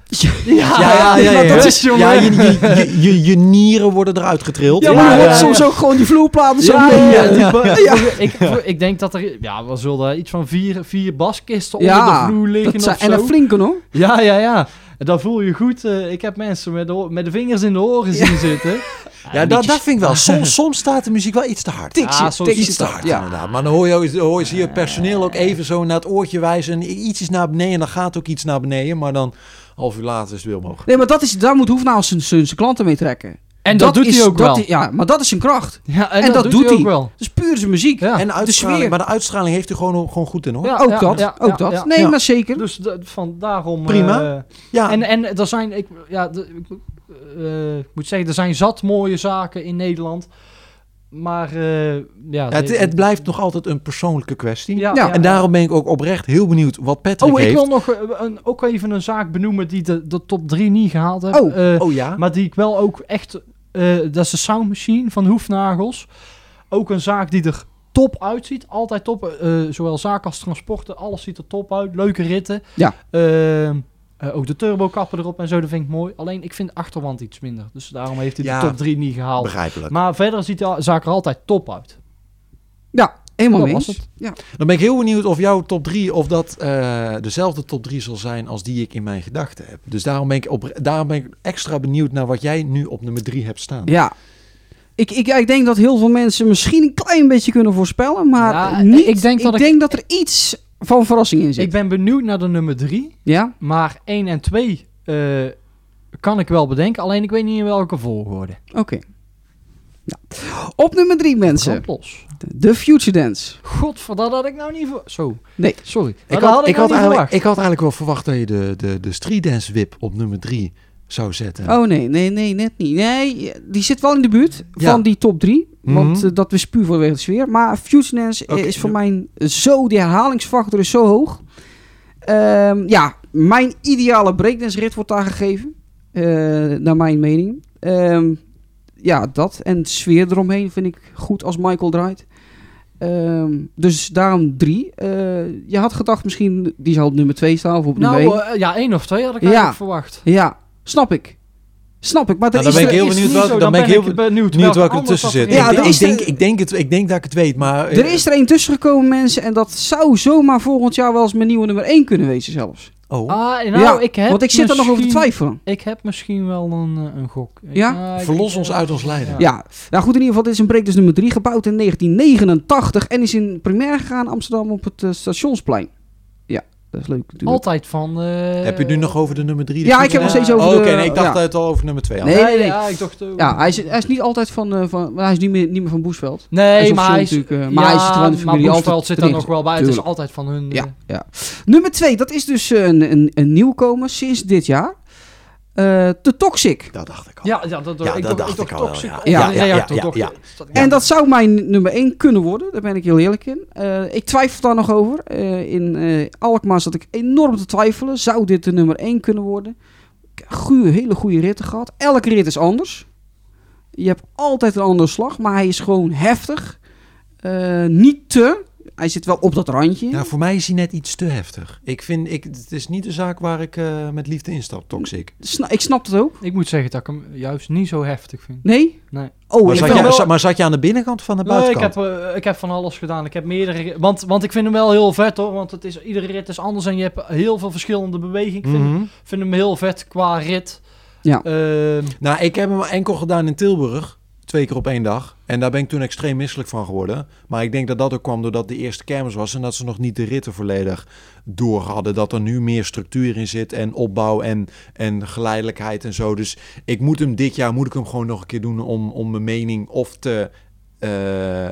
Ja, Ja, ja, ja. ja, dat is, jongen. Je, je, je, je, je nieren worden eruit getrild. ja, maar je hoort soms ook gewoon die vloerplaten zo. Ja, mee. Ik, ik denk dat er... Ja, we zullen iets van vier, vier baskisten onder de vloer liggen dat zijn, of en zo. dat flinke hoor. Ja, ja, ja. En dan voel je goed. eh, ik heb mensen met de, met de vingers in de oren zien zitten. Ja, dat, dat vind ik wel. Soms, soms staat de muziek wel iets te hard. Tikje, Ja, soms tikje Iets te hard, ja. inderdaad. Maar dan hoor je, hoor je, zie je personeel ook even zo naar het oortje wijzen. En iets is naar beneden en dan gaat ook iets naar beneden. Maar dan, half uur later, is het weer omhoog. Nee, maar dat is, daar moet Hoefnaal zijn, zijn, zijn klanten mee trekken. En dat, doet is, hij ook dat wel. is- ja, maar dat is zijn kracht. ja, en dat doet hij hij. ook wel. Is puur zijn muziek. Ja. en de sfeer. maar de uitstraling heeft u gewoon, gewoon goed in hoor. Ja, ook ja, dat, ja, ook ja, dat. ja. Nee, Ja. maar zeker. Dus van daarom... Prima. eh, Ja, En, en er zijn, ik, ja, de- ik eh, ik moet zeggen, er zijn zat mooie zaken in Nederland. Maar eh, ja, het, het blijft nog altijd een persoonlijke kwestie. Ja, En daarom ben ik ook oprecht heel benieuwd wat Patrick Oh, ik heeft. wil nog een, ook even een zaak benoemen die de, de top 3 niet gehaald heeft. Oh, Eh, Oh ja? Maar die ik wel ook echt... eh, dat is de Sound Machine van Hoefnagels. Ook een zaak die er top uitziet. Altijd top. eh, zowel zaak als transporten. Alles ziet er top uit. Leuke ritten. Ja. Eh, eh, ook de turbokappen erop en zo. Dat vind ik mooi. Alleen ik vind de achterwand iets minder. Dus daarom heeft hij Ja, de top 3 niet gehaald. Begrijpelijk. Maar verder ziet de zaak er altijd top uit. Ja, helemaal Dat mee was het. Ja. Dan ben ik heel benieuwd of jouw top 3 of dat eh, dezelfde top 3 zal zijn als die ik in mijn gedachten heb. Dus daarom ben ik, op, daarom ben ik extra benieuwd naar wat jij nu op nummer 3 hebt staan. ja. Ik, ik, ik denk dat heel veel mensen misschien een klein beetje kunnen voorspellen, maar Ja, niet. ik denk dat ik- denk dat er iets van verrassing in zit. Ik ben benieuwd naar de nummer 3. Ja? Maar 1 en 2 eh, kan ik wel bedenken. Alleen ik weet niet in welke volgorde. Oké. Ja. Op nummer drie, mensen. Los. De Future Dance. Godver, dat had ik nou niet voor. Zo. Nee. Sorry. Ik Dat had, had ik, ik, nou had niet eigenlijk, verwacht. ik had eigenlijk wel verwacht dat je de, de, de Street Dance Whip op nummer 3 zou zetten. Oh nee, nee, nee, net niet. Nee, die zit wel in de buurt Ja. van die top 3. Want Mhm. eh, dat is puur vanwege de sfeer. Maar Future Dance is voor mij zo, die herhalingsfactor is zo hoog. Ehm, ja, mijn ideale breakdance rit wordt daar gegeven. eh, naar mijn mening. Ehm, ja, dat. En de sfeer eromheen vind ik goed als Michael draait. Ehm, dus daarom drie. Eh, je had gedacht misschien die zou op nummer 2 staan of op nummer Nou, 1. eh, ja, één of twee had ik Ja. eigenlijk verwacht. ja, snap ik. Snap ik. Maar er Nou, dan is ben ik er- heel benieuwd welke- dan ben ik heel benieuwd, Benieuwd welke ertussen dat zit. Ja, ik, er denk, er- ik, denk het, ik denk dat ik het weet, maar... eh, Er is er één tussen gekomen, mensen. En dat zou zomaar volgend jaar wel eens mijn nieuwe nummer 1 kunnen wezen zelfs. Oh, Ah, nou, ja, ik heb want ik zit er nog over te twijfelen. Ik heb misschien wel een, eh, een gok. Ik- Ja? ik- Verlos ik- ons uit ons lijden. Ja, nou goed, in ieder geval, dit is een break dus nummer 3, gebouwd in 1989. En is in première gegaan in Amsterdam op het eh, Stationsplein. Ja, dat is leuk natuurlijk. Altijd van... eh, Heb je het nu nog over de nummer 3? Ja, ik heb nog steeds over oh, Oké, nee, ik dacht ja. het al over nummer 2 had. Nee, nee, nee. Ja, ik dacht... eh, Ja, hij is, hij is niet altijd van, eh, van maar hij is niet meer, niet meer van Boesveld. Nee, Hij is maar hij is... natuurlijk, eh, maar hij zit er de maar familie, Boesveld altijd zit erin nog wel bij. Het is altijd van hun... Ja, eh, ja. Nummer 2, dat is dus een, een, een nieuwkomer sinds dit jaar. Eh The Toxic. Dat dacht ik al. Ja, ja, dat, Ja, ik dat dacht, dacht ik al ziek ja. Ja, ja, ja. En dat zou mijn nummer 1 kunnen worden. Daar ben ik heel eerlijk in. Eh, ik twijfel daar nog over. Eh, in eh, Alkmaar zat ik enorm te twijfelen. Zou dit de nummer 1 kunnen worden? Ik heb goeie, hele goede ritten gehad. Elke rit is anders. Je hebt altijd een andere slag. Maar hij is gewoon heftig. Eh, niet te. Hij zit wel op dat randje. Ja, voor mij is hij net iets te heftig. Ik vind, ik, het is niet de zaak waar ik eh, met liefde instap, Toxic. Sna- ik snap het ook. Ik moet zeggen dat ik hem juist niet zo heftig vind. Nee? Nee. Oh, Maar zat, je, wel- maar zat je aan de binnenkant van de Nee, ik buitenkant? heb, eh, ik heb van alles gedaan. Ik heb meerdere... Want, want ik vind hem wel heel vet hoor. Want het is, iedere rit is anders en je hebt heel veel verschillende bewegingen. Ik vind, Mhm. vind hem heel vet qua rit. Ja. Ehm, Nou, ik heb hem enkel gedaan in Tilburg. Twee keer op één dag. En daar ben ik toen extreem misselijk van geworden. Maar ik denk dat dat ook kwam doordat de eerste kermis was. En dat ze nog niet de ritten volledig door hadden. Dat er nu meer structuur in zit. En opbouw en, en geleidelijkheid en zo. Dus ik moet hem dit jaar moet ik hem gewoon nog een keer doen. Om, om mijn mening of te eh,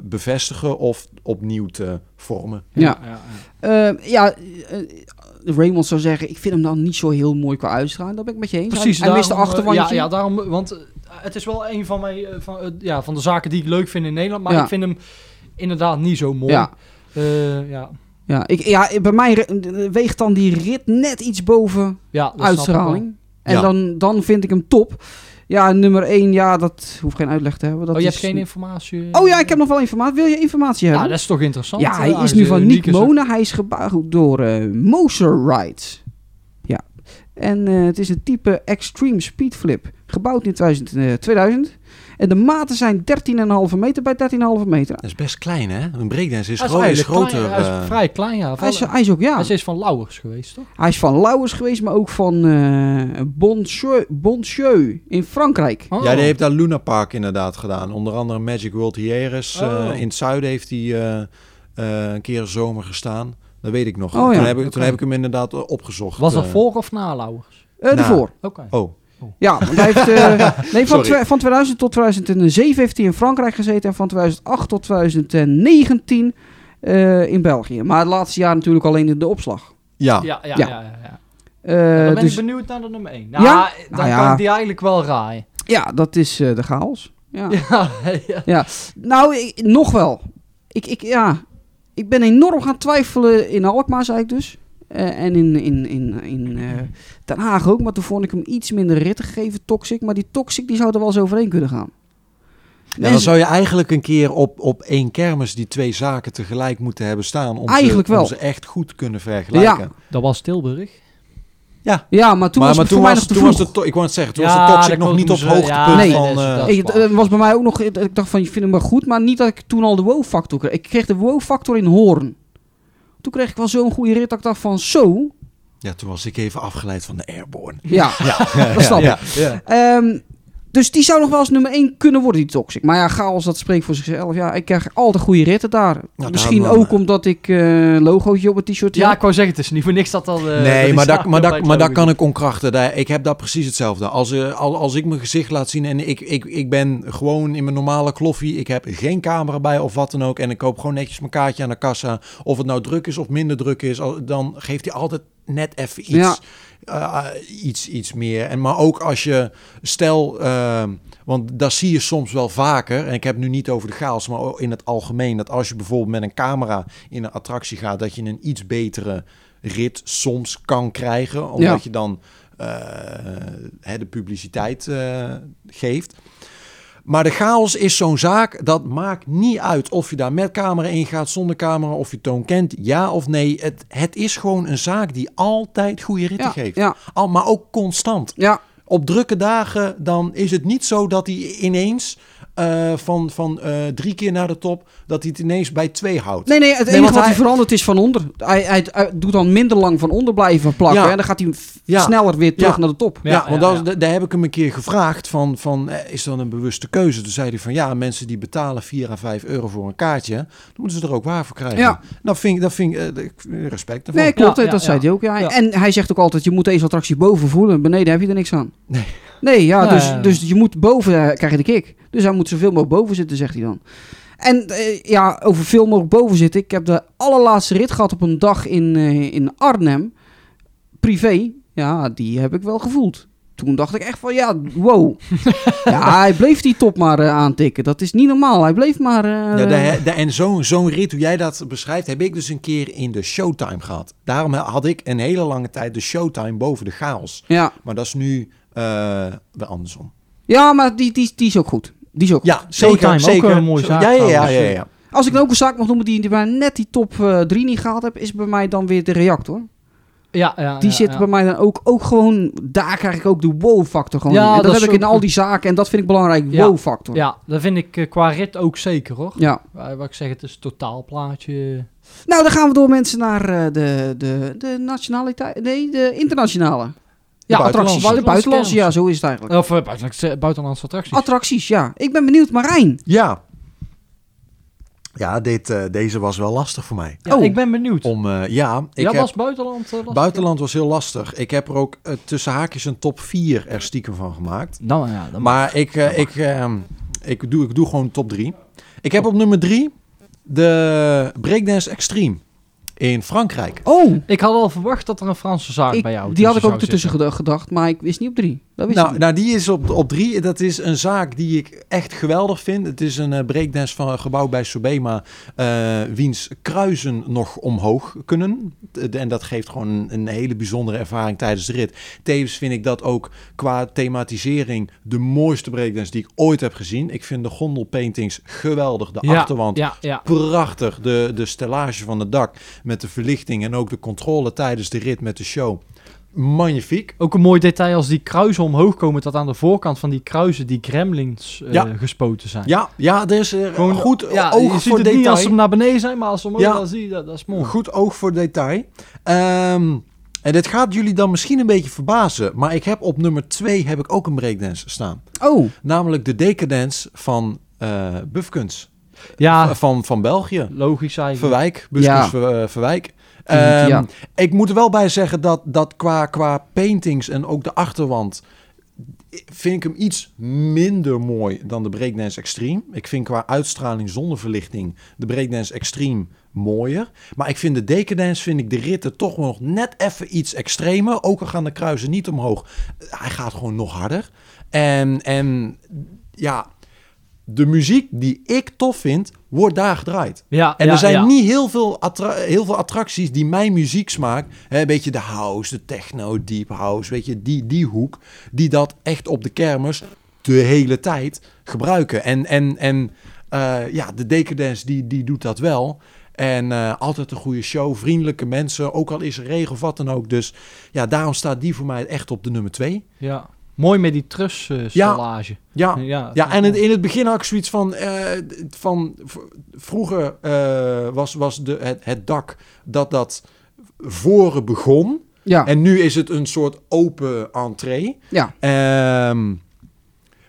bevestigen. Of opnieuw te vormen. Ja. ja, ja. Eh, ja, eh, Raymond zou zeggen, ik vind hem dan niet zo heel mooi qua uitstraling. Dat ben ik met je eens. Precies, Hij, hij mist de daarom, achterwandje. Ja, ja, daarom, want het is wel een van, mijn, eh, van, eh, ja, van de zaken die ik leuk vind in Nederland. Maar Ja. ik vind hem inderdaad niet zo mooi. Ja. Eh, ja. Ja, ik, ja, bij mij weegt dan die rit net iets boven ja, uitstraling. En Ja. dan, dan vind ik hem top. Ja, nummer 1, ja, dat hoeft geen uitleg te hebben. Dat. Oh, je is- hebt geen informatie? Oh ja, ik heb nog wel informatie. Wil je informatie Ja, hebben? dat is toch interessant? Ja, eh, hij is nu van Niek Nick Mona. Hij is gebouwd door eh Moser Rides. En eh, het is een type Extreme Speed Flip. Gebouwd in 2000. eh, 2000. En de maten zijn 13,5 meter bij 13,5 meter. Dat is best klein, hè? Een breakdance is, Hij is, klein, groter. hij is eh, vrij klein, ja. Hij is, Van- hij is ook, ja. Hij is van Lauwers geweest, toch? Hij is van Lauwers geweest, maar ook van eh Boncheux, Boncheux in Frankrijk. Oh. Ja, die heeft daar Luna Park inderdaad gedaan. Onder andere Magic World Hieres. eh, Oh. in het zuiden heeft hij eh, eh, een keer zomer gestaan. Dat weet ik nog. Oh, toen, heb ik, toen Oké. heb ik hem inderdaad eh, opgezocht. Was dat eh. voor of na Lauwers? Oké. Oh, Ja, want hij heeft, eh, nee, van, van 2000 tot 2007 heeft hij in Frankrijk gezeten. En van 2008 tot 2019 eh, in België. Maar het laatste jaar natuurlijk alleen in de opslag. ja. Ja, ja, Ja. ja. ja, ja. Dan ben dus ik benieuwd naar de nummer 1. Nou, Ja? dan Nou ja. kan ik die eigenlijk wel raaien. ja, dat is eh, de chaos. Ja. Ja, ja. Nou, ik- nog wel. Ik, ik, ja, ik ben enorm gaan twijfelen in Alkmaar, zei ik dus. Eh, en in, in, in, in eh, Den Haag ook. Maar toen vond ik hem iets minder ritten gegeven, Toxic. Maar die Toxic die zou er wel eens overheen kunnen gaan. Ja, dan zou je eigenlijk een keer op, op één kermis die twee zaken tegelijk moeten hebben staan. Om Eigenlijk ze, wel. Om ze echt goed te kunnen vergelijken. Dat was Tilburg. Ja, maar toen maar was maar het toen voor mij was, nog was vroeg. de, ik wou het zeggen, toen Ja, was de toxic nog niet op hoogtepunt ja, nee, van... dat is- eh, dat- Ik, het was bij mij ook nog, ik dacht van, je vindt hem wel goed, maar niet dat ik toen al de wow-factor kreeg. Ik kreeg de wow-factor in Hoorn. Toen kreeg ik wel zo'n goede rit dat ik dacht van, zo, ja, toen was ik even afgeleid van de airborne. ja, dat snap ik. Ja, ja. Ehm, dus die zou nog wel eens nummer 1 kunnen worden, die Toxic. Maar ja, chaos, dat spreekt voor zichzelf. Ja, ik krijg altijd goede ritten daar. Nou, Misschien daarom, ook omdat ik eh, een logootje op het t-shirt Ja, heb. ik wou zeggen, het is niet voor niks dat dat... eh, nee, maar, dat, maar, maar dat kan ik onkrachten. Daar- Ik heb dat precies hetzelfde. Als, eh, al- als ik mijn gezicht laat zien en ik, ik, ik ben gewoon in mijn normale kloffie. Ik heb geen camera bij of wat dan ook. En ik koop gewoon netjes mijn kaartje aan de kassa. Of het nou druk is of minder druk is. al- Dan geeft hij altijd net even iets, Ja. eh, iets, iets meer. En, maar ook als je, stel, eh, want dat zie je soms wel vaker. En ik heb het nu niet over de chaos, maar in het algemeen. Dat als je bijvoorbeeld met een camera in een attractie gaat, dat je een iets betere rit soms kan krijgen. Omdat Ja. je dan eh, de publiciteit eh, geeft. Maar de chaos is zo'n zaak, dat maakt niet uit of je daar met camera in gaat, zonder camera, of je toon kent, ja of nee. Het, het is gewoon een zaak die altijd goede ritten ja, geeft. ja, Al, maar ook constant. ja, Op drukke dagen dan is het niet zo dat hij ineens eh, van, van eh, drie keer naar de top, dat hij het ineens bij twee houdt. Nee, nee, het Nee, enige wat hij verandert is van onder. Hij, hij, hij doet dan minder lang van onder blijven plakken. Ja. En dan gaat hij Ja. sneller weer terug Ja. naar de top. Ja, Ja, want ja, dat, daar heb ik hem een keer gevraagd van, van eh, is dat een bewuste keuze? Toen zei hij van ja, mensen die betalen 4 à 5 euro voor een kaartje, dan moeten ze er ook waar voor krijgen. Ja. Dat vind ik, dat vind ik respect ervoor. Nee, klopt, Ja, dat ja, zei ja. hij ook. Ja. Ja. En hij zegt ook altijd, je moet deze attractie boven voelen. Beneden heb je er niks aan. Nee. Nee, ja, dus, dus je moet boven, eh, krijg je de kick. Dus hij moet zoveel mogelijk boven zitten, zegt hij dan. En eh, ja, over veel mogelijk boven zitten. Ik heb de allerlaatste rit gehad op een dag in, eh, in Arnhem. Privé. Ja, die heb ik wel gevoeld. Toen dacht ik echt van, ja, wow. ja, hij bleef die top maar aantikken. Dat is niet normaal. Hij bleef maar... eh, Ja, de, de- en zo'n zo'n rit, hoe jij dat beschrijft, heb ik dus een keer in de Showtime gehad. Daarom had ik een hele lange tijd de Showtime boven de chaos. ja. Maar dat is nu eh weer andersom. ja, maar die, die, die is ook goed. Die is ook goed. Ja, zeker. Showtime, ook zeker. een mooie zaak Ja, ja, ja, ja, ja. Als ik dan ook een zaak mag noemen die, die bij net die top 3 niet gehaald heb, is bij mij dan weer de reactor. Ja, ja, Die ja, zit ja. bij mij dan ook, ook gewoon, daar krijg ik ook de wow-factor gewoon Ja, in. En dat, dat heb ik in al die zaken en dat vind ik belangrijk, Ja. wow-factor. Ja, dat vind ik eh, qua rit ook zeker hoor. Ja. Uh, wat ik zeg, het is een totaalplaatje. Nou, dan gaan we door mensen naar eh, de, de, de nationaliteit, nee, de internationale. Ja, attracties. buitenlandse. Buitenlandse, ja, zo is het eigenlijk. Of uh, buitenlandse, buitenlandse attracties. Attracties, ja. Ik ben benieuwd, Marijn. Ja. Ja, dit, eh, deze was wel lastig voor mij. ja, Oh. ik ben benieuwd. Om, eh, ja, ik ja, heb, was buitenland uh, lastig? buitenland was heel lastig. Ik heb er ook eh, tussen haakjes een top 4 er stiekem van gemaakt. Nou ja, dan Maar ik, eh, ik, ehm, ik, doe, ik doe gewoon top 3. Ik heb op nummer 3 de Breakdance Extreme in Frankrijk. Oh, Ik had al verwacht dat er een Franse zaak ik, bij jou die had ik ook ertussen zitten. gedacht, maar ik wist niet op drie. Dat wist ik Nou, niet. nou, die is op, op drie. Dat is een zaak die ik echt geweldig vind. Het is een eh, breakdance van gebouwd bij Sobema, eh, wiens kruisen nog omhoog kunnen. En dat geeft gewoon een, een hele bijzondere ervaring tijdens de rit. Tevens vind ik dat ook qua thematisering de mooiste breakdance die ik ooit heb gezien. Ik vind de gondelpaintings geweldig. De Ja, achterwand Ja, ja. prachtig. De, de stellage van het dak met de verlichting en ook de controle tijdens de rit met de show. magnifiek. Ook een mooi detail als die kruisen omhoog komen, dat aan de voorkant van die kruisen die gremlins eh, Ja. gespoten zijn. Ja, ja er is er Gewoon, goed ja, oog je ziet voor het niet als ze naar beneden zijn, maar als ze omhoog Ja. dan zie je dat, dat is mooi. Goed oog voor detail. Ehm, en dit gaat jullie dan misschien een beetje verbazen, maar ik heb op nummer 2 heb ik ook een breakdance staan. Oh, Namelijk de Decadence van eh Bufkens. Ja, Van, van België. logisch eigenlijk. Verwijk, Buskens Ja. Ver- eh, Verwijk. Ik, Ehm, ja. Ik moet er wel bij zeggen dat, dat qua, qua paintings en ook de achterwand... vind ik hem iets minder mooi dan de Breakdance Extreme. Ik vind qua uitstraling zonder verlichting de Breakdance Extreme mooier. Maar ik vind de Decadence, vind ik de ritten toch nog net even iets extremer. Ook al gaan de kruisen niet omhoog. Hij gaat gewoon nog harder. En, en ja, de muziek die ik tof vind, wordt daar gedraaid. Ja, En ja, er zijn ja. niet heel veel, heel veel attracties die mijn muzieksmaak, hè, een beetje de house, de techno, deep house, weet je, die, die hoek, die dat echt op de kermis de hele tijd gebruiken. En, en, en eh, ja, de Decadence die, die doet dat wel. En eh, altijd een goede show, vriendelijke mensen, ook al is er regen of wat dan ook. Dus ja, daarom staat die voor mij echt op de nummer twee. Ja. Mooi met die truss-stellage. Ja, ja, Ja, en in, in het begin had ik zoiets van, eh, van vroeger eh, was, was de, het, het dak dat dat voren begon. ja. En nu is het een soort open entree. ja. Ehm,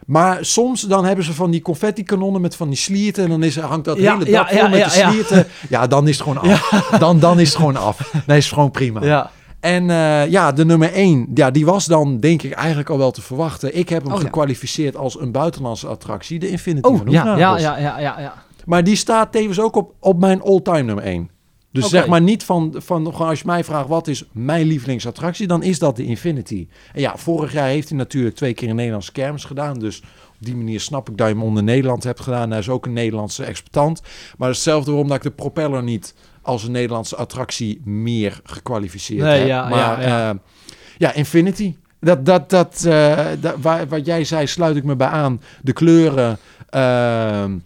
maar soms dan hebben ze van die confetti-kanonnen met van die slierten. En dan is, hangt dat Ja, hele ja, dak vol ja, met ja, de ja. slierten. Ja, dan is het gewoon af. Dan, dan is het gewoon af. Nee, is gewoon prima. Ja. En eh, ja, de nummer 1, ja, die was dan denk ik eigenlijk al wel te verwachten. Ik heb hem Oh, ja. gekwalificeerd als een buitenlandse attractie, de Infinity Oh, van ja, ja, ja, ja, ja, ja. Maar die staat tevens ook op, op mijn all-time nummer 1. Dus zeg maar niet van, van, als je mij vraagt wat is mijn lievelingsattractie, dan is dat de Infinity. En ja, vorig jaar heeft hij natuurlijk twee keer een Nederlandse kermis gedaan. Dus op die manier snap ik dat je hem onder Nederland hebt gedaan. Hij is ook een Nederlandse exploitant. Maar hetzelfde waarom dat ik de propeller niet als een Nederlandse attractie meer gekwalificeerd Nee, ja, maar ja, ja. eh, ja, Infinity. Dat, dat, dat, eh, dat, waar, wat jij zei, sluit ik me bij aan. De kleuren, ehm,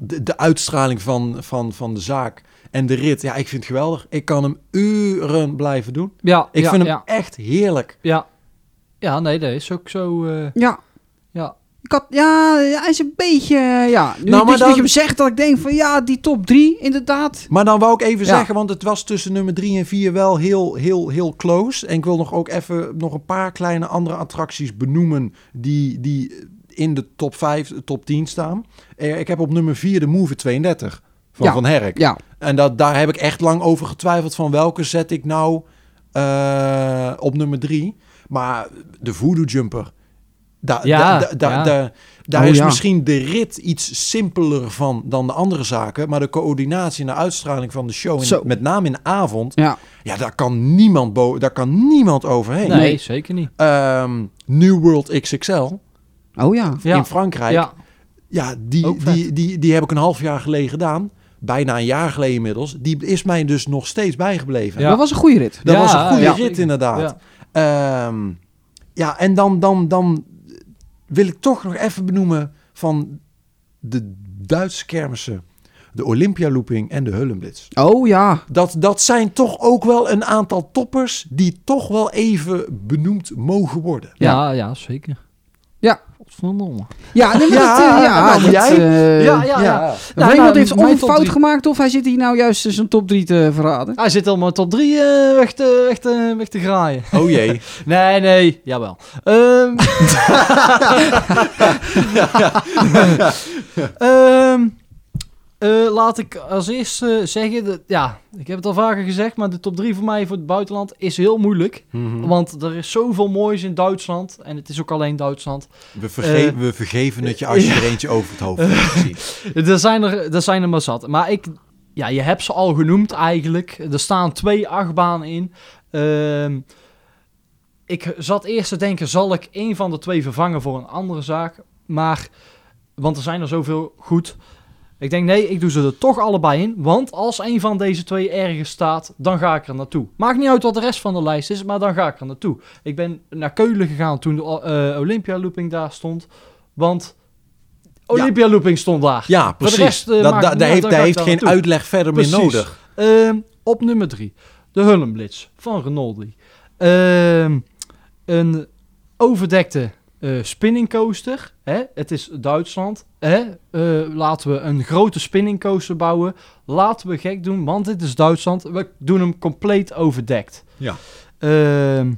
de, de uitstraling van, van, van de zaak en de rit. Ja, ik vind het geweldig. Ik kan hem uren blijven doen. Ja, Ik ja, vind hem echt heerlijk. ja. Ja, nee, dat is ook zo... eh, Ja. ja. Ik had, ja, hij is een beetje, eh, ja. Nu Nou, maar dat, je- dat dan- je hem zegt, dat ik denk van, ja, die top drie, inderdaad. Maar dan wou ik even Ja. zeggen, want het was tussen nummer 3 en 4 wel heel, heel, heel close. En ik wil nog ook even nog een paar kleine andere attracties benoemen die, die in de top 5, top 10 staan. Eh, Ik heb op nummer 4 de Move 32 van Ja. Van Herk. Ja, En dat, daar heb ik echt lang over getwijfeld van welke zet ik nou eh, op nummer 3. Maar de Voodoo Jumper. Da, Ja, da- da- da- ja. da- daar Oh, is ja. misschien de rit iets simpeler van dan de andere zaken. Maar de coördinatie en de uitstraling van de show, in- met name in de avond, ja. ja, daar kan niemand, bo daar kan niemand overheen. Nee, Nee. zeker niet. Ehm, New World XXL Oh ja. Ja. in Frankrijk. Ja, Ja, die, die, die, die heb ik een half jaar geleden gedaan. Bijna een jaar geleden inmiddels. Die is mij dus nog steeds bijgebleven. Ja. Dat was een goede rit. Dat Ja, was een goede ja. rit inderdaad. Ja. Ja, ja en dan, dan, dan wil ik toch nog even benoemen van de Duitse kermissen. De Olympia Looping en de Hullenblitz. Oh ja. Dat, dat zijn toch ook wel een aantal toppers die toch wel even benoemd mogen worden. ja, ja, zeker. Ja. Godverdomme. Ja, nee, maar Ja, dat, eh, ja, nou, dat, jij? eh, Ja, ja, ja. Nou, nou, heeft of mijn een fout drie. gemaakt, of hij zit hier nou juist zijn top 3 te verraden. Hij zit allemaal top 3 eh, weg, te, weg, te, weg te graaien. Oh jee. Nee, nee, jawel. Ehm Ehm, eh, laat ik als eerste zeggen, dat, ja, ik heb het al vaker gezegd, maar de top 3 voor mij voor het buitenland is heel moeilijk. Mhm. Want er is zoveel moois in Duitsland en het is ook alleen Duitsland. we, verge- eh, we vergeven het je als je er eentje over het hoofd hebt. Er zijn er, er zijn er maar zat. Maar ik, ja, je hebt ze al genoemd eigenlijk. Er staan twee achtbanen in. Ehm, ik zat eerst te denken, zal ik één van de twee vervangen voor een andere zaak? Maar, want er zijn er zoveel goed. Ik denk, nee, ik doe ze er toch allebei in. Want als een van deze twee ergens staat, dan ga ik er naartoe. Maakt niet uit wat de rest van de lijst is, maar dan ga ik er naartoe. Ik ben naar Keulen gegaan toen de eh, Olympia Looping daar stond. Want Olympia Looping stond daar. Ja, de precies. rest, eh, dat, dat, daar heeft, daar heeft daar geen naartoe. uitleg verder meer nodig. Ehm, op nummer drie, de Hullenblitz van Renoldi. Ehm, een overdekte eh spinning coaster. Hè? Het is Duitsland. Hè? Eh, laten we een grote spinning coaster bouwen. Laten we gek doen, want dit is Duitsland. We doen hem compleet overdekt. Ja. Ehm,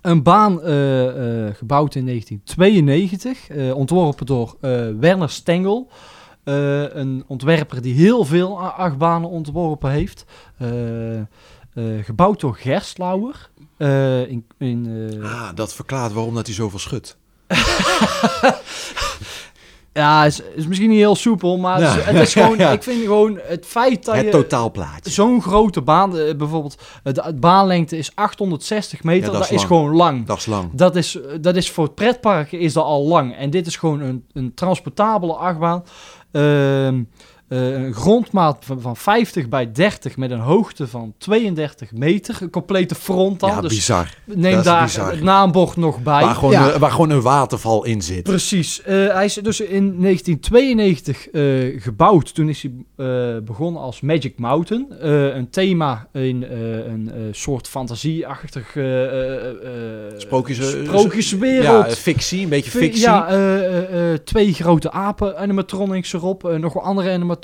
een baan eh, gebouwd in 1992, eh, ontworpen door Werner Stengel. Een ontwerper die heel veel achtbanen ontworpen heeft. Gebouwd door Gerstlauer. Eh, in, in, eh, Ah, dat verklaart waarom dat hij zoveel schudt. Ja, is, is misschien niet heel soepel, maar het, is, Ja. het is gewoon, Ja. ik vind gewoon het feit dat Het je totaalplaatje. zo'n grote baan, eh, bijvoorbeeld, de, de baanlengte is 860 meter, Ja, dat, dat is, gewoon lang. Dat is lang. Dat is, dat is voor het pretparken is dat al lang. En dit is gewoon een, een transportabele achtbaan. Ehm, eh, een grondmaat van, van 50 bij 30 met een hoogte van 32 meter. Een complete front dan. Ja, dus bizar. neem Dat daar bizar. het naambord nog bij. Waar gewoon, Ja. een, waar gewoon een waterval in zit. Precies. Eh, hij is dus in 1992 eh, gebouwd. Toen is hij eh, begonnen als Magic Mountain. Eh, een thema in eh, een eh, soort fantasieachtig eh, eh, eh, Sprookjes, sprookjeswereld. Ja, fictie, een beetje Fi- fictie. Ja, eh, eh, eh, twee grote apen animatronics erop. nog wel andere animatronics.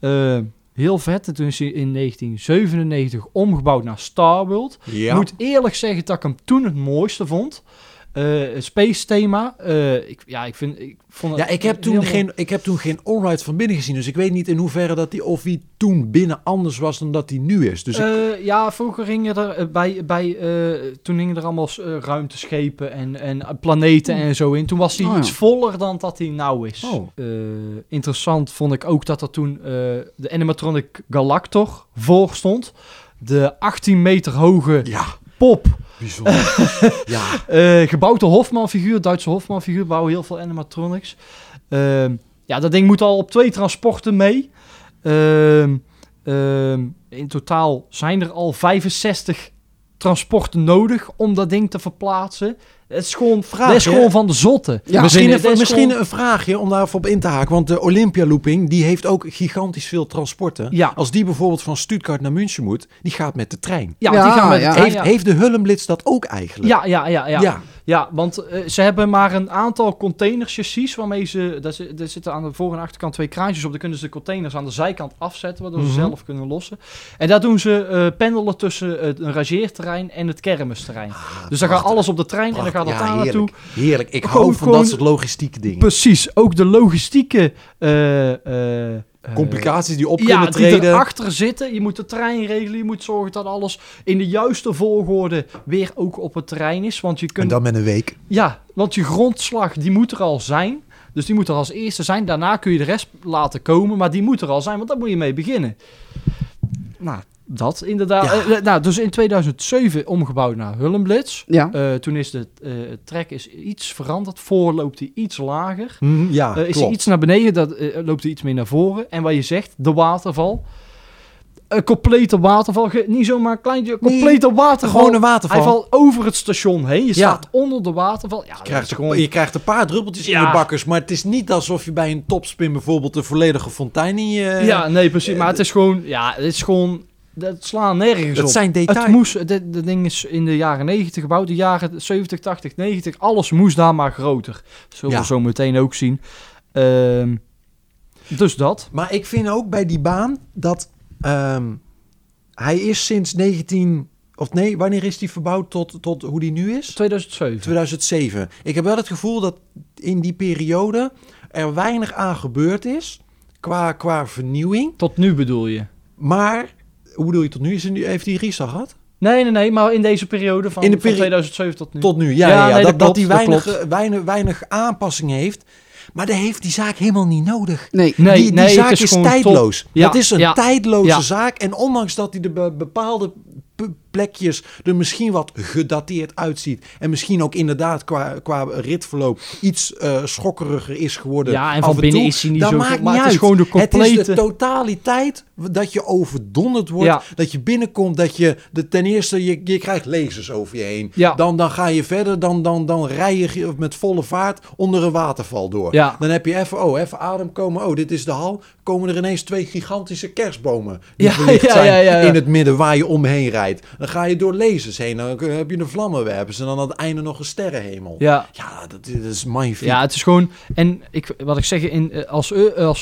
Eh, heel vet. En toen is hij in 1997 omgebouwd naar Star World. Ja. Moet eerlijk zeggen dat ik hem toen het mooiste vond. Eh, space thema. eh, ik, ja, ik, vind, ik vond het Ja, ik heb, toen helemaal- geen, ik heb toen geen onride van binnen gezien. Dus ik weet niet in hoeverre dat die, of die toen binnen anders was dan dat die nu is. Dus ik, Eh, ja, vroeger gingen er bij, bij toen gingen er allemaal ruimteschepen en, en planeten en zo in. Toen was hij Oh, ja. iets voller dan dat hij nou is. Oh. Interessant vond ik ook dat er toen de animatronic Galactor voor stond. De 18 meter hoge ja, pop. Bijzonder. ja, Eh, gebouwd door Hofman-figuur, Duitse Hofman-figuur, bouwen heel veel animatronics. Ehm, ja, dat ding moet al op twee transporten mee. Ehm, ehm, in totaal zijn er al 65 transporten nodig om dat ding te verplaatsen. Het is gewoon, Vraag, dat is gewoon van de zotte. Ja, misschien even, is misschien gewoon- een vraagje om daar even op in te haken. Want de Olympia Looping die heeft ook gigantisch veel transporten. Ja. Als die bijvoorbeeld van Stuttgart naar München moet, die gaat met de trein. Ja, Ja, die gaan met ja. de trein, heeft, ja. heeft de Hullenblitz dat ook eigenlijk? Ja, ja, ja, ja. Ja. Want eh, ze hebben maar een aantal containerchassis waarmee ze... Daar, zi- daar zitten aan de voor- en achterkant twee kraantjes op. Dan kunnen ze de containers aan de zijkant afzetten, waardoor Mhm. ze zelf kunnen lossen. En daar doen ze eh, pendelen tussen het een rangeerterrein en het kermisterrein. dus dan gaat Ah, alles op de trein en dan gaat het Ja, daar naartoe. heerlijk. Ik hou van dat soort logistieke dingen. Precies, ook de logistieke... eh, Complicaties die op ja, kunnen treden. erachter zitten. Je moet de trein regelen. Je moet zorgen dat alles in de juiste volgorde weer ook op het terrein is. Want je En kunt dan met een week. Ja, want je grondslag die moet er al zijn. Dus die moet er als eerste zijn. Daarna kun je de rest laten komen. Maar die moet er al zijn, want daar moet je mee beginnen. Nou, dat inderdaad. Ja. Eh, nou, dus in 2007 omgebouwd naar Hullenblitz. Ja. Eh, toen is de eh, trek is iets veranderd. Voor loopt hij iets lager. Hm, ja, is hij iets naar beneden, dat, loopt hij iets meer naar voren. En wat je zegt, de waterval. Een complete waterval. Ge- niet zomaar een kleintje, complete waterval. Gewoon een waterval. Hij valt over het station heen. Je Ja. staat onder de waterval. Ja, Je krijgt, gewoon... je krijgt een paar druppeltjes in je bakkers, maar het is niet alsof je bij een topspin bijvoorbeeld een volledige fontein in je... ja, nee, precies. Maar het is gewoon... Ja, het is gewoon... Dat slaan nergens dat op. zijn Het details. moest... Dit dit ding is in de jaren 90 gebouwd. De jaren 70, 80, 90. Alles moest daar maar groter. Zullen Ja. we zo meteen ook zien. Ehm, dus dat. Maar ik vind ook bij die baan dat ehm, hij is sinds 19... Of nee, wanneer is die verbouwd tot, tot hoe die nu is? 2007. 2007. Ik heb wel het gevoel dat in die periode er weinig aan gebeurd is qua, qua vernieuwing. Tot nu bedoel je? Maar, hoe bedoel je tot nu? Is er nu heeft hij restart gehad? Nee, nee, nee. Maar in deze periode van, In de van peri- 2007 tot nu. Tot nu, ja. Ja, ja, ja. nee, dat, dat hij klopt, dat weinig, weinig, weinig aanpassing heeft. Maar dat heeft die zaak helemaal niet nodig. Nee. Nee, die die nee, zaak het is is, tijdloos. Ja, dat is een ja, tijdloze ja. zaak. En ondanks dat hij de be- bepaalde plekjes er misschien wat gedateerd uitziet. En misschien ook inderdaad qua, qua ritverloop iets eh, schokkeriger is geworden. Ja, en van binnen is hij niet dat zo... maakt maar niet het is uit. gewoon de Het is de complete... totaliteit dat je overdonderd wordt. Ja. Dat je binnenkomt, dat je de, ten eerste, je, je krijgt lasers over je heen. Ja. Dan, dan ga je verder, dan, dan, dan rij je met volle vaart onder een waterval door. Ja. Dan heb je even, oh, even adem komen. Oh, dit is de hal. Komen er ineens twee gigantische kerstbomen die verlicht zijn ja, ja, ja. in het midden waar je omheen rijdt. Dan ga je door lasers heen. Dan heb je een vlammenwerpers. En dan aan het einde nog een sterrenhemel. Ja, Ja, dat, dat is magnifiek. ja, het is gewoon... En ik, wat ik zeg, in, eh, als, eh, als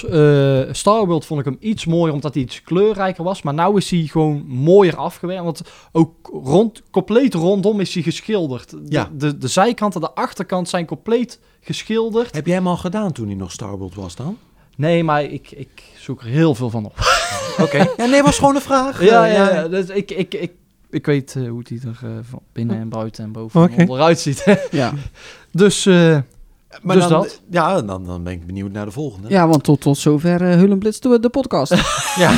Starworld vond ik hem iets mooier, omdat hij iets kleurrijker was. Maar nou is hij gewoon mooier afgewerkt. Want ook rond, compleet rondom is hij geschilderd. De, Ja. de, de zijkant en de achterkant zijn compleet geschilderd. Heb jij hem al gedaan toen hij nog Starbolt was dan? Nee, maar ik, ik zoek er heel veel van op. Oké. Ja, nee, was gewoon een vraag. Ja, ja, ja. Dus ik, ik, ik, ik weet eh, hoe het er eh, van binnen en buiten en boven Oké. en onderuit ziet. Ja. dus eh, Maar Dus dan, dat? Ja, dan, dan ben ik benieuwd naar de volgende. ja, want tot, tot zover uh, Hullenblitz de, de podcast. Ja.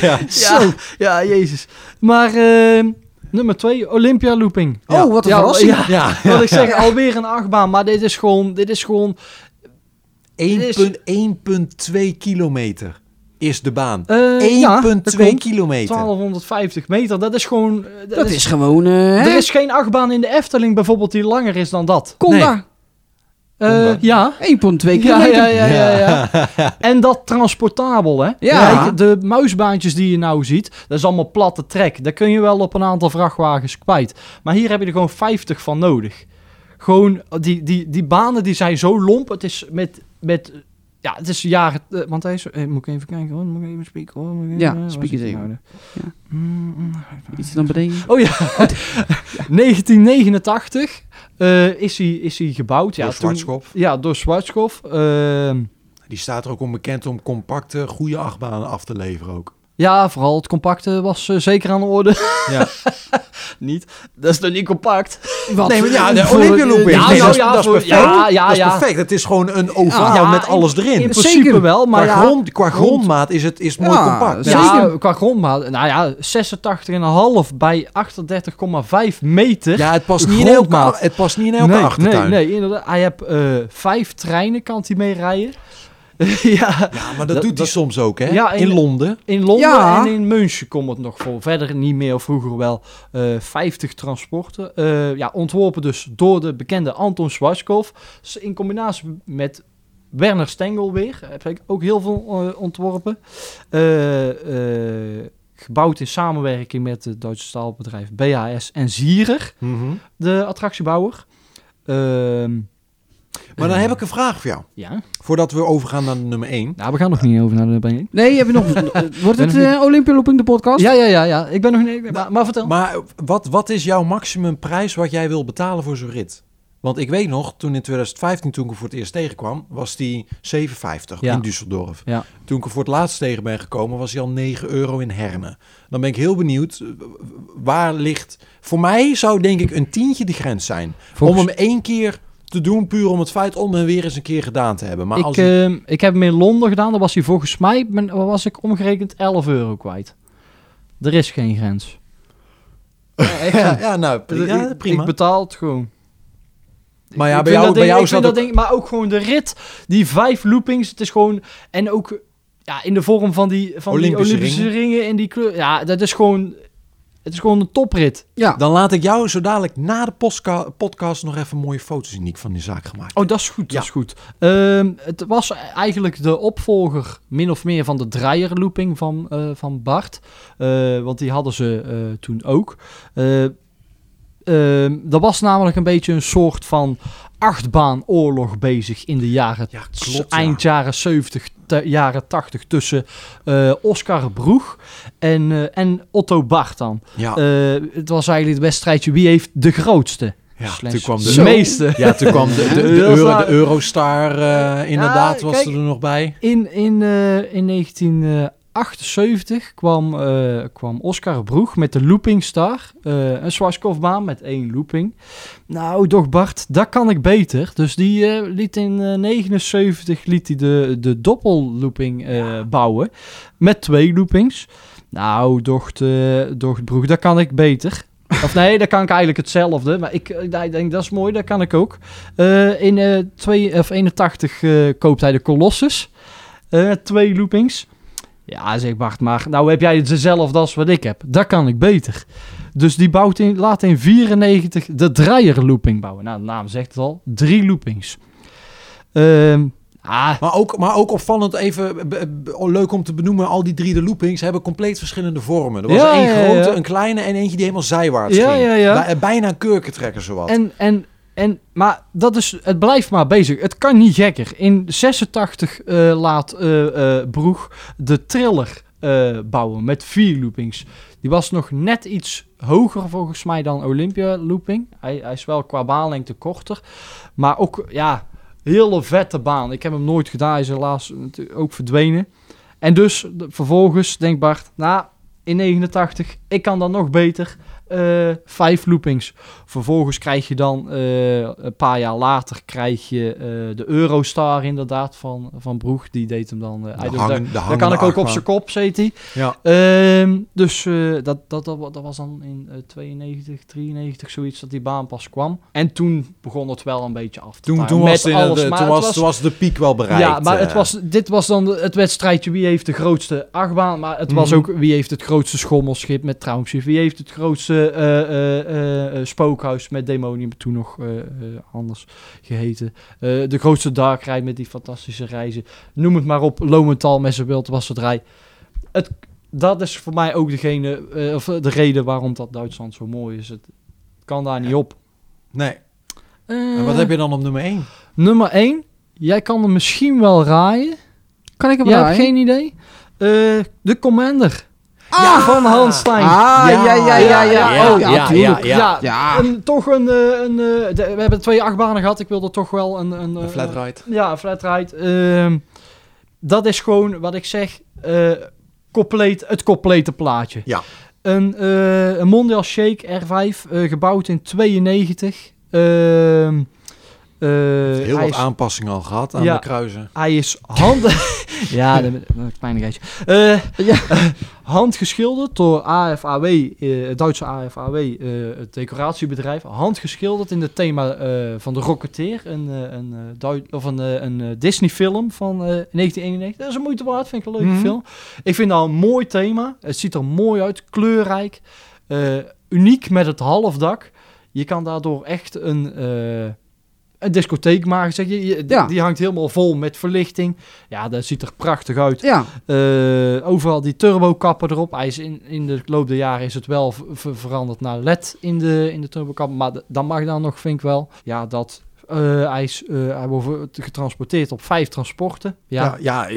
ja. ja, ja, jezus. Maar eh, nummer twee, Olympia Looping. Ja. Oh, wat een Ja, verrassing. ja. ja. Wat ik zeg, alweer een achtbaan, maar dit is gewoon, dit is gewoon 1,1,2 kilometer is de baan. 1,2 eh, ja, kilometer. 1250 meter. Dat is gewoon, eh, dat, Dat is, is gewoon... eh, er hè? is geen achtbaan in de Efteling bijvoorbeeld die langer is dan dat. Eh, Conda. ja. 1,2 kilometer. Ja, ja, ja, ja, ja. En dat transportabel, hè? Ja. Kijk, de muisbaantjes die je nou ziet, dat is allemaal platte trek. Daar kun je wel op een aantal vrachtwagens kwijt. Maar hier heb je er gewoon 50 van nodig. Gewoon, die, die, die banen die zijn zo lomp. Het is met, met ja, het is jaren... eh, want deze, eh, moet ik even kijken hoor, moet ik even spieken hoor. Moet ik even- Ja, waar spiek zit eens die even. nou? Ja. Mm, mm. Iets naar beneden. Oh ja, 1989 eh, is, hij, is hij gebouwd. Ja, Door toen- Schwarzkopf. Ja, door Schwarzkopf. Ehm, Die staat er ook onbekend om compacte, goede achtbanen af te leveren ook. Ja, vooral het compacte was eh, zeker aan de orde. Ja. niet. Dat is nog niet compact. Wat? Nee, maar ja, de Olympia Looping. Ja, nee, nou dat, is, ja, dat is perfect. ja, ja, dat is ja. perfect. Het is gewoon een ovaal Ja, met alles In erin. principe Zeker. wel, maar qua, ja, grond, qua grondmaat is het is mooi Ja, compact. zeker. ja, qua grondmaat. Nou ja, 86,5 bij 38,5 meter. Ja, het past niet in elke, Grondmaat. het past niet in elke nee, achtertuin. nee, nee, inderdaad. Hij heeft eh, vijf treinen, kan hij mee rijden. ja, Ja, maar dat, Dat- doet hij soms ook, hè? Ja, in in- Londen. in Londen Ja. en in München komt het nog voor. Verder niet meer, of vroeger wel, eh 50 transporten. Eh, ja, ontworpen dus door de bekende Anton Schwarzkopf. S- In combinatie met Werner Stengel weer. Heb ik ook heel veel eh, ontworpen. Eh, eh, gebouwd in samenwerking met het Duitse staalbedrijf BAS en Zierer, de attractiebouwer. Ehm, Maar dan eh, heb ik een vraag voor jou. Ja, Voordat we overgaan naar de nummer 1. nou, we gaan nog niet over naar de ben Nee, heb je nog... Wordt het ik eh, Olympia Looping de podcast? Ja, ja, ja, ja. Ik ben nog niet... Maar, maar vertel. Maar wat, wat is jouw maximumprijs wat jij wil betalen voor zo'n rit? Want ik weet nog, toen in 2015, toen ik hem voor het eerst tegenkwam, was die 7,50 Ja. in Düsseldorf. Ja. Toen ik er voor het laatst tegen ben gekomen, was hij al 9 euro in Herne. Dan ben ik heel benieuwd, eh, waar ligt... Voor mij zou denk ik een tientje de grens zijn. Volgens- Om hem één keer te doen, puur om het feit om hem weer eens een keer gedaan te hebben. Maar ik, als hij- ehm, ik heb hem in Londen gedaan. Daar was hij volgens mij, ben- was ik omgerekend, 11 euro kwijt. Er is geen grens. ja, ja, nou, ja, ik, prima. ik betaal het gewoon. maar ja, Ik bij jou, dat bij ding- jou ik zat vind dat ook- ding, Maar ook gewoon de rit, die vijf loopings. Het is gewoon... En ook ja, in de vorm van die, van Olympische die Olympische ringen. in die kleur. Ja, dat is gewoon... Het is gewoon een toprit. Ja. Dan laat ik jou zo dadelijk na de podcast nog even mooie foto's zien die ik van die zaak gemaakt heb. Oh, dat is goed, Ja. dat is goed. Ehm, het was eigenlijk de opvolger, min of meer, van de draaierlooping van, eh, van Bart. Eh, want die hadden ze eh, toen ook. Eh ehm, er was namelijk een beetje een soort van achtbaanoorlog bezig in de jaren, Ja, klopt, ja. eind jaren 70, te- jaren 80 tussen eh, Oscar Broeg en, eh, en Otto Bart dan. Ja, Eh, het was eigenlijk het wedstrijdje wie heeft de grootste. ja slash toen kwam de de, meeste. ja, toen kwam de, de, de, Euro- de Eurostar inderdaad, was kijk. er nog bij. In, in, eh, in 1978 kwam, eh, kwam Oscar Broeg met de Looping Star. eh, een Schwarzkopfbaan met één looping. Nou, doch Bart, dat kan ik beter. Dus die eh, liet in eh 79 liet hij de, de doppellooping bouwen. Met twee loopings. Nou, docht, docht Broeg, dat kan ik beter. Of nee, dat kan ik eigenlijk hetzelfde. Maar ik, ik denk, dat is mooi, dat kan ik ook. In twee, of 81 eh, koopt hij de Colossus. Twee loopings. Ja, zegt Bart, maar nou heb jij het dezelfde als wat ik heb. Dat kan ik beter. Dus die bouwt in, laat in 94 de draaier looping bouwen. Nou, de naam zegt het al. Drie loopings. Ehm, Ah, Maar ook, maar ook opvallend, even b- b- leuk om te benoemen, al die drie de loopings hebben compleet verschillende vormen. Er was Ja, één ja, grote, ja. een kleine en eentje die helemaal zijwaarts Ja, ging. Bij- bijna een kurkentrekker zowat. En, en, en, maar dat is, het blijft maar bezig. Het kan niet gekker. In 86 eh, laat eh, Broeg de triller bouwen met vier loopings. Die was nog net iets hoger volgens mij dan Olympia looping. Hij, hij is wel qua baanlengte korter. Maar ook, ja, hele vette baan. Ik heb hem nooit gedaan. Hij is helaas ook verdwenen. En dus vervolgens denkt Bart, nou, in 89, ik kan dan nog beter. Eh, vijf loopings. Vervolgens krijg je dan, eh, een paar jaar later, krijg je eh, de Eurostar inderdaad van, van Broeg. Die deed hem dan... hangen- daar- daar kan ik ook op zijn kop, zet hij. Ja. Ehm, dus dat, dat, dat, dat was dan in eh, 92, 93, zoiets, dat die baan pas kwam. En toen begon het wel een beetje af te Toen, toen, was, de, alles, de- maar toen, was, toen was de piek wel bereikt. ja, maar het was, dit was dan het wedstrijdje wie heeft de grootste achtbaan. Maar het was Mhm. ook wie heeft het grootste schommelschip met Traumschiff. Wie heeft het grootste eh, eh, eh, spookhuis met Demonium, toen nog anders geheten. Eh, de grootste dark ride met die fantastische reizen. Noem het maar op, Lomental met zijn wildwasserij. Het, dat is voor mij ook degene, eh, of de reden waarom dat Duitsland zo mooi is. Het kan daar niet op. Nee. En wat heb je dan op nummer 1? Nummer 1. Jij kan er misschien wel raaien. Kan ik hem Jij hebt draaien? geen idee? Eh, de Commander. Ah! van Hans Stein. Ah, ja, ja, ja, ja. ja, Oh, ja, ja, ja. Toch een... eh, een eh, de- we hebben twee achtbanen gehad. Ik wilde toch wel een... Een, Een eh, flat ride. ja, een flat ride. Ehm, dat is gewoon wat ik zeg. eh, compleet, het complete plaatje. Ja. Een, eh, een Mondial Shake R5, eh, gebouwd in 92. Ehm, eh, Heel wat is- aanpassingen al gehad aan Ja. de kruisen. Hij is hand... ja, dat een kleinigheidje. Eh Ja. handgeschilderd door AFAW, eh, het Duitse AFAW, eh, het decoratiebedrijf. Handgeschilderd in het thema eh, van de Rocketeer, een, eh, een, eh, Dui- of een, eh, een eh, Disney-film van eh, 1991. Dat is een moeite waard, vind ik een leuke Mhm. film. Ik vind dat een mooi thema. Het ziet er mooi uit, kleurrijk, eh, uniek met het halfdak. Je kan daardoor echt een, eh, een discotheek maken. Zeg je. Je- Ja. Die hangt helemaal vol met verlichting. Ja, dat ziet er prachtig uit. Ja, Eh, overal die turbokappen erop. Hij is in, in de loop der jaren is het wel veranderd naar LED in de, in de turbokappen. Maar dan mag dan nog, vind ik wel. Ja, dat... eh, hij, is, eh, hij wordt getransporteerd op vijf transporten. Ja, Ja, ja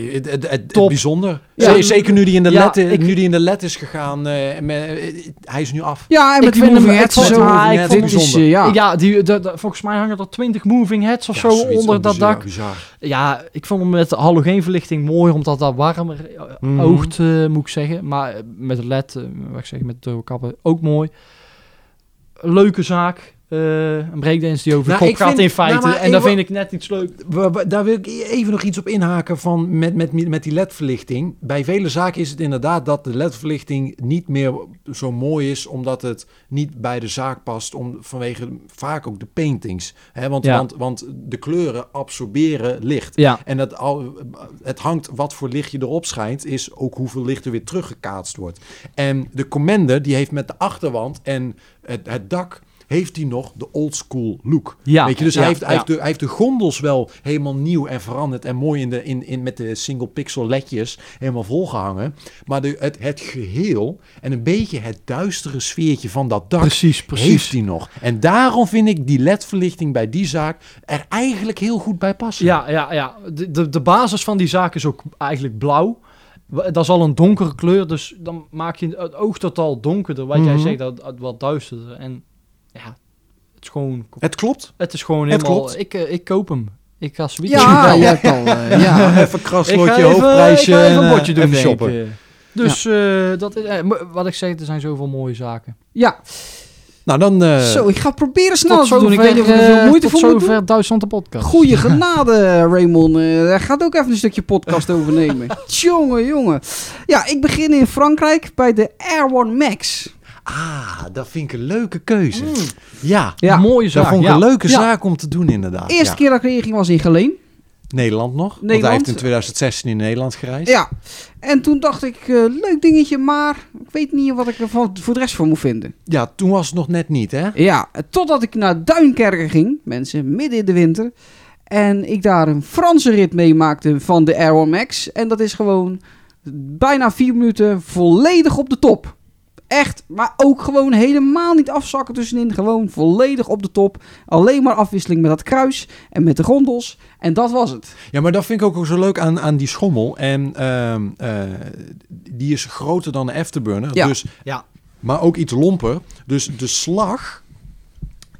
het, bijzonder. Ja. Zeker nu die in de Ja, led, ik- nu die in de led is gegaan. eh, met, hij is nu af. ja en Ik met die moving heads zo. ja, is, ja. ja. die, de, de- volgens mij hangen er 20 moving heads of Ja, zo zoiets onder dat bizar, dak. bizar. Ja, ik vond hem met de halogeenverlichting mooi, omdat dat warmer Mhm. oogt, eh, moet ik zeggen. Maar met de LED, wat ik zeg, met de turbokappen ook mooi. Leuke zaak. Eh, een breakdance die over de Nou, kop gaat vind- in feite. nou, en dat ik wil- vind ik net iets leuk. Daar wil ik even nog iets op inhaken van met, met, met die ledverlichting. Bij vele zaken is het inderdaad dat de ledverlichting niet meer zo mooi is, omdat het niet bij de zaak past, om, vanwege vaak ook de paintings. Hè, want, Ja. want, want de kleuren absorberen licht. Ja, En dat al, het hangt wat voor licht je erop schijnt, is ook hoeveel licht er weer teruggekaatst wordt. En de Commander, die heeft met de achterwand en het, het dak, heeft hij nog de old school look. Ja, Weet je, dus ja, hij, heeft, hij, heeft de, hij heeft de gondels wel helemaal nieuw en veranderd en mooi in de, in, in, met de single pixel ledjes helemaal volgehangen. Maar de, het, het geheel en een beetje het duistere sfeertje van dat dak precies, precies. heeft hij nog. En daarom vind ik die ledverlichting bij die zaak er eigenlijk heel goed bij passen. Ja, ja, ja. De, de, de basis van die zaak is ook eigenlijk blauw. Dat is al een donkere kleur, dus dan maak je het oog totaal donkerder. Wat jij Mhm. zegt, dat wat duisterder. En ja, het is gewoon, Het klopt. het is gewoon Het helemaal... klopt. Ik, eh, ik koop hem. Ik ga zoiets Ja, al, eh, ja. even kraslotje, hoofdprijsje ik ga even en, een eh, bordje doen, shoppen. ik. Dus eh, dat is, eh, wat ik zeg, er zijn zoveel mooie zaken. ja. Nou, dan... eh, Zo, ik ga proberen snel te doen. Ik weet niet of er veel moeite voor moet doen. zover Duitsland de podcast. Goeie genade, Raymond. Eh, Hij gaat ook even een stukje podcast overnemen. jongen, jongen. Ja, ik begin in Frankrijk bij de Air One Max. Ah, dat vind ik een leuke keuze. Ja, Ja. Mooie zaak. dat vond ik ja. een leuke Ja. zaak om te doen inderdaad. Eerste ja. keer dat ik erin ging was in Geleen. Nederland nog. Want hij Nederland. heeft in 2016 in Nederland gereisd. Ja. En toen dacht ik, eh, leuk dingetje, maar ik weet niet wat ik er voor de rest van moet vinden. Ja, toen was het nog net niet, hè? Ja, totdat ik naar Duinkerken ging, mensen, midden in de winter. En ik daar een Franse rit meemaakte van de Air One Max. En dat is gewoon bijna vier minuten volledig op de top. Echt, maar ook gewoon helemaal niet afzakken tussenin. Gewoon volledig op de top. Alleen maar afwisseling met dat kruis en met de gondels. En dat was het. Ja, maar dat vind ik ook zo leuk aan, aan die schommel. En ehm, eh, die is groter dan de Afterburner. Ja. Dus, Ja. Maar ook iets lomper. Dus de slag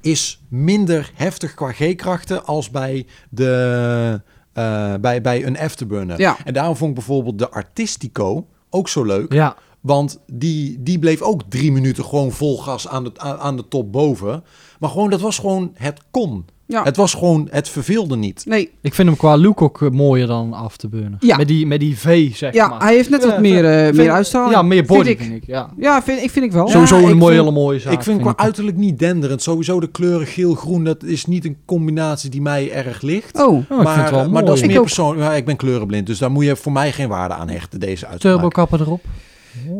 is minder heftig qua G-krachten als bij, de, eh, bij, bij een Afterburner. Ja. En daarom vond ik bijvoorbeeld de Artistico ook zo leuk. Ja, Want die, die bleef ook drie minuten gewoon vol gas aan de, aan de top boven. Maar gewoon, dat was gewoon, het kon. Ja. Het was gewoon, het verveelde niet. Nee, ik vind hem qua look ook eh, mooier dan Afterburner. Ja. Met die, met die V, zeg ja, maar. hij heeft net Ja, wat meer, eh, vind- meer uitstraling. Ja, meer body, Vind vind ik. ik. Ja. Ja, vind, ik vind ik wel. Ja, Sowieso ik een mooie, vind- hele mooie zaak. ik vind qua ik. uiterlijk niet denderend. Sowieso de kleuren geel-groen, dat is niet een combinatie die mij erg ligt. Oh, Oh, ik maar, vind het wel maar dat is. Ik meer persoonlijk. Ja, ik ben kleurenblind, dus daar moet je voor mij geen waarde aan hechten, deze uitspraak. Turbokappen erop.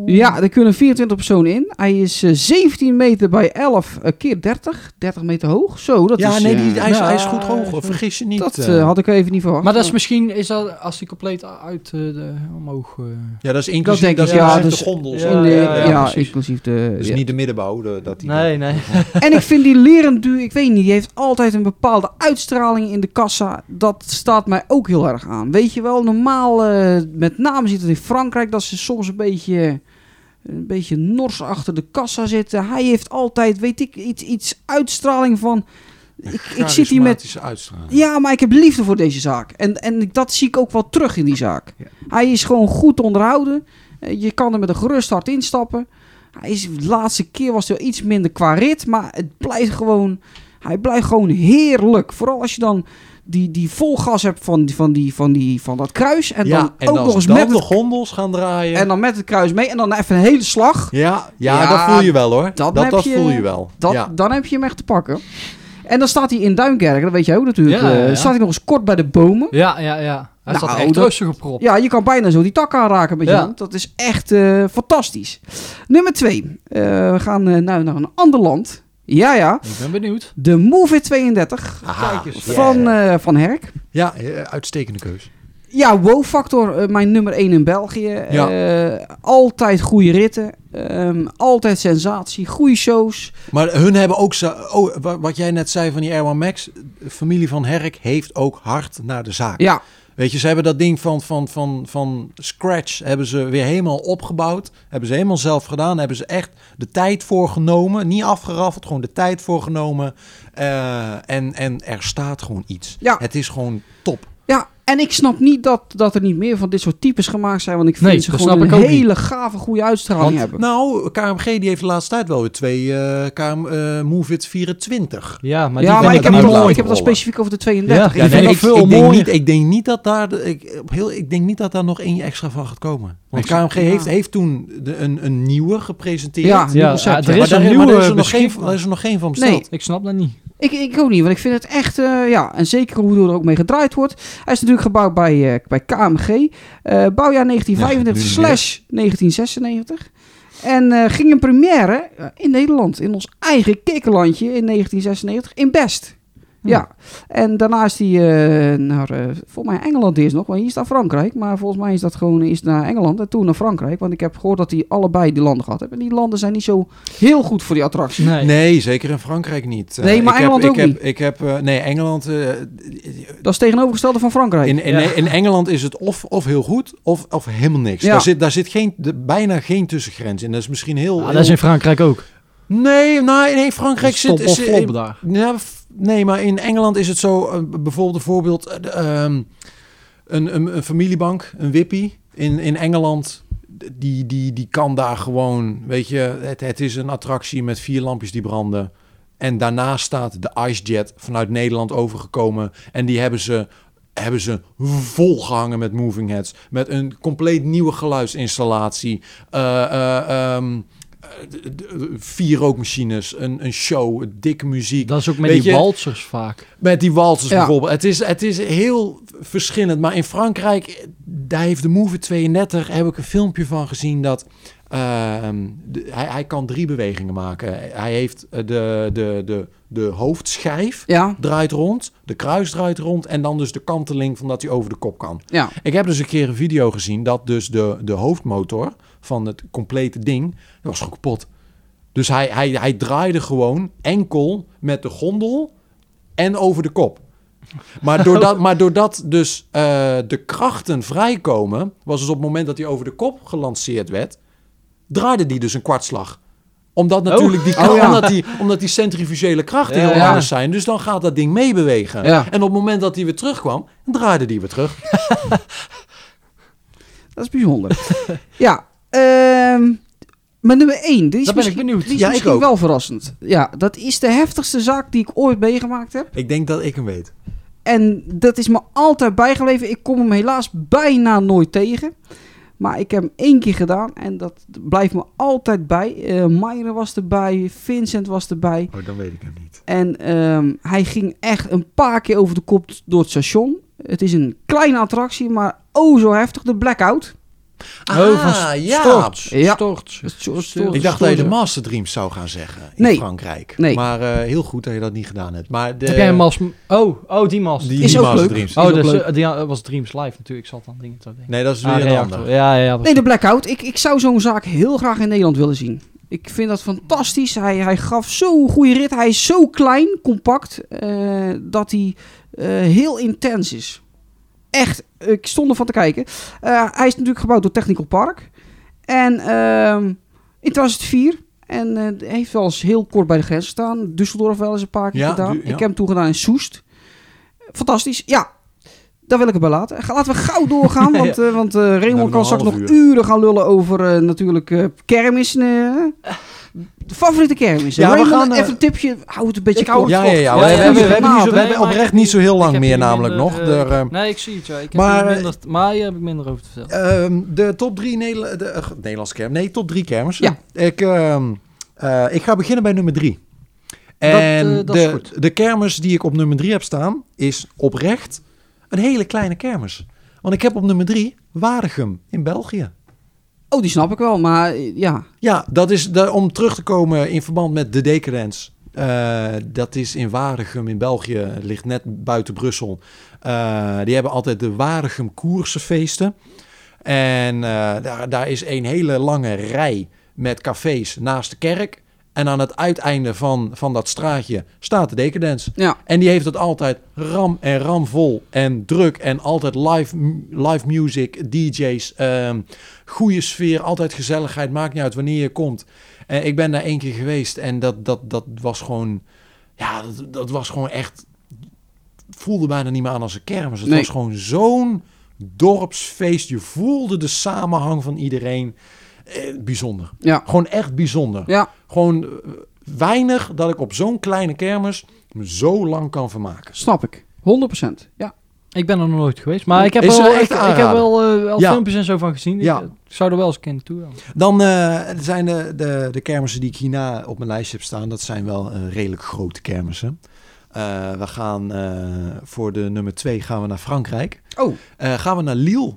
Ja, er kunnen 24 personen in. Hij is eh, 17 meter bij 11 eh, keer 30. 30 meter hoog. Zo, dat ja, is... nee, eh, die, hij, is, ja, hij is goed hoog, vergis je niet. dat eh. eh, had ik even niet verwacht. Maar dat is misschien, is dat als die compleet uit eh, de, omhoog... eh, ja, dat is inclusief, denk dat ik, ja, inclusief dus- de gondels. ja, ja, ja, ja, precies. inclusief de... Dus ja. niet de middenbouw. De, dat die Nee, nee. En ik vind die leren duur, ik weet niet, die heeft altijd een bepaalde uitstraling in de kassa. Dat staat mij ook heel erg aan. Weet je wel, normaal, eh, met name ziet het in Frankrijk, dat ze soms een beetje, een beetje nors achter de kassa zitten. Hij heeft altijd, weet ik, iets, iets uitstraling van... Ik, ik zit hier met uitstraling. Ja, maar ik heb liefde voor deze zaak. En, en dat zie ik ook wel terug in die zaak. Hij is gewoon goed onderhouden. Eh, Je kan er met een gerust hart instappen. Hij is, de laatste keer was hij wel iets minder qua rit. Maar het blijft gewoon, hij blijft gewoon heerlijk. Vooral als je dan die, die vol gas hebt van, die, van, die, van, die, van dat kruis. En ja, dan en ook nog eens met de gondels gaan draaien. en dan met het kruis mee. En dan even een hele slag. ja, ja, Ja, dat voel je wel hoor. dat Dat, je- voel je wel. Dat, ja. Dan heb je hem echt te pakken. En dan staat hij in Duinkerken, dat weet jij ook natuurlijk. Ja, ja, eh, ja. staat hij nog eens kort bij de bomen. Ja, ja, ja. Hij Nou, staat echt dat- rustig op prop. Ja, je kan bijna zo die tak aanraken met je hand. Dat is echt eh, fantastisch. Nummer twee. Eh, we gaan nou naar een ander land. Ja, ja. Ik ben benieuwd. De Move It 32 Aha. Van, eh, van Herk. Ja, eh, uitstekende keus. Ja, wow-factor. eh, mijn nummer 1 in België. Ja. Eh, altijd goede ritten. Ehm, altijd sensatie. Goede shows. Maar hun hebben ook, zo, oh, wa- wat jij net zei van die Air One Max, de familie van Herk heeft ook hard naar de zaak. Ja, Weet je, ze hebben dat ding van, van, van, van scratch hebben ze weer helemaal opgebouwd. Hebben ze helemaal zelf gedaan. Hebben ze echt de tijd voor genomen. Niet afgeraffeld, gewoon de tijd voor genomen. Eh, en, en er staat gewoon iets. Ja. Het is gewoon top. Ja. En ik snap niet dat, dat er niet meer van dit soort types gemaakt zijn. Want ik vind Nee, ze gewoon snap een niet. hele gave, goede uitstraling Want, hebben. nou, KMG die heeft de laatste tijd wel weer twee eh KM, eh, Move It 24. Ja, maar, ja, die maar vind ik heb, ik heb het al specifiek over de 32. Ja, ik vind nee, dat ik- veel ik, denk niet, ik denk niet dat daar, ik, heel, ik denk niet dat daar nog één extra van gaat komen. Want KMG heeft, heeft toen de, een, een nieuwe gepresenteerd. Ja, nieuw Ja, concept, ja, er ja. is maar een daar, maar nieuwe daar is er nog geen, is er nog geen van besteld. Nee. Ik snap dat niet. Ik, ik ook niet, want ik vind het echt, eh, ja, en zeker hoe er ook mee gedraaid wordt. Hij is natuurlijk gebouwd bij, eh, bij KMG, eh, bouwjaar 1935 Ja, nu slash 1996. En ging een première in Nederland, in ons eigen kikkerlandje in 1996, in Best. Ja, en daarna is hij eh, naar, eh, volgens mij Engeland eerst nog, want hier staat Frankrijk. Maar volgens mij is dat gewoon eerst naar Engeland en toen naar Frankrijk. Want ik heb gehoord dat hij allebei die landen gehad heeft. En die landen zijn niet zo heel goed voor die attractie. Nee. Nee, zeker in Frankrijk niet. Eh, Nee, maar ik Engeland heb, ook ik niet. Heb, ik heb, eh, nee, Engeland... eh, Dat is tegenovergestelde van Frankrijk. in, in, Ja. in Engeland is het of, of heel goed of, of helemaal niks. Ja. Daar zit, daar zit geen, de, bijna geen tussengrens in. Dat is misschien heel... Ja, heel- dat is in Frankrijk ook. Nee, nee, nee, Frankrijk Stop zit... of flop daar. Ja, nee, maar in Engeland is het zo, eh, bijvoorbeeld een voorbeeld, eh, ehm, een, een, familiebank, een Wippie in, in Engeland, die, die, die kan daar gewoon, weet je, het, het is een attractie met vier lampjes die branden. En daarnaast staat de IceJet vanuit Nederland overgekomen en die hebben ze hebben ze volgehangen met moving heads. Met een compleet nieuwe geluidsinstallatie. D- vier rookmachines, een, een show, dikke muziek. Dat is ook met Weet die je- walsers vaak. Met die walsers Ja. bijvoorbeeld. Het is, het is heel verschillend. Maar in Frankrijk, daar heeft de Move 32, heb ik een filmpje van gezien dat ehm, de- hij, hij kan drie bewegingen maken. Hij heeft eh, de, de, de, de hoofdschijf Ja, draait rond, de kruis draait rond en dan dus de kanteling van dat hij over de kop kan. ja. Ik heb dus een keer een video gezien dat dus de, de hoofdmotor van het complete ding, dat was gewoon kapot. Dus hij, hij, hij draaide gewoon enkel met de gondel en over de kop. Maar doordat, maar doordat dus eh, de krachten vrijkomen, was dus op het moment dat hij over de kop gelanceerd werd, draaide die dus een kwartslag. Omdat natuurlijk die, Oh, ja. omdat die, omdat die centrifugele krachten heel anders zijn. Dus dan gaat dat ding meebewegen. En op het moment dat hij weer terugkwam, draaide die weer terug. Dat is bijzonder. ja, ehm maar nummer 1. Die is Daar ben ik benieuwd. Die is Ja, misschien wel verrassend. Ja, dat is de heftigste zaak die ik ooit meegemaakt heb. Ik denk dat ik hem weet. En dat is me altijd bijgebleven. Ik kom hem helaas bijna nooit tegen. Maar ik heb hem één keer gedaan en dat blijft me altijd bij. Myra was erbij, Vincent was erbij. Oh, dan weet ik hem niet. En ehm, hij ging echt een paar keer over de kop door het station. Het is een kleine attractie, maar oh zo heftig. De Blackout. Oh, van Ah, ja. Storts. Ja. Storts. Zo- Storts. Ik dacht dat je de. Master Dreams zou gaan zeggen in Nee. Frankrijk. Nee. Maar eh, heel goed dat je dat niet gedaan hebt. Maar de, Heb jij een mas... Oh, oh, die mas. Die, Is die ook Master leuk. Dreams. Is oh, ook dus, leuk. eh, die was Dreams Live natuurlijk. Ik zat dan dingen te denken. Nee, dat is weer Ah, een ander. Ja, ja, ja. Nee, de Blackout. Ik, ik zou zo'n zaak heel graag in Nederland willen zien. Ik vind dat fantastisch. Hij, hij gaf zo'n goede rit. Hij is zo klein, compact, eh, dat hij eh, heel intens is. Echt, ik stond ervan te kijken. Eh, hij is natuurlijk gebouwd door Technical Park. En ehm, in 2004. En eh, heeft wel eens heel kort bij de grens gestaan. Düsseldorf wel eens een paar keer Ja, gedaan. du- ja. Ik heb hem toen gedaan in Soest. Fantastisch. Ja, daar wil ik het bij laten. Laten we gauw doorgaan. Want, eh, want Raymond kan straks nog uur. uren gaan lullen over natuurlijk kermis. de favoriete kermis. Ja, we gaan, eh, even een tipje. Hou het een beetje het Ja, ja, ja. We, Ja, we, hebben, niet zo, we hebben oprecht niet zo heel lang heb meer namelijk minder, nog. eh, Er, eh, nee, ik zie het. Ja. Ik heb Maar, eh, minder, maar hier heb ik minder over te vertellen. Ehm, de top drie Nederla- de, Nederlandse kermis. Nee, top drie kermissen. Ja. Ik, ehm, eh, ik ga beginnen bij nummer drie. Dat, En dat is de, goed. de kermis die ik op nummer drie heb staan, is oprecht een hele kleine kermis. Want ik heb op nummer drie Waregem in België. Oh, die snap ik wel. Maar ja, Ja, dat is om terug te komen in verband met de Decadence. Eh, dat is in Waregem in België, ligt net buiten Brussel. Eh, die hebben altijd de Waregem koersenfeesten. En eh, daar is een hele lange rij met cafés naast de kerk. En aan het uiteinde van, van dat straatje staat de Decadence. ja. En die heeft het altijd ram en ramvol en druk en altijd live, live music, DJ's, ehm goede sfeer, altijd gezelligheid, maakt niet uit wanneer je komt. En ik ben daar één keer geweest en dat, dat, dat was gewoon, ja, dat, dat was gewoon echt, voelde bijna niet meer aan als een kermis. Het Nee. was gewoon zo'n dorpsfeest. Je voelde de samenhang van iedereen. Eh, bijzonder. Ja. Gewoon echt bijzonder. Ja. Gewoon eh, weinig dat ik op zo'n kleine kermis me zo lang kan vermaken. Snap ik. 100%. Ja. Ik ben er nog nooit geweest. Maar ik heb Is wel, er ik, echt ik heb wel, eh, wel Ja. filmpjes en zo van gezien. Ja. Ik, zou er wel eens een keer naartoe gaan. Dan eh, zijn de, de, de kermissen die ik hierna op mijn lijstje heb staan, dat zijn wel redelijk grote kermissen. Eh, we gaan eh, voor de nummer twee gaan we naar Frankrijk. Oh, Eh, gaan we naar Lille.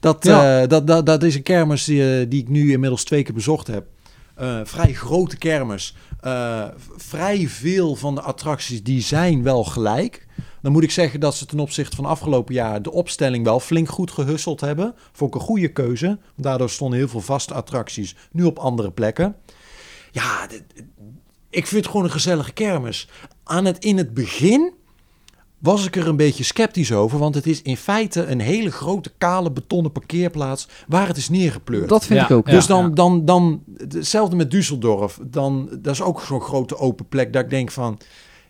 Dat, Ja. eh, dat, dat, dat is een kermis die, eh, die ik nu inmiddels twee keer bezocht heb. Eh, vrij grote kermis. Vrij veel van de attracties die zijn wel gelijk. Dan moet ik zeggen dat ze ten opzichte van afgelopen jaar de opstelling wel flink goed gehusseld hebben. Vond ik een goede keuze. Daardoor stonden heel veel vaste attracties nu op andere plekken. Ja, dit- ik vind het gewoon een gezellige kermis. Aan het, in het begin was ik er een beetje sceptisch over. Want het is in feite een hele grote kale betonnen parkeerplaats waar het is neergepleurd. dat vind Ja. ik ook. Dus dan, dan, dan, hetzelfde met Düsseldorf. Dan, dat is ook zo'n grote open plek dat ik denk van...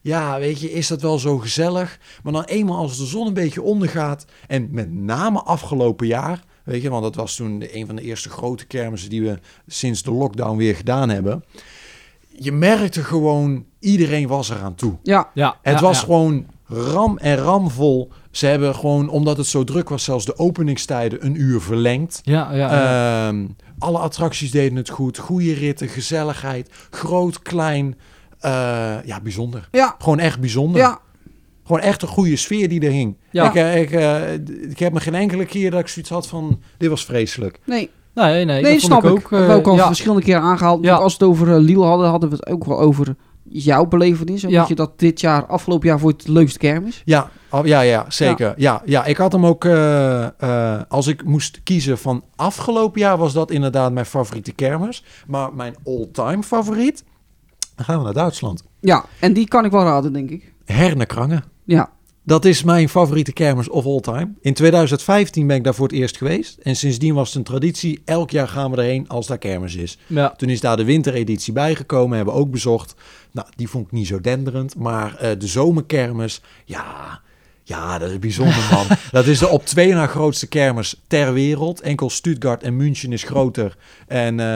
Ja, weet je, is dat wel zo gezellig? Maar dan eenmaal als de zon een beetje ondergaat... en met name afgelopen jaar... Weet je, want dat was toen een van de eerste grote kermissen... die we sinds de lockdown weer gedaan hebben. Je merkte gewoon, iedereen was eraan toe. Ja, Ja, Het ja, was ja. gewoon ram en ramvol. Ze hebben gewoon, omdat het zo druk was, zelfs de openingstijden een uur verlengd. Ja, ja, ja. Ehm, alle attracties deden het goed. Goede ritten, gezelligheid. Groot, klein. eh, ja, bijzonder. ja, Gewoon echt bijzonder. ja. Gewoon echt een goede sfeer die er hing. Ja. Ik, eh, ik, eh, ik heb me geen enkele keer dat ik zoiets had van... Dit was vreselijk. Nee, Nee, nee, Nee, dat snap vond ik. ik We ook. hebben eh, ook al ja. verschillende keren aangehaald. Ja. Als we het over Liel hadden, hadden we het ook wel over jouw belevenis. En Ja. dat je dat dit jaar, afgelopen jaar, voor het leukste kermis. Ja, oh, ja, ja, zeker. Ja. Ja, ik had hem ook, eh, eh, als ik moest kiezen van afgelopen jaar, was dat inderdaad mijn favoriete kermis. Maar mijn all-time favoriet, dan gaan we naar Duitsland. Ja, en die kan ik wel raden, denk ik. Hernekrangen. Ja, Dat is mijn favoriete kermis of all time. In 2015 ben ik daar voor het eerst geweest. En sindsdien was het een traditie. Elk jaar gaan we erheen als daar kermis is. Ja. Toen is daar de wintereditie bijgekomen, hebben we ook bezocht. Nou, die vond ik niet zo denderend. Maar eh, de zomerkermis, ja, ja, dat is bijzonder, man. dat is de op twee na grootste kermis ter wereld. Enkel Stuttgart en München is groter. En eh,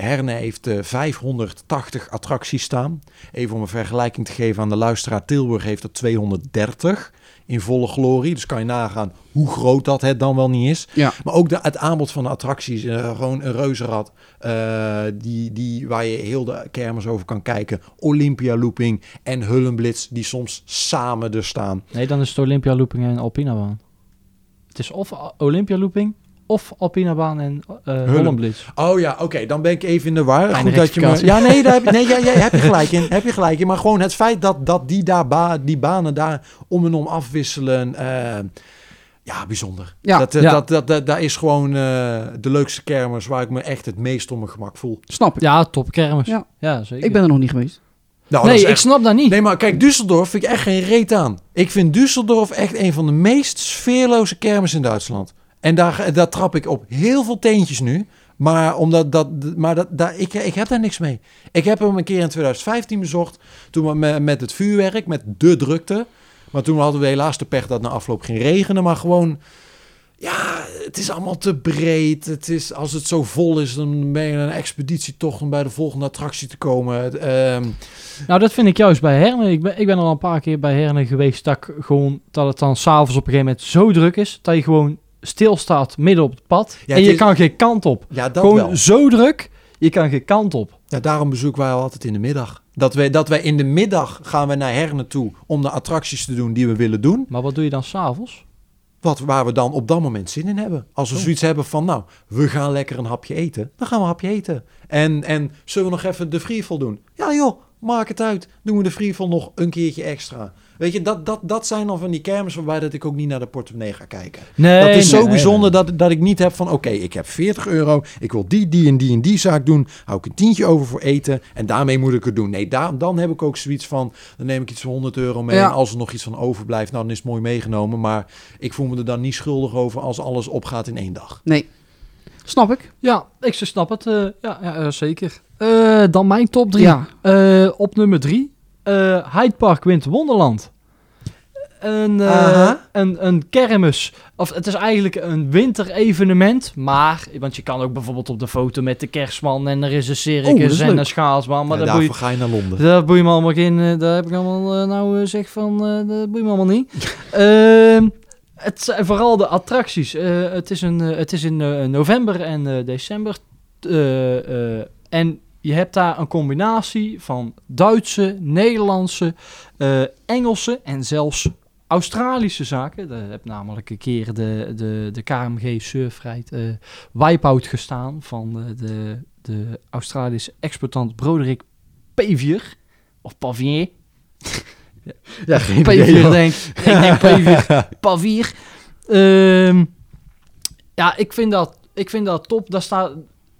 Herne heeft eh, 580 attracties staan. Even om een vergelijking te geven aan de luisteraar. Tilburg heeft er 230 in volle glorie. Dus kan je nagaan hoe groot dat het dan wel niet is. ja. Maar ook de, het aanbod van de attracties. eh, gewoon een reuzenrad. eh, die, die, waar je heel de kermis over kan kijken. Olympia Looping en Hullenblitz. Die soms samen er staan. Nee, dan is het Olympia Looping en Alpinabaan. Het is of Olympia Looping of Alpinabaan en eh Hollandblitz. Oh ja, oké. dan ben ik even in de war. Goed dat je me... Ja, nee, daar heb, nee ja, ja, heb je gelijk in. Heb je gelijk in. Maar gewoon het feit dat, dat die, daar ba die banen daar om en om afwisselen... eh, ja, bijzonder. Ja. dat, eh, Ja. Dat, dat, dat, daar is gewoon eh, de leukste kermis... waar ik me echt het meest op mijn gemak voel. Snap ik. Ja, top kermis. Ja. Ja, zeker. Ik ben er nog niet geweest. Nou, nee, dat ik snap dat niet. Nee, maar kijk, Düsseldorf vind ik echt geen reet aan. Ik vind Düsseldorf echt een van de meest sfeerloze kermis in Duitsland. En daar, daar trap ik op heel veel teentjes nu. Maar, omdat dat, maar dat, daar, ik, ik heb daar niks mee. Ik heb hem een keer in 2015 bezocht. Toen met, met het vuurwerk, met de drukte. Maar toen hadden we helaas de pech dat na afloop ging regenen. Maar gewoon, ja, het is allemaal te breed. Het is, als het zo vol is, dan ben je een expeditietocht om bij de volgende attractie te komen. Ehm, Nou, dat vind ik juist bij Herne. Ik ben, ik ben al een paar keer bij Herne geweest dat, gewoon, dat het dan s'avonds op een gegeven moment zo druk is, dat je gewoon stilstaat midden op het pad Ja, en je is- kan geen kant op. ja, dat gewoon wel. zo druk, je kan geen kant op. Ja, daarom bezoeken wij altijd in de middag. Dat wij, dat wij in de middag gaan we naar Herne toe om de attracties te doen die we willen doen. Maar wat doe je dan s'avonds? Wat, waar we dan op dat moment zin in hebben. Als we Oh. zoiets hebben van, nou, we gaan lekker een hapje eten. Dan gaan we een hapje eten. En, en zullen we nog even de freefall doen? Ja joh, maak het uit. Doen we de freefall nog een keertje extra. Weet je, dat, dat, dat zijn dan van die kermis waarbij dat ik ook niet naar de portemonnee ga kijken. Nee, dat is zo nee, bijzonder nee. Dat, dat ik niet heb van... oké, ik heb 40 euro, ik wil die, die en die en die zaak doen... hou ik een tientje over voor eten en daarmee moet ik het doen. Nee, daar, dan heb ik ook zoiets van... dan neem ik iets van 100 euro mee... Ja. en als er nog iets van overblijft, nou, dan is het mooi meegenomen. Maar ik voel me er dan niet schuldig over... als alles opgaat in één dag. Nee. Snap ik. Ja, ik snap het. eh, ja, ja eh, zeker. Eh, dan mijn top 3. Ja. op nummer 3. Hyde Park Wonderland. Een, eh, een, een kermis. Of het is eigenlijk een winterevenement. Maar, want je kan ook bijvoorbeeld op de foto met de kerstman. En er is een circus en een schaatsman. Maar boeit, daarvoor ga je naar Londen. daar boeit me allemaal geen... eh, daar heb ik allemaal nou zeg van... dat boeit me allemaal niet. Ehm, het zijn vooral de attracties. Het, is een, het is in november en december. En je hebt daar een combinatie van Duitse, Nederlandse, eh, Engelse en zelfs Australische zaken. Daar heb namelijk een keer de, de, de KMG Surfrijd eh Wipeout gestaan van de, de, de Australische exploitant Broderick Pavier. Of Pavier. Ja, geen Pavier denk ik. denk Pavier. Pavier. Ehm, ja, ik vind, dat, ik vind dat top. Daar staat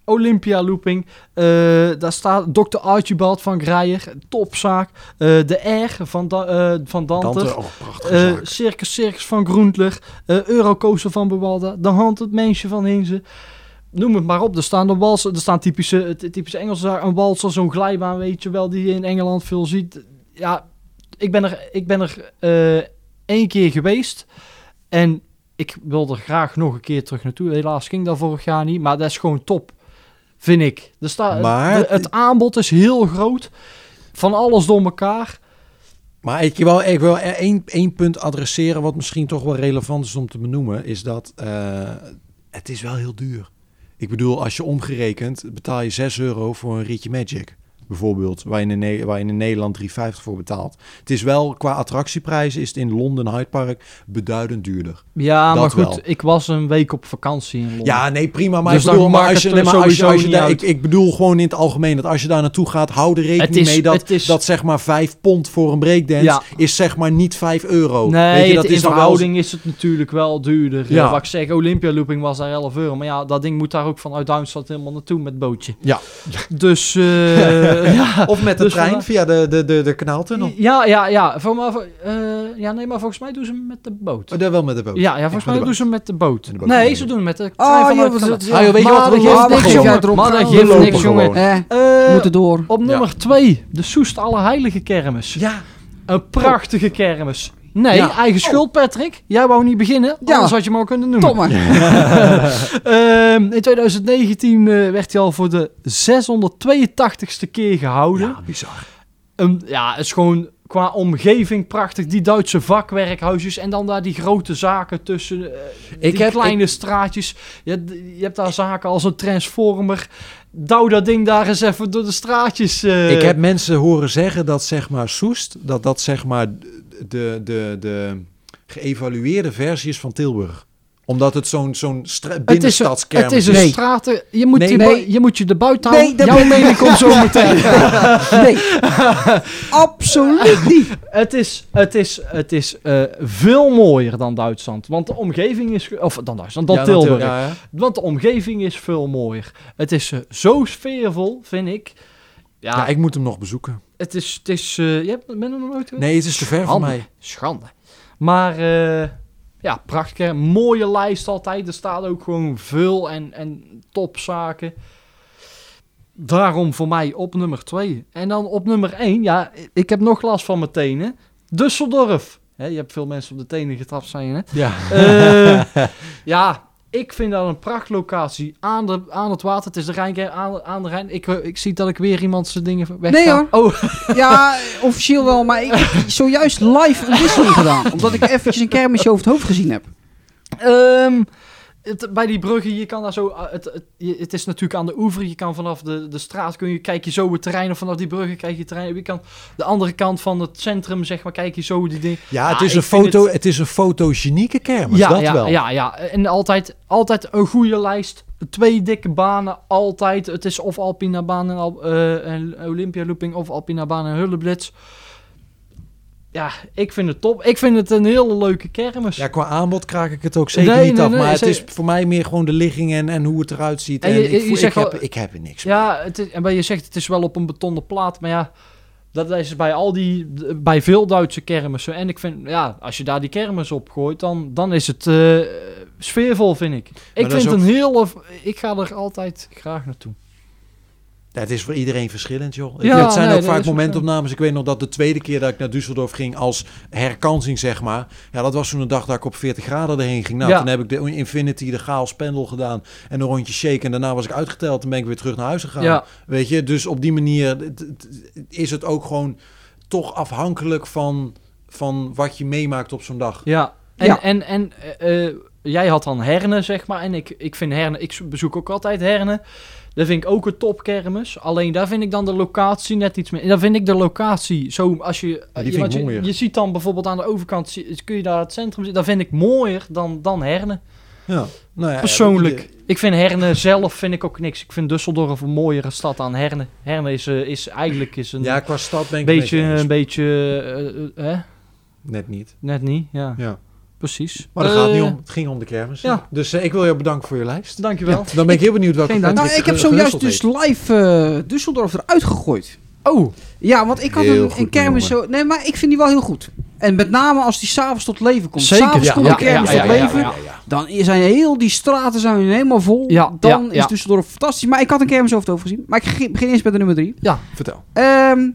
Olympia Looping. eh, daar staat Dr. Archibald van Grijer. Topzaak. Eh, de R van, da, eh, van Dante. Dante, oh. Circus Circus van Groentler. Eurocoaster van Bewalda. De Hand het Mensje van Hinze. Noem het maar op. Er staan de walsen. Er staan typische, typische Engelse zaken. Een walser, zo'n glijbaan, weet je wel. Die je in Engeland veel ziet. Ja, ik ben er, ik ben er één keer geweest. En ik wil er graag nog een keer terug naartoe. Helaas ging dat vorig jaar niet. Maar dat is gewoon top. Vind ik. Er staat, Maar- de- het aanbod is heel groot. Van alles door elkaar. Maar ik wil, ik wil één, één punt adresseren wat misschien toch wel relevant is om te benoemen. Is dat eh, het is wel heel duur. Ik bedoel, als je omgerekend betaal je 6 euro voor een ritje Magic. Bijvoorbeeld, waar je in, Ne- waar je in Nederland 3,50 voor betaalt. Het is wel, qua attractieprijzen is het in Londen Hyde Park beduidend duurder. Ja, Dat maar goed, wel. ik was een week op vakantie in Londen. Ja, nee, prima. Maar Dus ik bedoel, maar als je, maar als je, als je daar, ik, ik bedoel gewoon in het algemeen dat als je daar naartoe gaat, hou er rekening is- mee dat, is- dat zeg maar 5 pond voor een breakdance Ja. is zeg maar niet 5 euro. Nee, Weet je, dat is in dan wel- verhouding is het natuurlijk wel duurder. Ja. Ja. wat ik zeg, Olympia Looping was daar 11 euro. Maar ja, dat ding moet daar ook vanuit Duitsland helemaal naartoe met bootje. Ja. Dus, eh, ja. Of met de Dus trein via de, de, de, de kanaaltunnel. Ja, ja, ja. Voor, maar, voor- eh, ja, nee, maar volgens mij doen ze hem met de boot. Oh, daar wel met de boot. Ja, ja, volgens mij doen ze hem met de boot. Met de boot. Nee, ze doen met de Oh, trein vanuit joh, Canada. ja. Ah, joh, weet je wat? dat We geeft lopen niks, gewoon. jongen. Maar dat We geeft niks, jongen. Eh, Eh, moeten door. Op nummer 2, de Soest Allerheilige Kermis. Ja. Een prachtige kermis. Nee, Ja. eigen schuld, Patrick. Jij wou niet beginnen, Ja. anders had je hem al kunnen noemen. Tom maar. Ehm, in 2019 eh, werd hij al voor de 682ste keer gehouden. Ja, bizar. Een- ja, het is gewoon qua omgeving prachtig. Die Duitse vakwerkhuisjes en dan daar die grote zaken tussen eh, Ik die heb- kleine straatjes. Je, hebt- je hebt daar zaken als een transformer. Douw dat ding daar eens even door de straatjes. eh. Ik heb mensen horen zeggen dat zeg maar Soest, dat dat zeg maar de, de, de geëvalueerde versie is van Tilburg. Omdat het zo'n zo'n het is, het is een Nee. straten. Je moet, Nee, die, nee. je moet je de buiten Nee, houden. Jouw ben- mening komt zo meteen. Nee, absoluut niet. Het is, het is, het is eh, veel mooier dan Duitsland. Want de omgeving is... Of dan Duitsland, dan Ja, Tilburg. natuurlijk, ja, ja. Want de omgeving is veel mooier. Het is eh, zo sfeervol, vind ik. Ja, Ja, ik moet hem nog bezoeken. Het is... Het is eh, je hebt, ben er nog nooit geweest? Nee, het is te ver Schande. mij. Schande. Maar eh, ja, prachtig. hè. Mooie lijst altijd. Er staat ook gewoon veel en, en topzaken. Daarom voor mij op nummer 2. En dan op nummer 1. Ja, ik heb nog last van mijn tenen. Düsseldorf. Hè, je hebt veel mensen op de tenen getrapt, zei je net. Ja. Eh, ja, ik vind dat een prachtlocatie aan, de, aan het water. Het is de Rijn, aan, aan de Rijn. Ik, eh, ik zie dat ik weer iemand zijn dingen weg Nee, hoor. Oh, Ja, officieel wel, maar ik heb zojuist live een wisseling gedaan. Omdat ik eventjes een kermisje over het hoofd gezien heb. Ehm, het, bij die bruggen, je kan daar zo... uh, Het, het, is natuurlijk aan de oever. Je kan vanaf de, de straat, kun je, kijk je zo het terrein. Of vanaf die bruggen kijk je het terrein. Je kan de andere kant van het centrum, zeg maar, kijk je zo die dingen. Ja, het Ja, is, een foto, het- is een fotogenieke kermis, ja, dat ja, wel. ja, ja. En altijd, altijd een goede lijst. Twee dikke banen, altijd. Het is of Alpina baan en, Al- eh, en Olympia looping of Alpina baan en Hulleblitz. Ja, ik vind het top. Ik vind het een hele leuke kermis. Ja, qua aanbod kraak ik het ook zeker Nee, niet nee, af. nee, maar het is voor mij meer gewoon de ligging en, en hoe het eruit ziet. En En, je- ik, je ik, zegt heb, wel- ik heb er niks. Ja, het is, je zegt het is wel op een betonnen plaat, maar ja, dat is bij al die, bij veel Duitse kermissen. En ik vind, ja, als je daar die kermis op gooit, dan, dan is het eh, sfeervol, vind ik. Ik vind ook- een hele, ik ga er altijd graag naartoe. Het is voor iedereen verschillend, joh. Ja, het zijn nee, ook dat vaak momentopnames. Ik weet nog dat de tweede keer dat ik naar Düsseldorf ging als herkansing, zeg maar. Ja, dat was toen een dag dat ik op 40 graden erheen ging. Nou, Ja. toen heb ik de Infinity, de Chaos Pendel gedaan en een rondje shake. En daarna was ik uitgeteld en ben ik weer terug naar huis gegaan. Ja. Weet je, dus op die manier is het ook gewoon toch afhankelijk van, van wat je meemaakt op zo'n dag. Ja, en, Ja. en, en eh, eh, jij had dan Herne, zeg maar. En ik, ik vind Herne, ik bezoek ook altijd Herne. Dat vind ik ook een topkermis. Alleen daar vind ik dan de locatie net iets meer. Dan vind ik de locatie zo als je. je, je, je ziet dan bijvoorbeeld aan de overkant kun je daar het centrum zien. Dat vind ik mooier dan, dan Herne. Ja. Nou ja, Persoonlijk. Ik vind Herne zelf vind ik ook niks. Ik vind Düsseldorf een mooiere stad dan Herne. Herne is, eh, is eigenlijk is een Ja, qua stad ben ik beetje, een beetje, eh, eh, hè? Net niet. net niet. Ja, Ja. Precies. Maar dat gaat Eh, niet om. Het ging om de kermis. ja. Dus eh, ik wil je bedanken voor je lijst. Dankjewel. Dan ben ik heel benieuwd welke. Patrick Nou, ik heb zojuist dus live eh Düsseldorf eruit gegooid. Oh, Ja, want ik had Heel een, goed een kermis zo... Nee, maar ik vind die wel heel goed. En met name als die s'avonds tot leven komt. Zeker, S'avonds ja, komt ja, de kermis ja, tot ja, ja, leven. ja, Dan zijn heel die straten zijn helemaal vol. Ja, dan ja, is Düsseldorf fantastisch. Maar ik had een kermis over het hoofd gezien. Maar ik begin eerst met de nummer drie. Vertel. Ehm,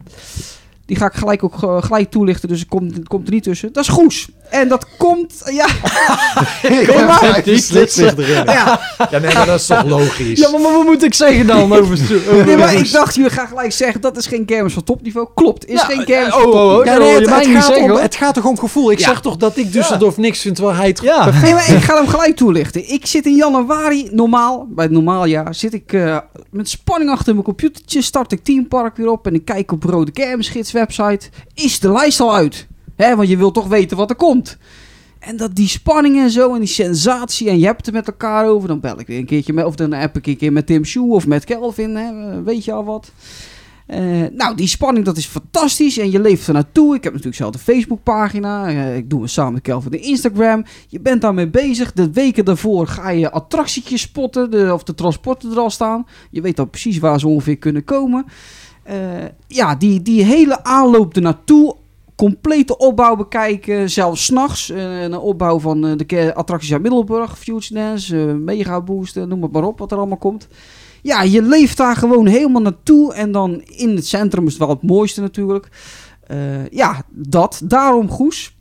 die ga ik gelijk ook eh, gelijk toelichten, dus het komt, het komt er niet tussen. Dat is Goes. En dat komt, ja, Nee, maar- die slit zich erin. ja, Ja, nee, maar dat is toch logisch? Ja, maar wat moet ik zeggen dan over... over nee, maar ik dacht, jullie gaan gelijk zeggen, dat is geen kermis van topniveau. Klopt, is Ja, geen kermis oh, van oh, oh, topniveau. Ja, nee, wil het, gaat zeggen, om, het gaat toch om gevoel. Ik Ja. zeg toch dat ik Düsseldorf niks vind, terwijl hij het... Ja. Nee, maar ik ga hem gelijk toelichten. Ik zit in januari, normaal, bij het normaaljaar, zit ik eh, met spanning achter mijn computertje, start ik Teampark weer op en ik kijk op Rode Kermisgids website. Is de lijst al uit? Want je wilt toch weten wat er komt. En dat die spanning en zo en die sensatie en je hebt het met elkaar over, dan bel ik weer een keertje met, of dan app ik een keer met Tim Sjoe of met Kelvin, hè, weet je al wat. Eh, nou, die spanning, dat is fantastisch. En je leeft er naartoe. Ik heb natuurlijk zelf de Facebookpagina. Eh, ik doe het samen met Kelvin de Instagram. Je bent daarmee bezig. De weken daarvoor ga je attractietjes spotten. Of de transporten er al staan. Je weet al precies waar ze ongeveer kunnen komen. Eh, ja, die, die hele aanloop ernaartoe. Complete opbouw bekijken. Zelfs s'nachts. Uh, een opbouw van eh, de attracties uit Middelburg. Future Dance, eh, Mega Boost. eh, noem het maar op wat er allemaal komt. Ja, je leeft daar gewoon helemaal naartoe. En dan in het centrum is het wel het mooiste natuurlijk. Eh, ja, dat. Daarom Goes.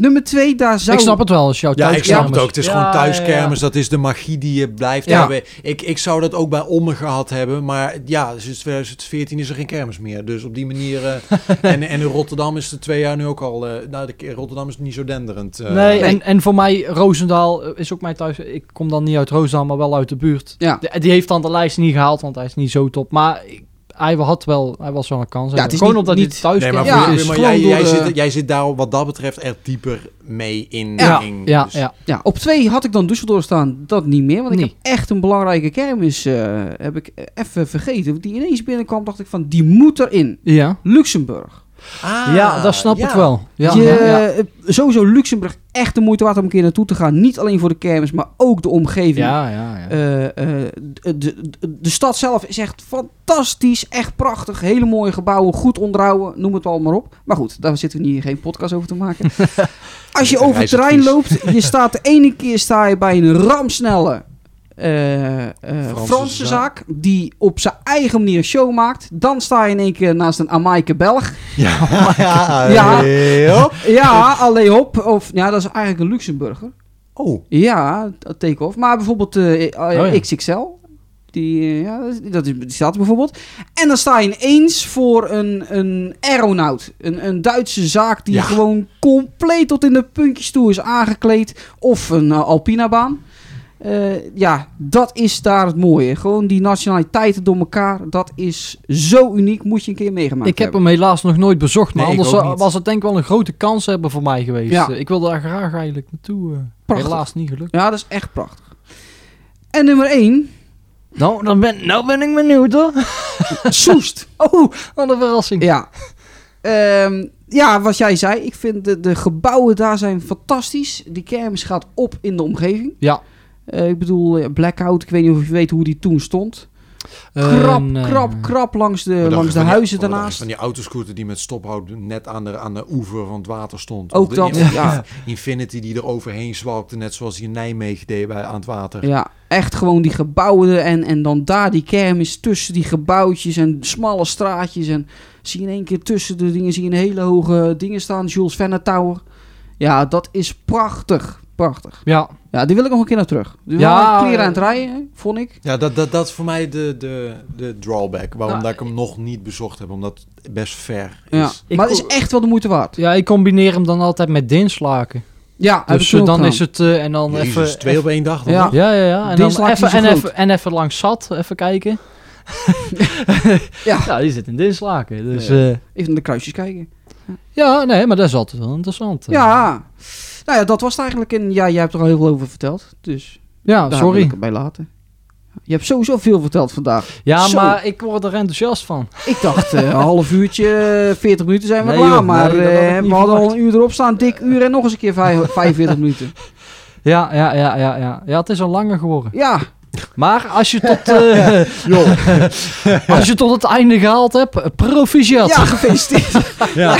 Nummer twee, daar zou... Ik snap het wel, als jouw Ja, ik snap het ook. Het is Ja, gewoon thuiskermis. ja. Dat is de magie die je blijft Ja. hebben. Ik, ik zou dat ook bij Ommen gehad hebben. Maar ja, sinds 2014 is er geen kermis meer. Dus op die manier... eh, en, en in Rotterdam is het twee jaar nu ook al... eh, nou, de, Rotterdam is niet zo denderend. eh. Nee, Nee. En, en voor mij, Roosendaal is ook mijn thuis. Ik kom dan niet uit Roosendaal, maar wel uit de buurt. Ja. Die, die heeft dan de lijst niet gehaald, want hij is niet zo top. Maar ik- hij, had wel, hij was wel een kans. Ja, het is Gewoon niet- omdat niet- hij thuis Nee, maar, Ja, is maar jij, door jij, de- zit, jij zit daar wat dat betreft er dieper mee in. Ja, in- ja, dus- ja. Ja, op twee had ik dan Düsseldorf staan. Dat niet meer. Want ik heb echt een belangrijke kermis eh, heb ik even vergeten. Die ineens binnenkwam, dacht ik van, die moet erin. Ja, Luxemburg. Ah, ja dat snap ja. ik wel. Ja, je, ja, ja. eh, Sowieso Luxemburg echt de moeite waard om een keer naartoe te gaan. Niet alleen voor de kermis, maar ook de omgeving. Ja, ja, ja. Eh, eh, de, de, de stad zelf is echt fantastisch, echt prachtig. Hele mooie gebouwen, goed onderhouden, noem het allemaal op. Maar goed, daar zitten we hier geen podcast over te maken. Als je over het terrein loopt, je staat de ene keer sta je bij een ramsnelle Franse, Franse zaak die op zijn eigen manier een show maakt. Dan sta je in één keer naast een Amaike Belg. Ja, ja, Ja. ja. Ja, alleen op. Of ja, dat is eigenlijk een Luxemburger. Oh, Ja, take-off. Maar bijvoorbeeld eh, eh, Oh ja. XXL. Die, eh, ja, dat is- die staat er bijvoorbeeld. En dan sta je ineens voor een, een aeronaut. Een, een Duitse zaak die Ja. gewoon compleet tot in de puntjes toe is aangekleed. Of een uh, Alpina-baan. Eh, ja, dat is daar het mooie. Gewoon die nationaliteiten door elkaar. Dat is zo uniek. Moet je een keer meegemaakt Ik heb hebben. hem helaas nog nooit bezocht, maar Nee, anders was het denk ik wel een grote kans hebben voor mij geweest. Ja. Eh, Ik wilde daar graag eigenlijk naartoe. eh. Prachtig. helaas niet gelukt. Ja, dat is echt prachtig. En nummer 1, Nou, dan ben, nou ben ik benieuwd hoor. Soest. Oh, wat een verrassing. Ja. Ehm, ja, wat jij zei. Ik vind de, de gebouwen daar zijn fantastisch. Die kermis gaat op in de omgeving. Ja. Eh, ik bedoel, eh, Blackout. Ik weet niet of je weet hoe die toen stond. Eh, Krap, nee. krap, krap langs de, langs de die- huizen je daarnaast. Van die autoscooter die met stophoud net aan de, aan de oever van het water stond. Ook Of dat, ja. Infinity die er overheen zwalkte, net zoals die in Nijmegen deed bij, aan het water. Ja, echt gewoon die gebouwen en, en dan daar die kermis tussen die gebouwtjes en smalle straatjes. En zie je in één keer tussen de dingen zie je een hele hoge dingen staan. Jules Verne Tower. Ja, dat is prachtig. Prachtig. Ja, Ja, die wil ik nog een keer naar terug. Die Ja, ja, kleren aan het eh, rijden, hè, vond ik. Ja, dat, dat, dat is voor mij de, de, de drawback. Waarom Nou, dat ik hem nog niet bezocht heb. Omdat het best ver is. Ja. Ik Maar het is echt wel de moeite waard. ja, ik combineer hem dan altijd met dinslaken. Ja, heb ik Dus eh, dan gedaan. is het eh, en dan Jezus, even... twee op één dag dan Ja. nog? Ja, ja, ja. En, dan even, en, even, en even langs zat, even kijken. Ja. ja, die zit in dinslaken. Dus Ja. ja. Even naar de kruisjes kijken. ja, nee, maar dat is altijd wel interessant. eh. Ja. Nou ja, dat was het eigenlijk. En ja, jij hebt er al heel veel over verteld. Dus ja daar wil sorry. ik het bij laten. Je hebt sowieso veel verteld vandaag. Ja, Zo. maar ik word er enthousiast van. Ik dacht eh, een half uurtje, eh, 40 minuten zijn we Nee, klaar. joh, maar nee, eh, we hadden al een uur erop staan. Dik uur en nog eens een keer vijf- 45 minuten. Ja, ja, ja, ja, ja. Ja, het is al langer geworden. Ja, Maar als je tot, eh, als je tot het einde gehaald hebt, proficiat. ja gefeliciteerd. Ja.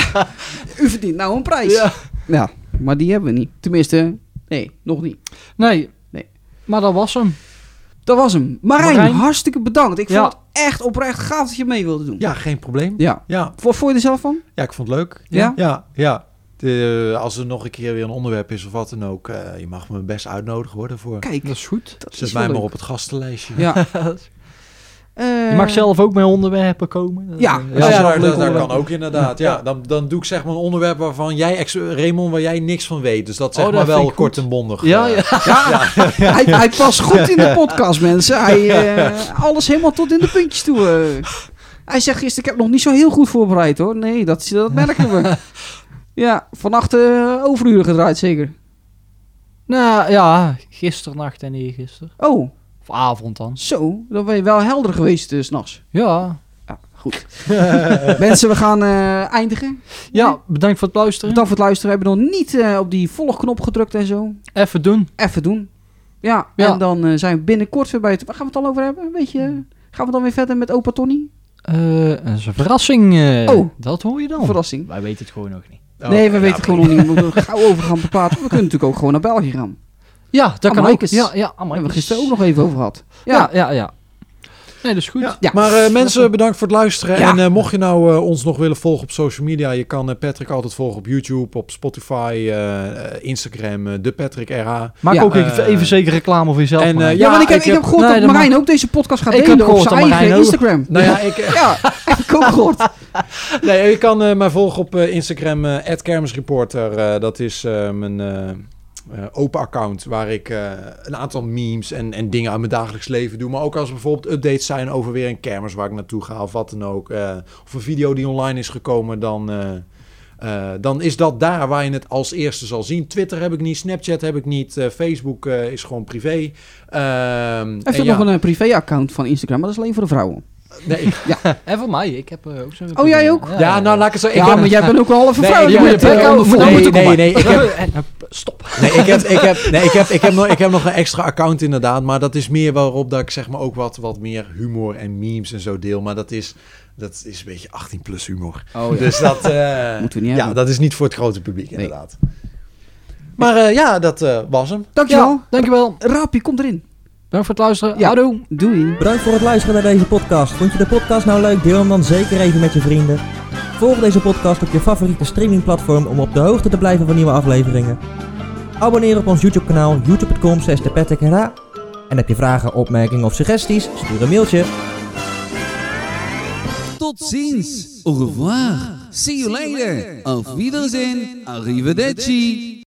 U verdient nou een prijs. Ja. Ja, maar die hebben we niet. Tenminste, nee, nog niet. Nee. Nee. Maar dat was hem. Dat was hem. Marijn, Marijn. hartstikke bedankt. Ik Ja. vond het echt oprecht gaaf dat je mee wilde doen. ja, geen probleem. Ja. Ja. Wat vond je er zelf van? ja, ik vond het leuk. Ja? Ja, ja. De, als er nog een keer weer een onderwerp is of wat dan ook, eh, je mag me best uitnodigen worden voor. Kijk, Dat is goed. dat Zet is mij maar leuk. op het gastenlijstje. Ja. Eh, Je mag zelf ook met onderwerpen komen. Ja. Eh, Ja, Ja, dat, kan ook inderdaad. Ja, dan, dan doe ik zeg maar een onderwerp waarvan jij, ex- Raymond, waar jij niks van weet. Dus dat zeg Oh, dat maar wel kort goed. en bondig. Ja, eh. ja. Ja, Hij, hij past goed in de podcast, mensen. Hij, eh, alles helemaal tot in de puntjes toe. eh. Hij zegt gisteren, ik heb nog niet zo heel goed voorbereid hoor. Nee, dat, dat merken we. Ja, vannacht eh overuren gedraaid zeker. Nou ja, gisternacht en eergisteren. Oh, Of avond dan. zo. Dan ben je wel helder geweest uh, s'nachts. Ja. Ja, goed. mensen, we gaan eh, eindigen. Ja, bedankt voor het luisteren. Bedankt voor het luisteren. We hebben nog niet eh, op die volgknop gedrukt en zo. Even doen. Even doen. Ja, Ja. en dan eh, zijn we binnenkort weer bij het... Waar gaan we het al over hebben? Weet je, gaan we dan weer verder met opa Tony? Eh, dat is een verrassing. eh, Oh. Dat hoor je dan. Verrassing. Wij weten het gewoon nog niet. Oh, nee, we ja, weten gewoon nog niet. We moeten er gauw over gaan praten. We kunnen natuurlijk ook gewoon naar België gaan. Ja, dat kan ook. Ja, ja, hebben we Amaikes. gisteren ook nog even over gehad. Ja, Ja, ja, ja. Nee, dat is goed. Ja. Ja. Maar eh, mensen, bedankt voor het luisteren. Ja. En eh, mocht je nou eh, ons nog willen volgen op social media, je kan eh, Patrick altijd volgen op YouTube, op Spotify, Instagram, de Patrick RH. Maak Ja. ook even, even zeker reclame voor jezelf. en, eh, ja, want ik heb, ik ik heb heb- gehoord Nee, dat Marijn ook deze podcast gaat Ik heb delen op zijn eigen. Instagram. Nou ja, ik, Ja, heb ik ook gehoord. nee, je kan eh, mij volgen op Instagram, @kermisreporter. Dat is eh, mijn eh, open account waar ik eh, een aantal memes en, en dingen uit mijn dagelijks leven doe. Maar ook als er bijvoorbeeld updates zijn over weer een kermis waar ik naartoe ga of wat dan ook. eh, of een video die online is gekomen, dan... dan is dat daar waar je het als eerste zal zien. Twitter heb ik niet, Snapchat heb ik niet, Facebook is gewoon privé. Ehm, Hij en heeft ja, nog een privé-account van Instagram, maar dat is alleen voor de vrouwen. Nee, En voor mij, ik heb eh, ook zo'n... Oh, jij ook? ja, nou laat ik het zo. Ik ja, heb- maar jij bent ook halve Nee, vrouw. ik nee, onder- nee, nee, ik heb, Stop. Nee, ik heb, ik heb, nee, ik heb, ik heb, nog, ik heb nog een extra account inderdaad. Maar dat is meer waarop dat ik zeg maar ook wat, wat meer humor en memes en zo deel. Maar dat is, dat is een beetje 18 plus humor. Oh, ja. Dus dat, eh, Moeten we niet ja, dat is niet voor het grote publiek inderdaad. Maar eh, ja, dat eh, was hem. Dankjewel. Ja, dankjewel. Raapje, kom erin. Bedankt voor het luisteren. Ja. Houdoe. Doei. Bedankt voor het luisteren naar deze podcast. Vond je de podcast nou leuk? Deel hem dan zeker even met je vrienden. Volg deze podcast op je favoriete streamingplatform om op de hoogte te blijven van nieuwe afleveringen. Abonneer op ons YouTube kanaal youtube.com En heb je vragen, opmerkingen of suggesties? Stuur een mailtje. Tot ziens. Au revoir. See you later. Auf Wiedersehen. Arrivederci.